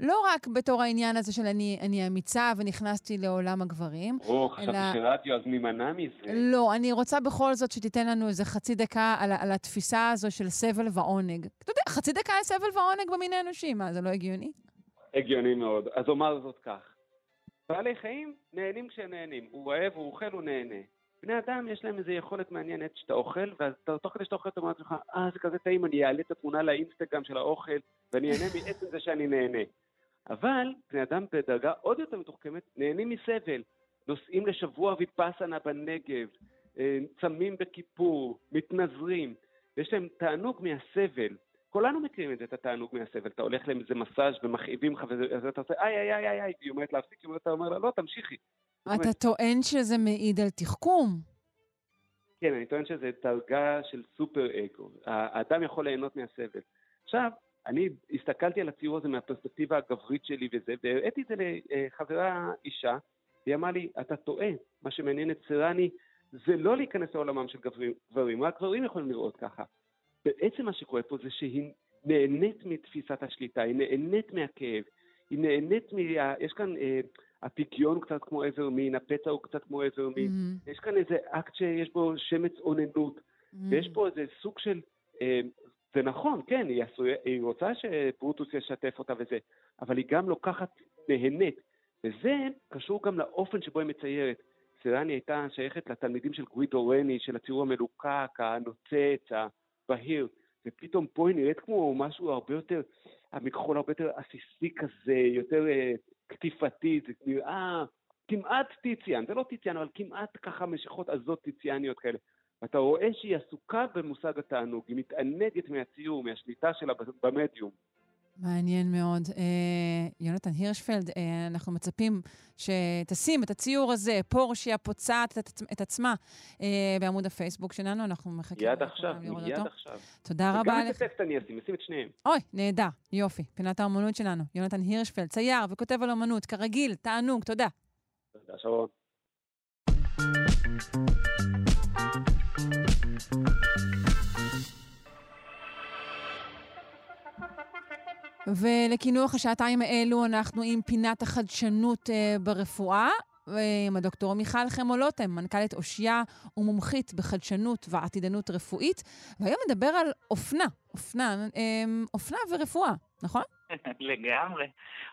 לא רק בתור העניין הזה של אני, אני אמיצה ונכנסתי לעולם הגברים,
או, חשבתי
אלא-
שרדיו, אז נימנע מזה.
לא, אני רוצה בכל זאת שתיתן לנו איזה חצי דקה על, על התפיסה הזו של סבל ועונג. אתה יודע, חצי דקה על סבל ועונג במין האנושי, מה, זה לא הגיוני?
הגיוני מאוד. אז אומר זאת כך. בעלי חיים נהנים כשהם נהנים. הוא רעב, הוא אוכל, הוא נהנה. בני אדם יש להם איזו יכולת מעניינת שאתה אוכל, ואז אתה- תוך כדי שאתה אוכל אתה אומר לעצמך, אה, זה כזה טעים, אני אעלה את התמונה לאינסטגרם של האוכל, ואני אהנה מעצם זה שאני נהנה. אבל בני אדם בדרגה עוד יותר מתוחכמת נהנים מסבל. נוסעים לשבוע ויפאסנה בנגב, אה, צמים בכיפור, מתנזרים, ויש להם תענוג מהסבל. כולנו מכירים את זה, את התענוג מהסבל. אתה הולך לאיזה מסאז' ומכאיבים לך, ואז אתה עושה איי איי איי איי איי, היא אומרת להפסיק, היא אומרת, אתה אומר לה, לא, תמשיכי.
אתה טוען שזה מעיד על תחכום.
כן, אני טוען שזה דרגה של סופר אגו. האדם יכול ליהנות מהסבל. עכשיו, אני הסתכלתי על הציור הזה מהפרספקטיבה הגברית שלי וזה, והראיתי את זה לחברה אישה, והיא אמרה לי, אתה טועה, מה שמעניין את סירני זה לא להיכנס לעולמם של גברים, רק גברים יכולים לראות ככה. בעצם מה שקורה פה זה שהיא נהנית מתפיסת השליטה, היא נהנית מהכאב, היא נהנית מה... יש כאן, אה, הפיגיון קצת כמו עבר מין, הפצע הוא קצת כמו עבר מין,
Mm-hmm.
יש כאן איזה אקט שיש בו שמץ אוננות, ויש פה איזה סוג של, אה, זה נכון, כן, היא, עשוי, היא רוצה שברוטוס ישתף אותה וזה, אבל היא גם לוקחת, נהנית, וזה קשור גם לאופן שבו היא מציירת. סירני הייתה שייכת לתלמידים של גווידו רני, של הציור המלוקק, הנוצץ, הבהיר, ופתאום פה היא נראית כמו משהו הרבה יותר, המכחול הרבה יותר עסיסי כזה, יותר אה, קטיפתי, זה נראה כמעט טיציאן, זה לא טיציאן, אבל כמעט ככה משיכות עזות טיציאניות כאלה. ואתה רואה שהיא עסוקה במושג התענוג, היא מתענגת מהציור, מהשליטה שלה במדיום.
מעניין מאוד. אה, יונתן הירשפלד, אה, אנחנו מצפים שתשים את הציור הזה, פורשיה פוצעת את, את עצמה, אה, בעמוד הפייסבוק שלנו, אנחנו מחכים
מיד עכשיו, מיד. עכשיו.
תודה רבה לך.
את הטקסט אני אשים, אשים את שניהם.
אוי, נהדר, יופי. פינת האומנות שלנו. יונתן הירשפלד, צייר וכותב על אומנות, כרגיל, תענוג, תודה.
תודה, שרון.
ולקינוח השעתיים האלו אנחנו עם פינת החדשנות אה, ברפואה. עם הדוקטור מיכל חמולוטם, מנכ"לית אושיה ומומחית בחדשנות ועתידנות רפואית, והיום נדבר על אופנה, אופנה, אה, אופנה ורפואה, נכון?
לגמרי.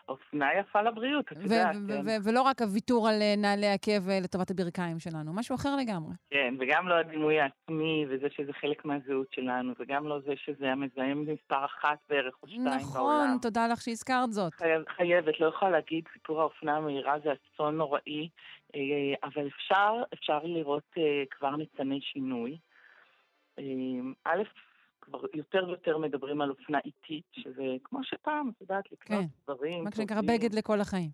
אופנה יפה לבריאות, את יודעת. כן.
ולא רק הוויתור על אה, נעלי עקב אה, לטובת הברכיים שלנו, משהו אחר לגמרי.
כן, וגם לא הדימוי העצמי, וזה שזה חלק מהזהות שלנו, וגם לא זה שזה המזהם מספר אחת בערך או שתיים בעולם.
נכון, תודה לך שהזכרת זאת.
חייב, חייבת, לא יכולה להגיד, סיפור האופנה המהירה זה אסון נוראי, אה, אבל אפשר, אפשר לראות כבר ניצני שינוי. א', כבר יותר ויותר מדברים על אופנה איטית, שזה כמו שפעם, את יודעת, לקנות
כן,
דברים.
מה שנקרא. בגד לכל החיים.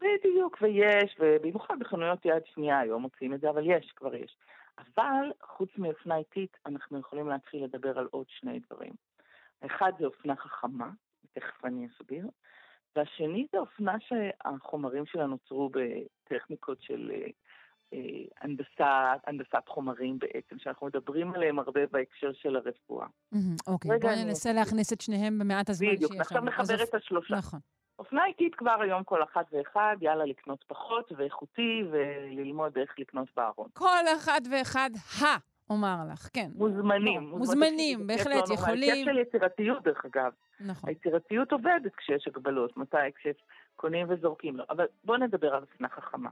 בדיוק, ויש, ובמיוחד בחנויות יד שנייה היום מוצאים את זה, אבל יש, כבר יש. אבל חוץ מאופנה איטית, אנחנו יכולים להתחיל לדבר על עוד שני דברים. האחד זה אופנה חכמה, תכף אני אסביר, והשני זה אופנה שהחומרים שלה נוצרו בטכניקות של אה, אה, הנדסת, חומרים בעצם, שאנחנו מדברים עליהם הרבה בהקשר של הרפואה.
אוקיי, בואי ננסה. להכניס את שניהם במעט הזמן שיש לנו.
בדיוק, עכשיו נחבר את השלושה.
נכון.
אופנה איטית כבר היום כל אחת ואחד, יאללה לקנות פחות ואיכותי וללמוד איך לקנות בארון.
כל אחד ואחד ה, אומר לך, כן.
מוזמנים.
מוזמנים,
זה
בהחלט,
לא.
יכולים.
כיף של יצירתיות, דרך אגב.
נכון.
היצירתיות עובדת כשיש הגבלות, מתי? כשקונים וזורקים לו. אבל בואו נדבר על אופנה חכמה.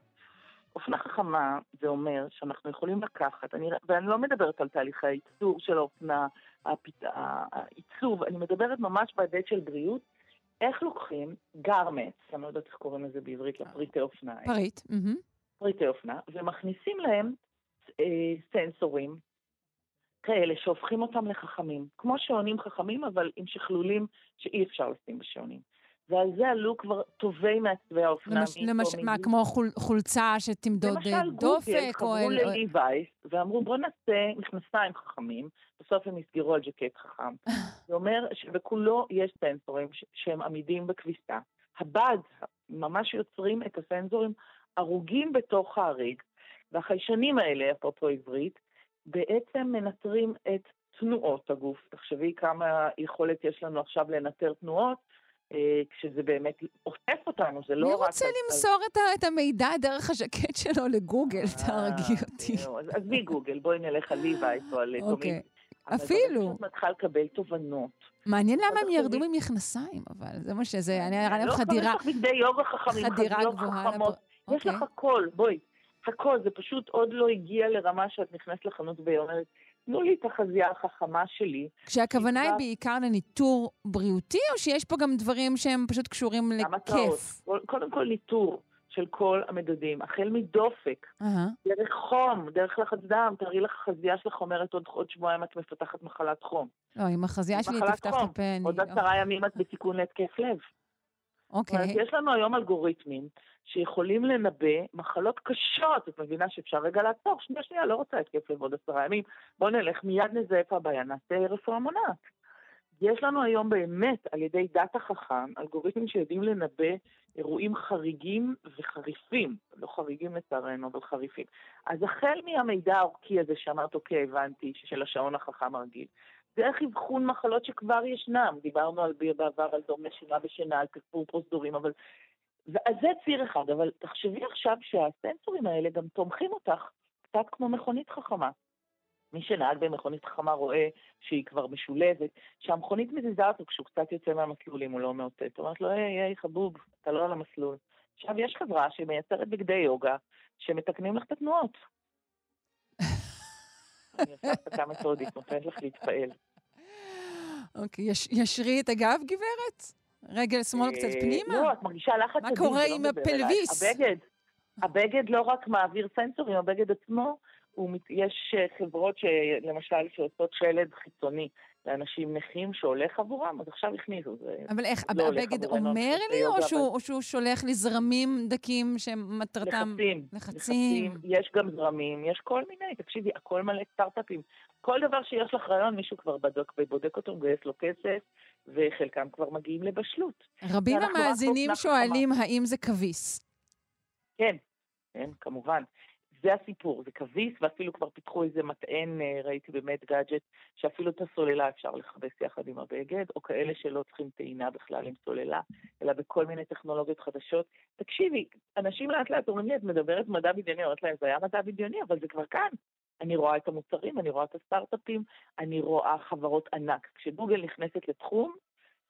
אופנה חכמה זה אומר שאנחנו יכולים לקחת, אני, ואני לא מדברת על תהליכי הייצור של האופנה, הפת, העיצוב, אני מדברת ממש בהיבט של בריאות, איך לוקחים גרמץ, אני לא יודעת איך קוראים לזה בעברית, לפריטי אופניים.
פריט.
פריטי אופנה, ומכניסים להם אה, סנסורים כאלה שהופכים אותם לחכמים. כמו שעונים חכמים, אבל עם שכלולים שאי אפשר לשים בשעונים. ועל זה עלו כבר טובי מעצבי האופנה.
למש, למש, מה, כמו חול, חולצה שתמדוד אה,
למשל
דופק?
גוגל
או
חברו לליווייס ואמרו בוא נעשה מכנסיים חכמים, בסוף הם נסגרו על ג'קט חכם. זה אומר שבכולו יש סנסורים ש- שהם עמידים בכביסה. הבד ממש יוצרים את הסנסורים ארוגים בתוך האריג, והחיישנים האלה, אפרופו עברית, בעצם מנטרים את תנועות הגוף. תחשבי כמה יכולת יש לנו עכשיו לנטר תנועות, כשזה באמת אוסף אותנו, זה לא
מי
רק...
רוצה
על-
למסור את, המידע דרך הז'קט שלו לגוגל?
אה,
תהרגי אותי.
עזבי גוגל, בואי נלך על ליווייס או על טומי.
אוקיי.
אבל
אפילו.
ברגע שאת מתחילה לקבל תובנות.
מעניין למה הם ירדו ממכנסיים, אבל זה מה שזה, אני נראה להם
לא
חדירה,
צריך בגדי יוגה חכמים,
חדירה.
חכמות. יש
אוקיי.
לך הכל, בואי. הכל, זה פשוט עוד לא הגיע לרמה שאת נכנסת לחנות ואומרת, תנו לי את החזייה החכמה שלי.
כשהכוונה היא בעיקר לניטור בריאותי, או שיש פה גם דברים שהם פשוט קשורים. לכיף?
קודם כל ניטור של כל המדדים, החל מדופק. דרך חום, דרך לחץ דם, תארי לך החזייה שלך אומרת עוד עוד שבועיים את מפתחת מחלת חום.
לא, אם החזייה שלי תפתח. את הפה, אני...
עוד עשרה ימים את בסיכון להתקף לב.
אוקיי.
יש לנו היום אלגוריתמים שיכולים לנבא מחלות קשות. את מבינה שאפשר רגע לעצור, שנייה, שנייה, לא רוצה התקף לב עוד עשרה ימים. בוא נלך, מיד נזהה איפה הבעיה, נעשה רפואה מונעת. יש לנו היום באמת, על ידי דאטה חכם, אלגוריתמים שיודעים לנבא אירועים חריגים וחריפים. לא חריגים לצערנו, אבל חריפים. אז החל מהמידע האורכי הזה שאמרת, אוקיי, הבנתי, של השעון החכם הרגיל, דרך אבחון מחלות שכבר ישנם, דיברנו על בעבר על דום נשימה ושינה, על תגבור פרוזדורים, אבל... אז זה ציר אחד, אבל תחשבי עכשיו שהסנסורים האלה גם תומכים אותך קצת כמו מכונית חכמה. מי שנהג במכונית חכמה רואה שהיא כבר משולבת, שהמכונית מזיזה אותו כשהוא קצת יוצא מהמסלול אם הוא לא מאותת. אומרת לו, היי, היי, חבוב, אתה לא על המסלול. עכשיו, יש חברה שמייצרת בגדי יוגה שמתקנים לך את התנועות. הפסקה מתודית, נותנת לך להתפעל.
אוקיי, יש- ישרי את הגב, גברת? רגל שמאל קצת
אה,
פנימה?
לא, את מרגישה לחץ
מה קורה
לא
עם. הפלוויס?
הבגד, הבגד לא רק מעביר סנסורים, הבגד עצמו, יש אה, חברות שלמשל שעושות שלד חיצוני לאנשים נכים שהולך עבורם, אז עכשיו הכניסו. זה
אבל איך,
לא
הבגד אומר לי, או שהוא- או שהוא שולח לי זרמים דקים שמטרתם...
לחצים,
לחצים.
יש גם זרמים, יש כל מיני, תקשיבי, הכל מלא סטארט-אפים. כל דבר שיש לך רעיון, מישהו כבר בדוק ובודק אותו, מגייס לו כסף, וחלקם כבר מגיעים לבשלות.
רבים המאזינים שואלים האם זה כביס.
כן, כן, כמובן. זה הסיפור, זה כביס, ואפילו כבר פיתחו איזה מטען, אה, ראיתי באמת גאדג'ט, שאפילו את הסוללה אפשר לכבס יחד עם הבגד, או כאלה שלא צריכים טעינה בכלל עם סוללה, אלא בכל מיני טכנולוגיות חדשות. תקשיבי, אנשים לאט לאט אומרים לי, את מדברת מדע בדיוני, אומרת להם, זה היה מדע בדיוני, אבל זה כבר כאן. אני רואה את המוצרים, אני רואה את הסטארט-אפים, אני רואה חברות ענק. כשגוגל נכנסת לתחום,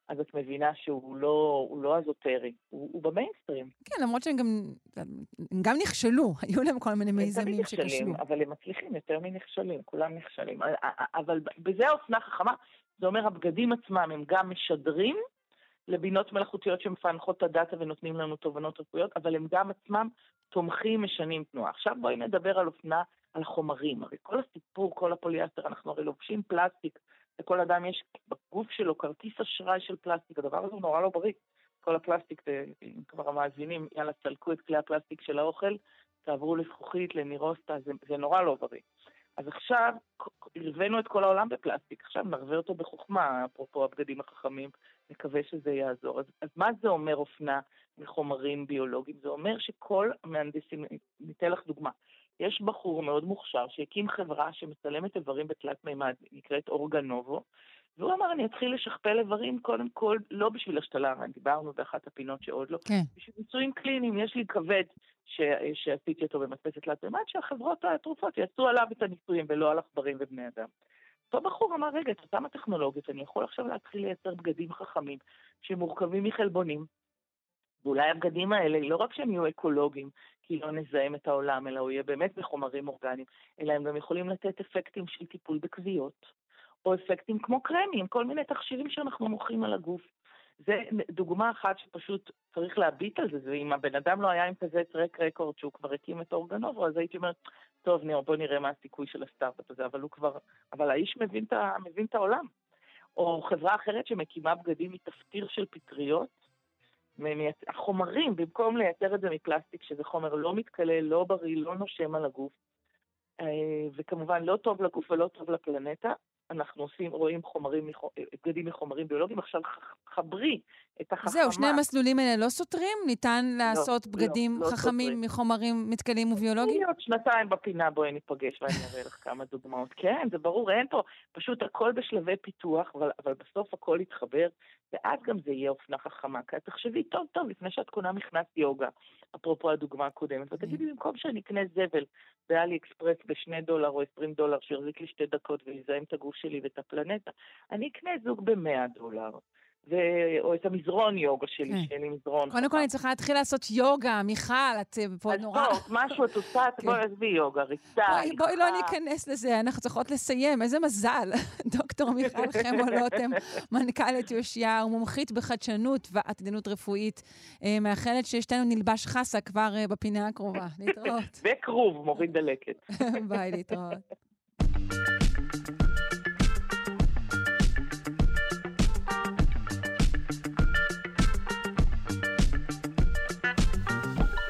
אז את מבינה שהוא לא, הוא לא אזוטרי, הוא, הוא במיינסטרים.
כן, למרות שהם גם, הם גם נכשלו, היו להם כל מיני מיזמים שכשלו.
נכשלים, אבל הם מצליחים יותר מנכשלים, כולם נכשלים. א- א- אבל בזה האופנה חכמה, זה אומר הבגדים עצמם הם גם משדרים לבינות מלאכותיות שמפענחות את הדאטה ונותנים לנו תובנות רפואיות, אבל הם גם עצמם תומכים, משנים תנועה. עכשיו בואי נדבר על אופנה, על החומרים. הרי כל הסיפור, כל הפוליאסטר, אנחנו הרי לובשים פלסטיק, לכל אדם יש בגוף שלו כרטיס אשראי של פלסטיק, הדבר הזה הוא נורא לא בריא. כל הפלסטיק, זה- אם כבר המאזינים, יאללה, צלקו את כלי הפלסטיק של האוכל, תעברו לזכוכית, לנירוסטה, זה, זה נורא לא בריא. אז עכשיו, הלווינו את כל העולם בפלסטיק, עכשיו נרווה אותו בחוכמה, אפרופו הבגדים החכמים, נקווה שזה יעזור. אז, אז מה זה אומר אופנה מחומרים ביולוגיים? זה אומר שכל המהנדסים, ניתן לך דוגמה, יש בחור מאוד מוכשר שהקים חברה שמצלמת איברים בתלת מימד, נקראת אורגנובו, והוא אמר, אני אתחיל לשכפל איברים קודם כל, לא בשביל השתלה, דיברנו באחת הפינות שעוד לא,
כן.
בשביל ניסויים קליניים, יש לי כבד ש... שעשיתי אותו במדפסת תלת מימד, שהחברות התרופות יעשו עליו את הניסויים ולא על עכברים ובני אדם. אותו בחור אמר, רגע, את אותם הטכנולוגיות, אני יכול עכשיו להתחיל לייצר בגדים חכמים שמורכבים מחלבונים, ואולי הבגדים האלה, לא רק שהם יהיו אקולוגיים, כי לא נזהם את העולם, אלא הוא יהיה באמת בחומרים אורגניים, אלא הם גם יכולים לתת אפקטים של טיפול בכוויות, או אפקטים כמו קרמים, כל מיני תכשירים שאנחנו מוכרים על הגוף. זה דוגמה אחת שפשוט צריך להביט על זה, ואם הבן אדם לא היה עם כזה טרק רקורד שהוא כבר הקים את אורגנובו, אז הייתי אומרת, טוב, ניר, בוא נראה מה הסיכוי של הסטארט-אפ הזה, אבל הוא כבר, אבל האיש מבין את, מבין את העולם. או חברה אחרת שמקימה בגדים מתפטיר של פטריות, החומרים, במקום לייצר את זה מפלסטיק, שזה חומר לא מתכלה, לא בריא, לא נושם על הגוף, אה, וכמובן לא טוב לגוף ולא טוב לפלנטה, אנחנו עושים, רואים חומרים, בגדים מחומרים ביולוגיים. עכשיו, חברי את החכמה.
זהו, שני המסלולים האלה לא סותרים? ניתן לא, לעשות לא, בגדים לא, לא חכמים סותרים. מחומרים מתכלים וביולוגיים?
עוד שנתיים בפינה, בואי ניפגש ואני אראה לך כמה דוגמאות. כן, זה ברור, אין פה, פשוט הכל בשלבי פיתוח, אבל, אבל בסוף הכל יתחבר, ואז גם זה יהיה אופנה חכמה. כי תחשבי טוב טוב, לפני שאת קונה מכנס יוגה, אפרופו הדוגמה הקודמת, ותגידי, mm. במקום שאני אקנה זבל באלי אקספרס בשני דולר או עשרים דולר, שיחזיק לי שתי דקות ויזהם את הגוף שלי ואת הפלנטה, אני אקנה זוג במאה דולר. ו... או את המזרון יוגה שלי, כן. שיהיה לי מזרון.
קודם כל אני צריכה להתחיל לעשות יוגה, מיכל, את אה, פה נורא...
אז טוב, משהו את עושה, כן. בואי עזבי יוגה, ריצה,
בואי, בואי לא ניכנס לזה, אנחנו צריכות לסיים, איזה מזל. דוקטור מיכל חמו-לוטם, מנכ"לית יאשיהו, מומחית בחדשנות ועתידנות רפואית, אה, מאחלת ששתינו נלבש חסה כבר אה, בפינה הקרובה. להתראות.
וכרוב, מוריד דלקת.
ביי, להתראות.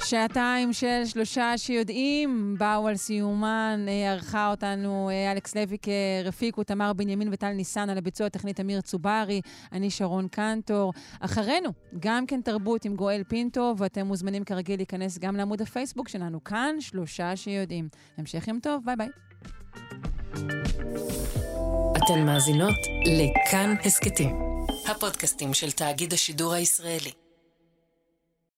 שעתיים של שלושה שיודעים, באו על סיומן, אה, ערכה אותנו אה, אלכס לוי כרפיקו, תמר בנימין וטל ניסן, על הביצוע הטכני אמיר צוברי, אני שרון קנטור. אחרינו, גם כן תרבות עם גואל פינטו, ואתם מוזמנים כרגיל להיכנס גם לעמוד הפייסבוק שלנו, כאן שלושה שיודעים. המשך יום טוב, ביי ביי.
אתן מאזינות לכאן הסכתים, הפודקאסטים של תאגיד השידור הישראלי.